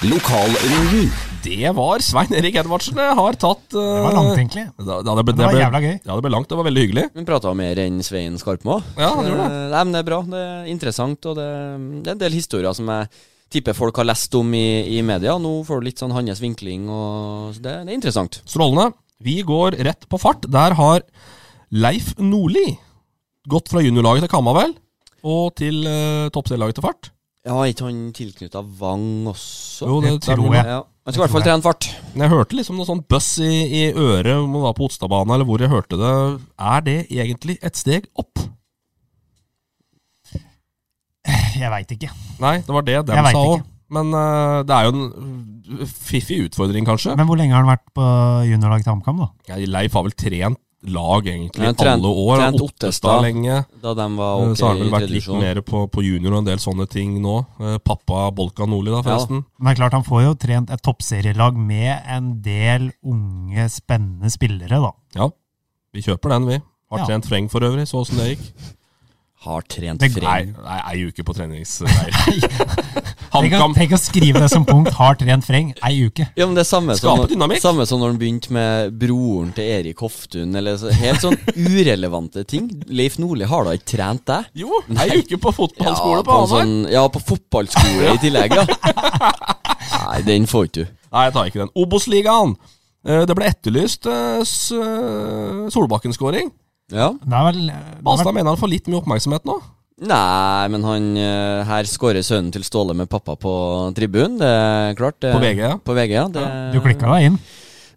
Lokalrunden. Det var Svein Erik Edvardsen. Har tatt uh, Det var langt, egentlig. Da, da, det, ble, Det var ble- jævla gøy. Ja, det ble langt. Det var veldig hyggelig. Vi prata mer enn Svein Skarpmo. Ja, han gjorde det. Eh, Nei, men det er bra. Det er interessant, og det, det er en del historier som jeg tipper folk har lest om i, i media. Nå får du litt sånn hans vinkling, og så det, det er interessant. Strålende. Vi går rett på fart. Der har Leif Nordli gått fra juniorlaget til Kammavel? Og til uh, toppserielaget til Fart. Ja, er ikke han tilknytta Vang også? Jo, det tror tror jeg. Ja. Han skal i hvert fall trene fart. Jeg hørte liksom noe sånn bøss i, i øret om det var på Otstadbanen, eller hvor jeg hørte det. Er det egentlig et steg opp? Jeg veit ikke. Nei, det var det Jeg dem sa òg. Men uh, det er jo en fiffig utfordring, kanskje. Men hvor lenge har han vært på juniorlag til HamKam, da? Ja, Leif har vel trent lag egentlig Ja, trent- alle år. trent Ottestad lenge. Da de var okay, ok Så har han vel vært litt mer på, på junior og en del sånne ting nå. Uh, Pappa Bolka Nordli, da, forresten. Men det er klart han får jo trent et toppserielag med en del unge, spennende spillere, da. Ja. Vi kjøper den, vi. Har Ja. trent Freng for øvrig, så åssen det gikk. Har trent Det- Nei, ei uke på treningsleir. *laughs* Tenk å, tenk å skrive det som punkt 'har trent Freng' ei uke. Ja, men det er samme som, samme som når han begynte med broren til Erik Hoftun. Eller så, helt sånn *laughs* urelevante ting. Leif Nordli har da ikke trent deg? Jo, ei uke på fotballskole ja, på Hamar. sånn, ja, på fotballskole i tillegg, ja. *laughs* Nei, den får ikke du. Nei, jeg tar ikke den. Obos-ligaen. Eh, Det ble etterlyst eh, eh, Solbakken-skåring. Ja. Balstad mener han får litt mye oppmerksomhet nå. Nei, men han eh, Her skårer sønnen til Ståle med pappa på tribunen. Det er klart. Det, På VG, ja. På VG, ja. Det, Du klikka deg inn.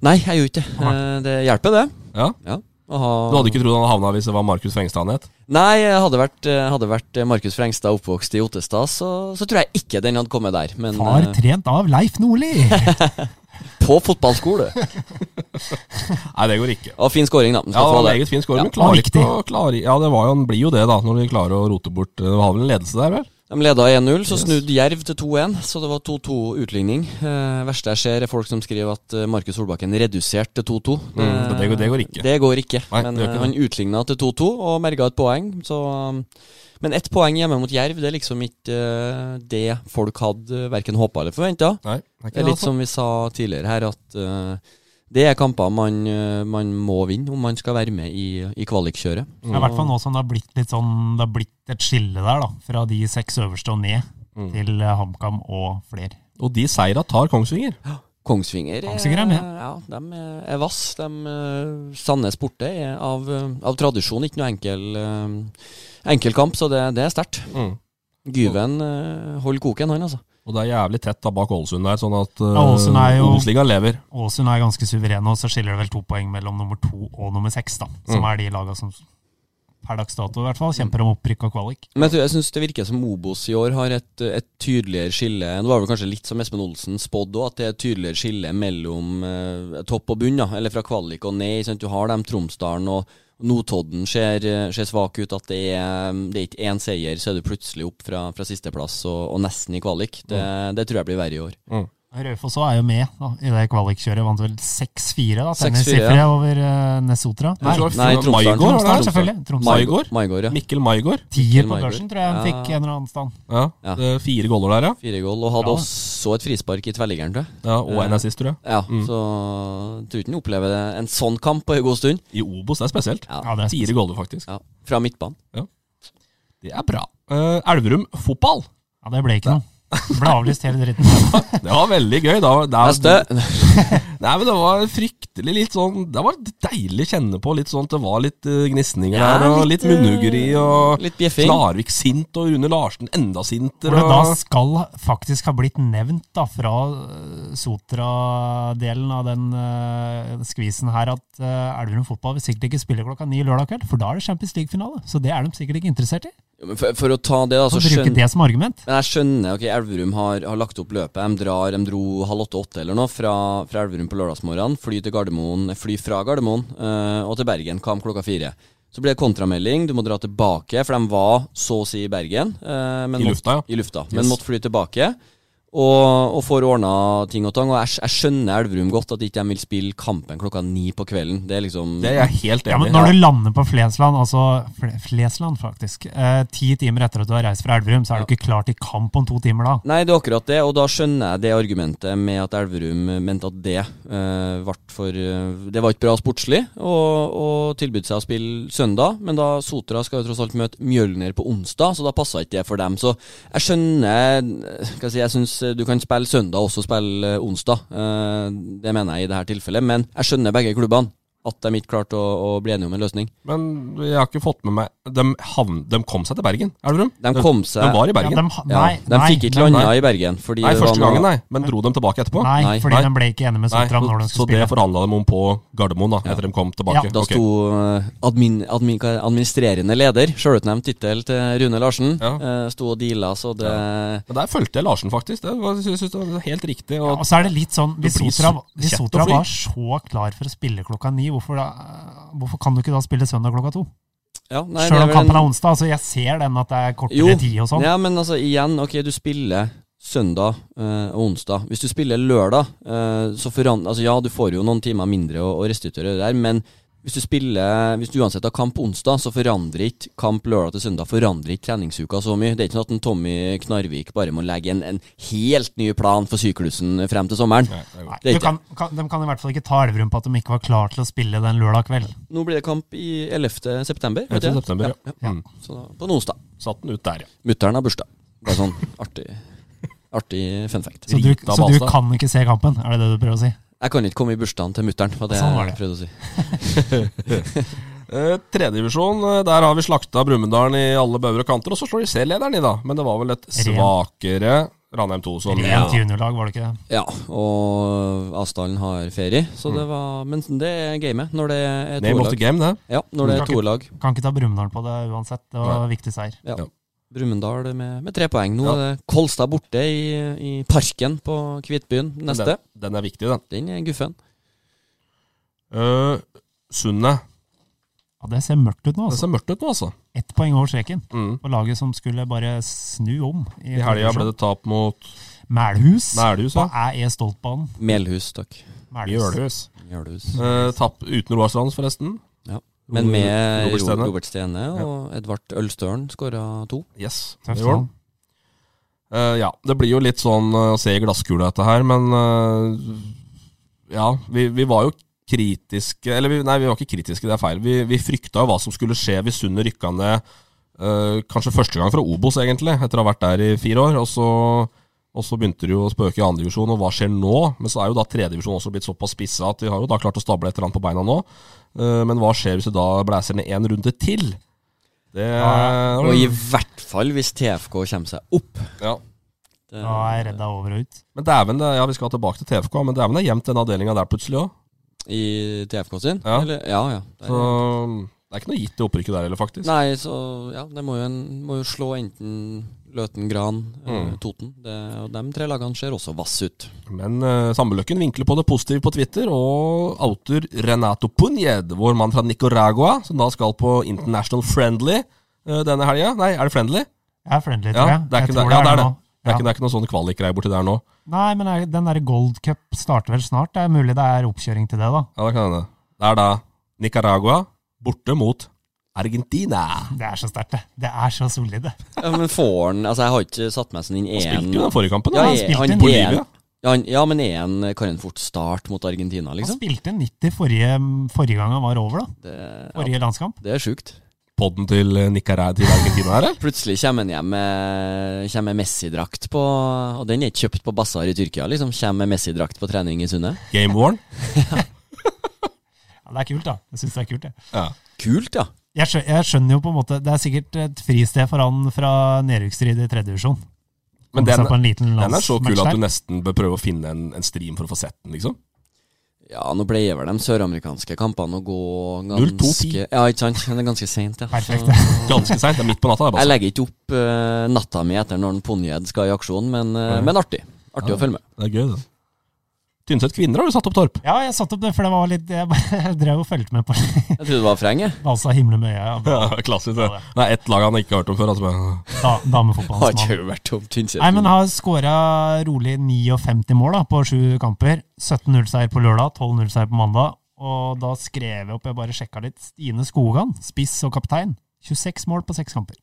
Nei, jeg gjorde ikke det. Eh, Det hjelper, det. Ja. Ja. Du hadde ikke trodd han havna hvis det var Markus Frengstad han het? Nei, hadde vært, eh, hadde vært Markus Frengstad oppvokst i Ottestad, så, så tror jeg ikke den hadde kommet der. Men Far eh, trent av Leif Nordli! *laughs* på fotballskole. *laughs* Nei, det går ikke. Og fin scoring, da. Ja, meget fin scoring, Ja, men klarer ikke å klare, Ja, det var jo, han blir jo det, da, når de klarer å rote bort Det var vel en ledelse der, vel? De leda 1-0, så snudde Jerv til 2-1, så det var 2-2 utligning. Eh, verste jeg ser, er folk som skriver at eh, Markus Solbakken reduserte til 2-2. Mm, det går- det går ikke. Det går ikke. Nei, men ikke eh, han utligna til 2-2 og merga et poeng, så Men ett poeng hjemme mot Jerv, det er liksom ikke uh, det folk hadde verken håpa eller forventa. Det er litt altså. som vi sa tidligere her, at eh, Det er kamper man, eh, man må vinne om man skal være med i, i kvalikkjøret. I hvert fall nå som det har blitt litt sånn Det har blitt et skille der, da. Fra de seks øverste og ned Mm. til eh, HamKam og flere. Og de seira tar Kongsvinger. Kongsvinger, Kongsvinger er med. Ja, de er- vass. De, eh, Sandnes borte er av, av tradisjon ikke noe enkel, enkel kamp, så det, det er sterkt. Mm. Gyven holder koken, han altså. Og det er jævlig tett da bak Ålesund der, sånn at uh, Ja, er jo- Obos-ligaen lever. Ålesund er ganske suverene, og så skiller det vel to poeng mellom nummer to og nummer seks, da. Som Mm. er de laga som per dags dato i hvert fall kjemper om opprykk og kvalik. Men jeg, tror- jeg syns det virker som Obos i år har et, et tydeligere skille. Det var vel kanskje litt som Espen Olsen spådde òg, at det er et tydeligere skille mellom eh, topp og bunn. da, Eller fra kvalik og ned. Sant? Du har dem Tromsdalen og Notodden ser, ser svak ut. At det er, det er ikke én seier, så er du plutselig opp fra, fra sisteplass og, og nesten i kvalik. Det, det tror jeg blir verre i år. Mm. Raufoss er jo med da, i det kvalikkjøret. Vant vel 6-4 da, 6-4, tennissifre ja. over uh, Nesotra. Nei, tror Nei, Maigård, selvfølgelig. Tromsdalen. Maigård. Maigård, ja. Mikkel Maigård. Tier på børsen, tror jeg han Ja. fikk en eller annen stand. Ja, Ja. det er Fire goller der, ja. Fire goal, og hadde Bra. også et frispark i tverrliggeren, tror jeg. ja og en assist, tror jeg. Ja, Mm. Så tror ikke han opplever det- en sånn kamp på en god stund. I Obos, det er spesielt. Ja, Ja, det er Fire goller, faktisk. ja, Fra midtbanen. Det er bra. Uh, Elverum fotball. Ja, det ble ikke noe. *laughs* Ble avlyst hele dritten. Det var veldig gøy. Da, det er- *laughs* Nei, men det var fryktelig litt sånn Det var deilig å kjenne på litt sånn det var litt uh, gnisninger Ja, der, og litt, litt munnhuggeri, og Litt bjeffing. Klarvik sint, og Rune Larsen enda sintere. Hvor det da skal faktisk ha blitt nevnt da, fra eh, Sotra-delen av den uh, skvisen her at uh, Elverum fotball vil sikkert ikke spille klokka ni lørdag kveld, for da er det Champions League-finale. Så det er de sikkert ikke interessert i. For, for å ta det, da, Så så bruke skjønner det som argument. Men jeg skjønner, ok, Elverum har, har lagt opp løpet. De, drar, de dro halv åtte-åtte eller noe fra, fra Elverum på lørdagsmorgenen. Fly til Gardermoen, fly fra Gardermoen øh, og til Bergen. Kamp klokka fire. Så ble det kontramelding, du må dra tilbake, for de var så å si i Bergen. Øh, men I måtte- lufta, ja. I lufta, Yes. Men måtte fly tilbake. Og, og får ordna ting og tang. Og jeg, jeg skjønner Elverum godt, at ikke de vil spille kampen klokka ni på kvelden. Det er liksom Det er jeg helt Ja, men. Når du lander på Flesland, altså Fle Flesland faktisk, eh, ti timer etter at du har reist fra Elverum, så er du ikke klar til kamp om to timer da. Nei, det er akkurat det, og da skjønner jeg det argumentet med at Elverum mente at det eh, ble for eh, Det var ikke bra sportslig å å tilbyde seg å spille søndag, men da Sotra skal jo tross alt møte Mjølner på onsdag, så da passa ikke det for dem. Så jeg skjønner eh, Skal jeg si, jeg syns du kan spille søndag og også spille eh, onsdag. Eh, det mener jeg i dette tilfellet, men jeg skjønner begge klubbene. At de ikke klarte å, å bli enige om en løsning. Men jeg har ikke fått med meg De, havn, de kom seg til Bergen, Elverum? De kom seg De var i Bergen? Ja, de, Ja, de nei, fikk ikke landa i Bergen. Fordi Nei, første gangen, nei. Men dro de tilbake etterpå? Nei, Nei. fordi Nei. de ble ikke enige med Sotram Sotra når de så skulle det spille. forhandla de om på Gardermoen, da, etter de kom tilbake? Ja. Da Ok. sto eh, admin, admin, er det, administrerende leder, sjølutnevnt tittel til Rune Larsen, Ja. eh, sto og deala, så det Men der fulgte jeg Larsen, faktisk. Det var, synes det var helt riktig. Ja, Og, og så er det litt sånn, Hvis Sotra, så var så klar for å spille klokka ni, hvorfor, da, hvorfor kan du ikke da spille søndag klokka to? ja, nei, Selv om kampen en- er onsdag. altså Jeg ser den at det er Jo, kortere tid og sånn. ja, men altså igjen, ok, du spiller søndag eh, og onsdag. Hvis du spiller lørdag, øh, så forandrer Altså ja, du får jo noen timer mindre å, å restituere det der, men hvis du spiller Hvis du uansett har kamp onsdag, så forandrer ikke kamp lørdag til søndag Forandrer ikke treningsuka så mye. Det er ikke sånn at en Tommy Knarvik bare må legge en, en helt ny plan for syklusen frem til sommeren. Nei, det er det er ikke kan, kan, de kan i hvert fall ikke ta Elverum på at de ikke var klar til å spille den lørdag kveld. Nå blir det kamp i 11. september. 11. jeg. september, ja. ja. Mm. Så da, på en onsdag. Satt den ut der, ja. Mutter'n har bursdag. Bare sånn artig, artig fun fact. Så du, så du kan ikke se kampen, er det det du prøver å si? Jeg kan ikke komme i bursdagen til mutter'n, var det Sånn var det. jeg prøvde å si. *laughs* Eh, Tredjedivisjon, eh, der har vi slakta Brumunddal i alle bauger og kanter, og så slår de C-lederen i, da. Men det var vel et svakere Ranheim 2 som Rent juniorlag, var det ikke det? Ja, og Asdalen har ferie, så det var Men det er gamet når det er Name of to the lag. game, det. Ja, når det er to lag. Kan ikke ta Brumunddal på det uansett. Det var viktig seier. Ja. Ja. Brumunddal med, med tre poeng. Nå Ja. er det Kolstad borte i, i parken på Kvitbyen neste. Den, den er viktig, den. Den er guffen. Uh, Sundet. Ja, Det ser mørkt ut nå, altså. Det ser mørkt ut nå, altså. Ett poeng over streken Mm. på laget som skulle bare snu om. I helga ble det tap mot Melhus. Melhus, Hva ja. er E Stoltbanen? Melhus, takk. Mjølhus. Mjølhus. Uh, tap uten Roarstrand, forresten. Ja. Men med Robert Stene. Robert, Stene og Edvard Ølstølen skåra to. Yes. Det gjorde han. Eh, ja, det blir jo litt sånn eh, å se i glasskula dette her, men uh, Ja, vi, vi var jo kritiske Eller vi, nei, vi var ikke kritiske, det er feil. Vi, vi frykta jo hva som skulle skje hvis Sundet rykka ned uh, kanskje første gang fra Obos, egentlig, etter å ha vært der i fire år. Og så, og så begynte det jo å spøke i andredivisjon, og hva skjer nå? Men så er jo da tredjedivisjon også blitt såpass spissa at de har jo da klart å stable et eller annet på beina nå. Eh, men hva skjer hvis du da blæser ned én runde til? Det Og i hvert fall hvis TFK kommer seg opp. Ja. Det, Da er jeg redd det er over og ut. Men dæven, ja, vi skal tilbake til TFK, men dæven er gjemt den avdelinga der plutselig òg. I TFK sin? Ja. Eller, ja, ja. Det er- Så det er ikke noe gitt det opprykket der heller, faktisk. Nei, så ja, det må jo, en, må jo slå enten Løten, Gran, eh, Mm. Toten. Det, og de tre lagene ser også vass ut. Men uh, Sambeløkken vinkler på det positive på Twitter, og outer Renato Punjed, vår mann fra Nicaragua, som da skal på International Friendly uh, denne helga. Nei, er det Friendly? Ja, er friendly, tror jeg. det er jeg tror det. Ja, det er det. Det er, Ja. ikke, det er ikke noen sånne kvalikgreier borti der nå. Nei, men den der Gold Cup starter vel snart. Det er mulig det er oppkjøring til det, da. Ja, det kan hende. Det er da Nicaragua borte mot Argentina. Det er så sterkt, det. Det er så solid, det. Ja, men får han Altså, jeg har ikke satt meg sånn inn Han én spilte jo den forrige kampen. Ja, jeg, han spilte han en- er- Bolivia. Ja, han, ja, men én kan en fort starte mot Argentina, Han liksom? spilte 90 forrige, forrige gang han var over, da. Det, ja, Forrige landskamp. det er sjukt. Podden til eh, Nicaragua til Argentina her, eller? Plutselig kommer han hjem med, Messi-drakt på Og den er ikke kjøpt på basar i Tyrkia, liksom. Kommer med Messi-drakt på trening i Sunne. Game worn. *laughs* Ja, det er kult, da. Jeg syns det er kult, det. Ja. Kult, ja. Jeg skjønner, jeg skjønner jo på en måte Det er sikkert et fristed for han fra nedrykksstrid i tredje divisjon. Men den, den er så kul at du nesten bør prøve å finne en, en stream for å få sett den, liksom. Ja, nå pleier vel de søramerikanske kampene å gå 0-2-10. ganske Ja, ikke sant? Det er ganske seint, ja. Perfekt. Så- *laughs* Ganske seint. Det er midt på natta. Det Jeg legger ikke opp uh, natta mi etter når Ponjed skal i aksjon, men, uh, Ja. men artig. Artig Ja. å følge med. Det er gøy, det. Tynset kvinner har du satt opp, Torp. Ja, jeg satte opp det, for det var litt Jeg *laughs* drev og fulgte med på Jeg trodde det var Freng, jeg. *laughs* Balsa himle med øya. Ja, klassisk. Det Det er ett lag han ikke har hørt om før. Altså. Da, Har damefotballens ikke vært om Tynset. Nei, men har skåra rolig 59 mål da, på sju kamper. 17-0-seier på lørdag, 12-0-seier på mandag. Og da skrev jeg opp, jeg bare sjekka litt, Stine Skogan, spiss og kaptein. 26 mål på seks kamper.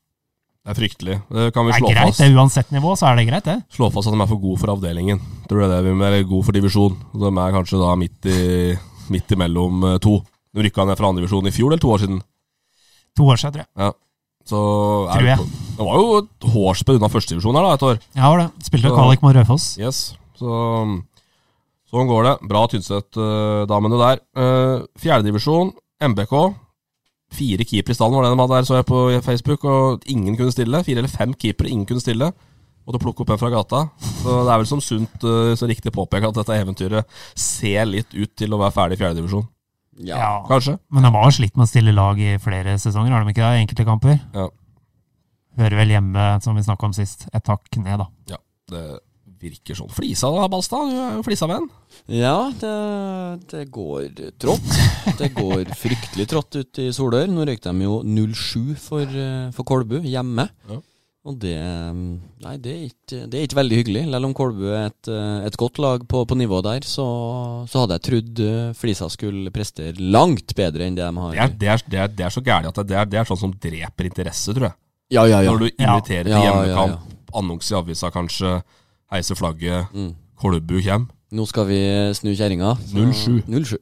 Det er fryktelig. Det kan vi Det er greit, fast. det. Uansett nivå, så er det greit, det. Slå fast at de er for gode for avdelingen. Tror jeg det vi Eller god for divisjon. De er kanskje da midt, i, midt imellom eh, to. De rykka ned fra andre divisjon i fjor eller to år siden. To år siden, tror jeg. Ja. Så er Tror jeg. det var jo et hårspenn unna førstedivisjon her da, et år. Ja, var det. Spilte jo kvalik mot Raufoss. Yes. Så sånn går det. Bra Tynset-damene der. Uh, Fjerdedivisjon, MBK. Fire keepere i stallen var det de hadde der, så jeg på Facebook, og ingen kunne stille. Fire eller fem keepere, ingen kunne stille. Måtte plukke opp en fra gata. Så det er vel som sunt, eh, så riktig påpeke, at dette eventyret ser litt ut til å være ferdig i fjerdedivisjon. Ja. Kanskje. Men de har slitt med å stille lag i flere sesonger, har de ikke det? Enkelte kamper. Ja. Hører vel hjemme, som vi snakka om sist, et hakk ned, da. Ja, det virker sånn. Flisa da, Balstad. Du er jo Flisa-venn. Ja, det, det går trått. Det går fryktelig trått ut i Solør. Nå røyk de jo 0-7 for, eh, for Kolbu hjemme. Ja. Og det Nei, det er ikke, det er ikke veldig hyggelig. Selv om Kolbu er et, eh, et godt lag på, på nivå der, så, så hadde jeg trodd eh, Flisa skulle prestere langt bedre enn det de har. Det er, det er, det er, det er så gærent at det er, det er sånn som dreper interesse, tror jeg. Ja, ja, ja. Når du inviterer til Ja, ja, ja. annonse i avisa kanskje, heiser flagget, Mm. Kolbu kommer. Nå skal vi snu kjerringa. så- 0-7. 0-7.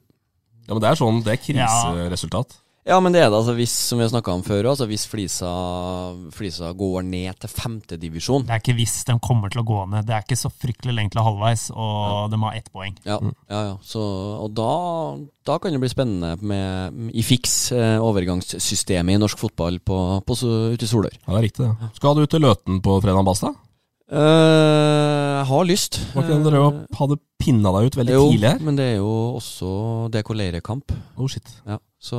Ja, men det er sånn, det er kriseresultat. Ja, men det er det. altså hvis, Som vi har snakka om før, altså hvis Flisa, Flisa går ned til femtedivisjon Det er ikke hvis de kommer til å gå ned. Det er ikke så fryktelig lenge til halvveis, og de har ett poeng. Ja, ja, ja. Så, og da, da kan det bli spennende med i fiks eh, overgangssystemet i norsk fotball på, på, ute i Solør. Ja, det er riktig, det. Skal du til Løten på fredag, Basta? Eh, jeg har lyst. Var ikke det dere Eh, hadde pinna deg ut veldig jo, tidlig her? men det er jo også Det er leirekamp. Oh shit. Ja, så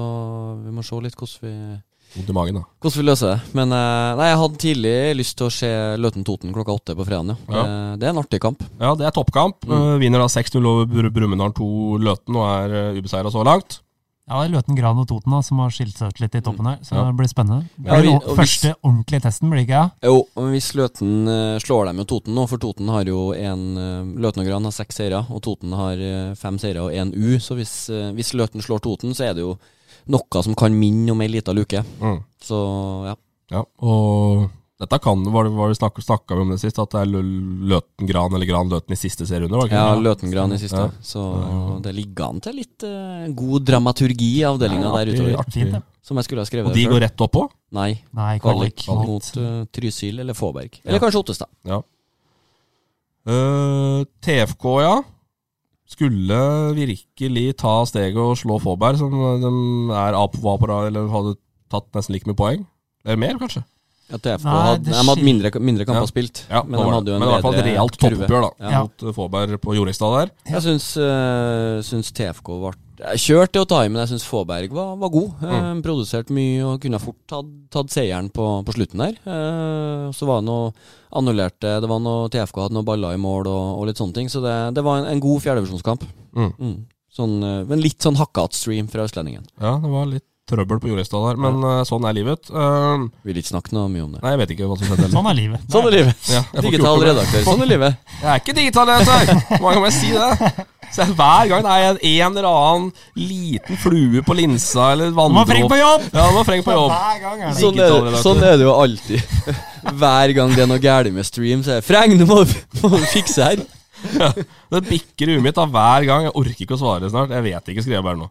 vi må se litt hvordan vi Vondt i magen, da. hvordan vi løser det. Men eh, nei, jeg hadde tidlig lyst til å se Løten-Toten klokka åtte på fredag. Ja. Ja. Det, er en artig kamp. Ja, det er toppkamp. Mm. Eh, vinner da 6-0 over Br- Brumunddal 2 Løten og er ubeseira så langt. Ja, det er Løten, Gran og Toten da, som har skilt seg ut litt i toppen her, så Ja. det blir spennende. Det Ja, vi- nå og hvis- første ordentlige testen, blir det ikke? Ja? Jo, men hvis Løten eh, slår dem jo Toten nå, for Toten har jo en eh, Løten og Gran har seks seire, og Toten har eh, fem seire og én U. Så hvis, hvis Løten slår Toten, så er det jo noe som kan minne om ei lita luke. Mm. Så ja. Ja, og Dette kan var det, var det snakka snakka vi om det sist, at det er løtengran Løten Gran eller Gran Løten i siste serierunde? var det ikke Ja? Løtengran i siste. Ja. Så det ligger an til litt uh, god dramaturgi i avdelinga Ja, der utover. artig. Fint. Som jeg skulle ha skrevet Og de før. går rett oppå? Nei. Nei, Kvalik kvalik. mot uh, Trysil eller Fåberg. Ja. Eller kanskje Ottestad. Ja. Uh, TFK, ja. Skulle virkelig ta steget og slå Fåberg, som de er var på eller hadde tatt nesten like mye poeng. Eller mer, kanskje. Ja, TFK Nei, hadde, det de hadde mindre, mindre kamper Ja. spilt, Ja, men de hadde jo en men det var i hvert fall et bedre realt toppoppgjør da, Ja. mot eh, Fåberg på Jorestad der. Jeg syns, uh, syns TFK ble Jeg kjørte til å ta i, men jeg syns Fåberg var, var god. Mm. Eh, produserte mye og kunne fort tatt, tatt seieren på, på slutten der. Eh, så var det noe annullerte Det var noe TFK hadde noen baller i mål og, og litt sånne ting. Så det, det var en, en god fjerdedivisjonskamp. Mm. Mm. Sånn, eh, men litt sånn hakkete stream fra Østlendingen. Ja, det var litt trøbbel på Jorestad der, men eh, sånn er livet. Uh, Vil ikke snakke noe mye om det. nei, jeg vet ikke hva som skjedde. Sånn er livet. Sånn er livet. Ja, jeg får ikke Digital noe redaktør. Sånn er livet. Jeg er ikke digital redaktør! Hvor mange ganger må jeg si det? Så hver gang det er en, en eller annen liten flue på linsa eller Må freng på jobb! Ja, må freng på jobb. Hver gang er det. Sånn er, det, sånn er det jo alltid. Hver gang det er noe galt med stream, så er det Freng, du må må fikse her. Det bikker i huet mitt da, hver gang. Jeg orker ikke å svare snart. Jeg vet ikke, skrev jeg bare nå.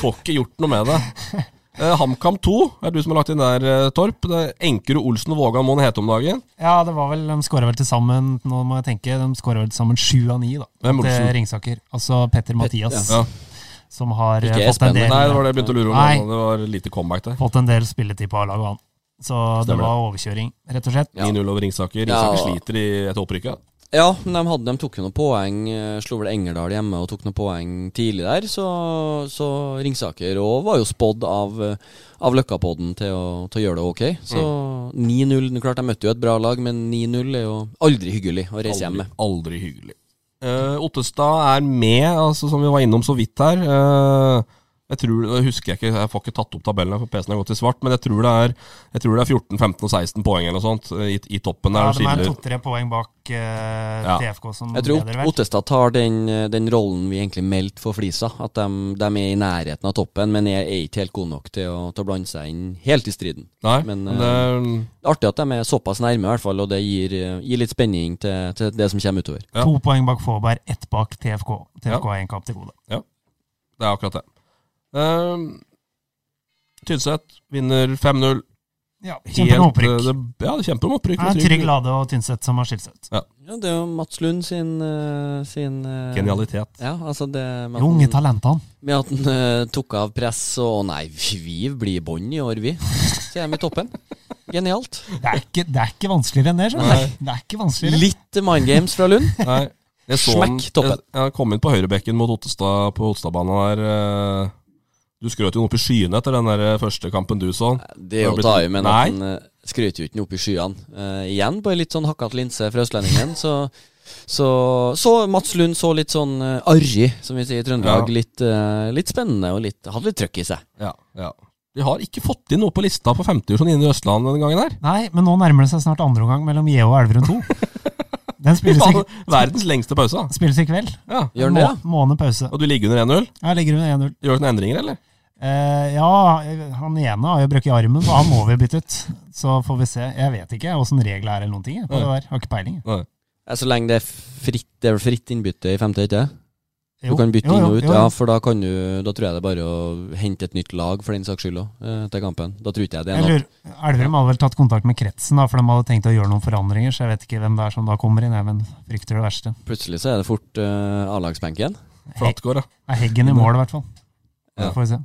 Får ikke gjort noe med det. Eh, HamKam 2 er du som har lagt inn der, eh, Torp. Det er Enkerud, Olsen og Vågan Moen hete om dagen. Ja, det var vel, de skåra vel til sammen Nå må jeg tenke, de skåra vel til sammen sju av ni, da. Hvem Til Olsen? Ringsaker. Altså Petter Mathias, Ja. som har eh, Ikke fått en Espen, del Nei, det var det jeg begynte å lure om. Nei. Det var lite comeback der. Fått en del spilletid på A-laget, han. Så det Stemmer var overkjøring, rett og slett. 9-0 over Ringsaker. Ja. Ringsaker sliter i et opprykk. ja. Ja, men de, hadde, de tok jo noen poeng. eh, Slo vel Engerdal hjemme og tok noen poeng tidlig der. Så, så Ringsaker òg var jo spådd av, eh, av Løkkapodden til å, til å gjøre det ok. Så 9-0 Klart de møtte jo et bra lag, men 9-0 er jo aldri hyggelig å reise hjem Aldri, med. aldri hyggelig. Uh, Ottestad er med, altså, som vi var innom så vidt her. Eh, jeg tror, jeg husker jeg ikke, jeg får ikke tatt opp tabellen, for PC-en har gått i svart. Men jeg tror det er, jeg tror det er 14, 15 og 16 poeng eller noe sånt eh, i, i toppen der. Ja, det de er to-tre poeng bak uh, Ja. TFK som Jeg tror leder, vel. Ottestad tar den, eh, den rollen vi egentlig meldte for Flisa. At de, de er i nærheten av toppen, men er, ikke helt gode nok til å, til å blande seg inn helt i striden. Nei, Men, men eh, det, Det er artig at de er såpass nærme, i hvert fall, og det gir, gir litt spenning til, til det som kommer utover. ja. To poeng bak Fåberg, ett bak TFK. TFK Ja. har én kamp til gode. Ja, det er akkurat det. Uh, Tynset vinner 5-0. Ja, Kjemper med opprykk. eh, det- Ja, det kjemper med opprykk. Ja, Trygg Lade og Tynset som har skilt seg ut. Ja, det er jo Mats Lund sin, eh, sin eh, Genialitet. Ja, altså det med at Unge talentene. Med at han uh, tok av press og Nei, vi blir i bånn i år, vi. Så er de i toppen. Genialt. Det er ikke, det er ikke vanskeligere enn det. du. Det er ikke vanskeligere. Litt mind games fra Lund. *laughs* Nei, jeg så han, Smekk toppen. Jeg, jeg kom inn på høyrebekken mot Ottestad på Ottestadbanen der. eh, Du skrøt jo opp i skyene etter den der første kampen du så. Det er jo å ta i, men han uh, skrøt jo ikke opp i skyene. Uh, igjen på en litt sånn hakkete linse fra Østlendingen. Så, så, så Mats Lund så litt sånn uh, arrig, som vi sier i Trøndelag. Ja. Litt, uh, litt spennende og litt, hadde litt trøkk i seg. Ja, ja. De har ikke fått inn noe på lista på 50-årsjonen inne i Østland denne gangen her. Nei, men nå nærmer det seg snart andre omgang mellom JO og Elverum 2. *laughs* Den spilles i, Verdens lengste pause. da. spilles i kveld. Ja. Gjør den det. Må- Måned pause. Og du ligger under 1-0. Jeg ligger under 1-0. Gjør du noen endringer, eller? Eh, ja, han ene har jo brukket armen, og han må vi bytte ut. Så får vi se. Jeg vet ikke åssen reglene er eller noen ting. jeg, På det der. Har ikke peiling. jeg. Nei. Så lenge det er fritt, det er vel fritt innbytte i femte, ikke det? Du kan bytte jo, inn og ut, jo, ja, for da kan du Da tror jeg det er bare å hente et nytt lag, for den saks skyld òg, til kampen. Da tror ikke jeg det er noe Elverum hadde vel tatt kontakt med kretsen, da, for de hadde tenkt å gjøre noen forandringer. Så jeg vet ikke hvem det er som da kommer inn. Jeg men frykter det verste. Plutselig så er det fort uh, A-lagsbenken. Flatgård, ja. Er Heggen i mål, i hvert fall. Ja. Får vi se.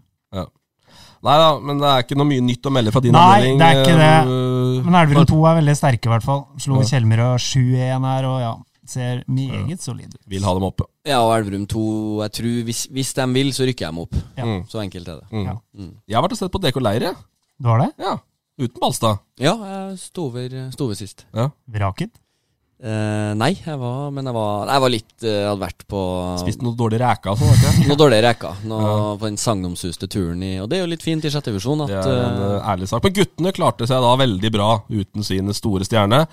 Nei da, men det er ikke noe mye nytt å melde fra din Nei, avdeling. det er ikke det. eh, Men Elverum 2 er veldig sterke, i hvert fall. Slo Ja. Kjellmyrød 7-1 her, og ja, ser meget solid ut. Vil ha dem oppe. Ja, og Elverum 2 Jeg tror hvis, hvis de vil, så rykker de opp. Ja. Mm. Så enkelt er det. Mm. Ja. Mm. Jeg har vært og sett på DK Leir, jeg. Du har det? Ja. Uten Balstad. Ja, jeg sto over, sto over sist. Vraket? Uh, nei, jeg var Men jeg var, jeg var litt uh, Jeg hadde vært på Spist noe dårlig reker sånn, vet noe dårlige reker. Noe, Ja. På den sagnomsuste turen i Og det er jo litt fint i sjette divisjon at Det er en eh, ærlig sak. Men guttene klarte seg da veldig bra uten sine store stjerne.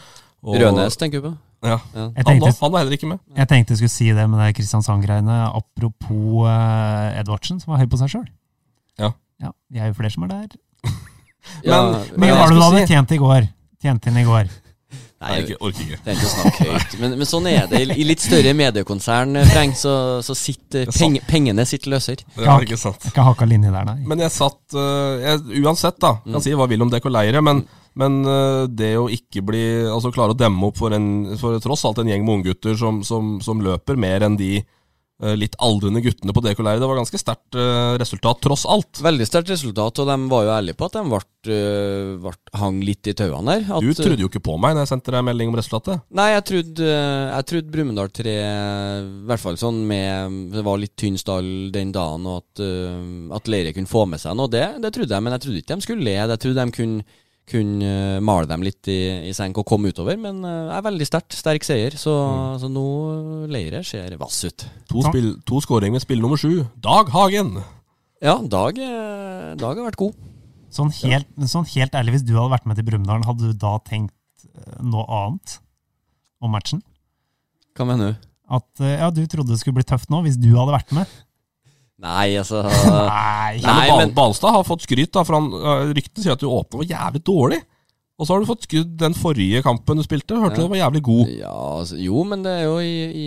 Og- Rødnes tenker du på? Ja. Han, tenkte, var- han var heller ikke med. jeg tenkte jeg skulle si det med det Kristiansand-greiene. Apropos uh, Edvardsen, som var høy på seg sjøl. Ja. ja. Vi er jo flere som er der. *laughs* Ja, Men- var det du da si- tjent i går? Tjent inn i går? Nei, Jeg orker- ikke. Det er ikke å snakke høyt. Men, men sånn er det. I, litt større mediekonsern, eh, Freng, så, så sitter Det er sant. peng, pengene sitter Det er ikke sant. Ikke hakka linje der, nei. Men jeg satt uh, jeg, Uansett, da. Kan si hva vil om DK Leire, men, men øh, det å ikke bli Altså klare å demme opp for, en, for tross alt en gjeng med unggutter som, som, som løper mer enn de øh, litt aldrende guttene på DK det var ganske sterkt øh, resultat, tross alt. Veldig sterkt resultat, og de var jo ærlige på at de øh, ble, hang litt i tauene der. At, Du trodde jo ikke på meg når jeg sendte deg melding om resultatet. Nei, jeg trodde, jeg trodde Brumunddal 3 I hvert fall sånn med Det var litt tynn stall den dagen, og at, at Leire kunne få med seg noe. Det, det trodde jeg, men jeg trodde ikke de skulle le. Jeg trodde de kunne, kunne øh, male dem litt i, i senk og komme utover. Men det er veldig sterkt. Sterk seier. Så, så nå øh, Leire ser vass ut. To, spill, to skåringer med spill nummer sju. Dag Hagen. Ja, Dag, Dag har vært god. Sånn helt, sånn helt ærlig, hvis du hadde vært med til Brumunddal, hadde du da tenkt eh, noe annet om matchen? Hva mener du? At eh, ja, du trodde det skulle bli tøft nå, hvis du hadde vært med? Nei, altså *laughs* Nei. Nei, men Balstad har fått skryt, da, for han, ryktene sier at du åpner var jævlig dårlig. Og så har du fått skryt den forrige kampen du spilte. Hørte Ja. du var jævlig god. ja, altså, Jo, men det er jo i, i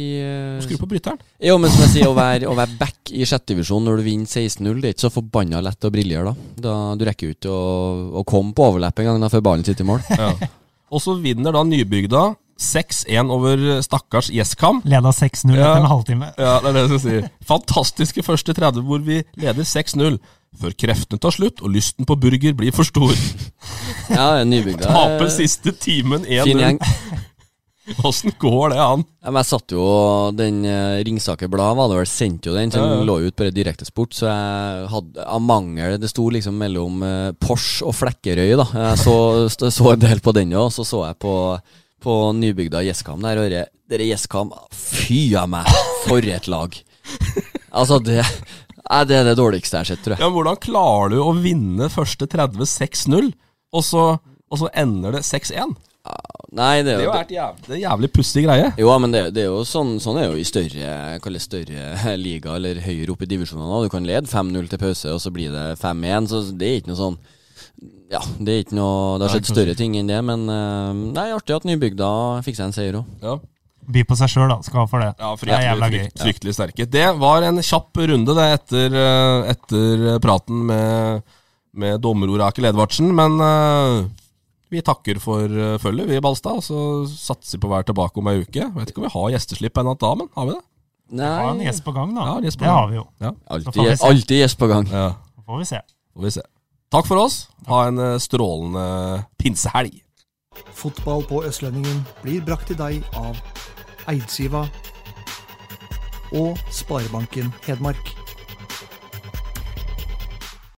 Skru på bryteren. Jo, men som jeg sier, å være, å være back i sjette divisjon når du vinner 16-0, det er ikke så forbanna lett å briljere da. da. Du rekker jo ikke å, å komme på overlepp en gang da, før ballen sitter i mål. Ja. *laughs* Og så vinner da Nybygda 6-1 over stakkars Gjesskam. Leda 6-0 Ja. etter en halvtime. Ja, det er det jeg skal si. Fantastiske første 30 hvor vi leder 6-0. Før kreftene tar slutt og lysten på burger blir for stor. *laughs* Ja, nybygda. *laughs* Taper siste timen 1-0. gjeng. *laughs* Åssen går det an? Ja, men jeg satt jo Den uh, Ringsaker Blad var det vel sendte jo den, så den Ja, ja. lå jo ut på direktesport. Så jeg hadde av mangel Det sto liksom mellom eh, Porsche og Flekkerøy, da. Jeg så, så en del på den òg. Så så jeg på, på nybygda Gjesskam der, og dere Gjesskam Fy a meg, for et lag! Altså, det Nei, Det er det dårligste jeg har sett, tror jeg. Ja, men Hvordan klarer du å vinne første 30 6-0, og, så- og så ender det 6-1? Nei, det Det er er jo jo et jævlig, det er jævlig pussig greie. Jo, men det, det er jo sånn, sånn er jo i større det større liga, eller høyere opp i divisjonene. Du kan lede 5-0 til pause, og så blir det 5-1. Så det er ikke noe sånn Ja, det er ikke noe Det har skjedd større ting enn det, men eh, det er artig at Nybygda fikk seg en seier òg. Ja. By på seg sjøl, da. Skal ha for det. Ja, det er jævla fryktelig, gøy. fryktelig sterke. Det var en kjapp runde det etter, eh, etter praten med, med dommer Orakel Edvardsen, men eh, vi takker for eh, følget, vi i Balstad, og så satser vi på å være tilbake om ei uke. Vet ikke om vi har gjesteslipp ennå da, men har vi det? Nei har en gjest på gang, da. Ja, på det gang. har vi jo. Ja, Da vi Alltid, gjest på gang. ja. Da får vi se. Får vi se. Takk for oss. Ha en eh, strålende pinsehelg. Fotball på Østlendingen blir brakt til deg av Eidsiva og Sparebanken Hedmark.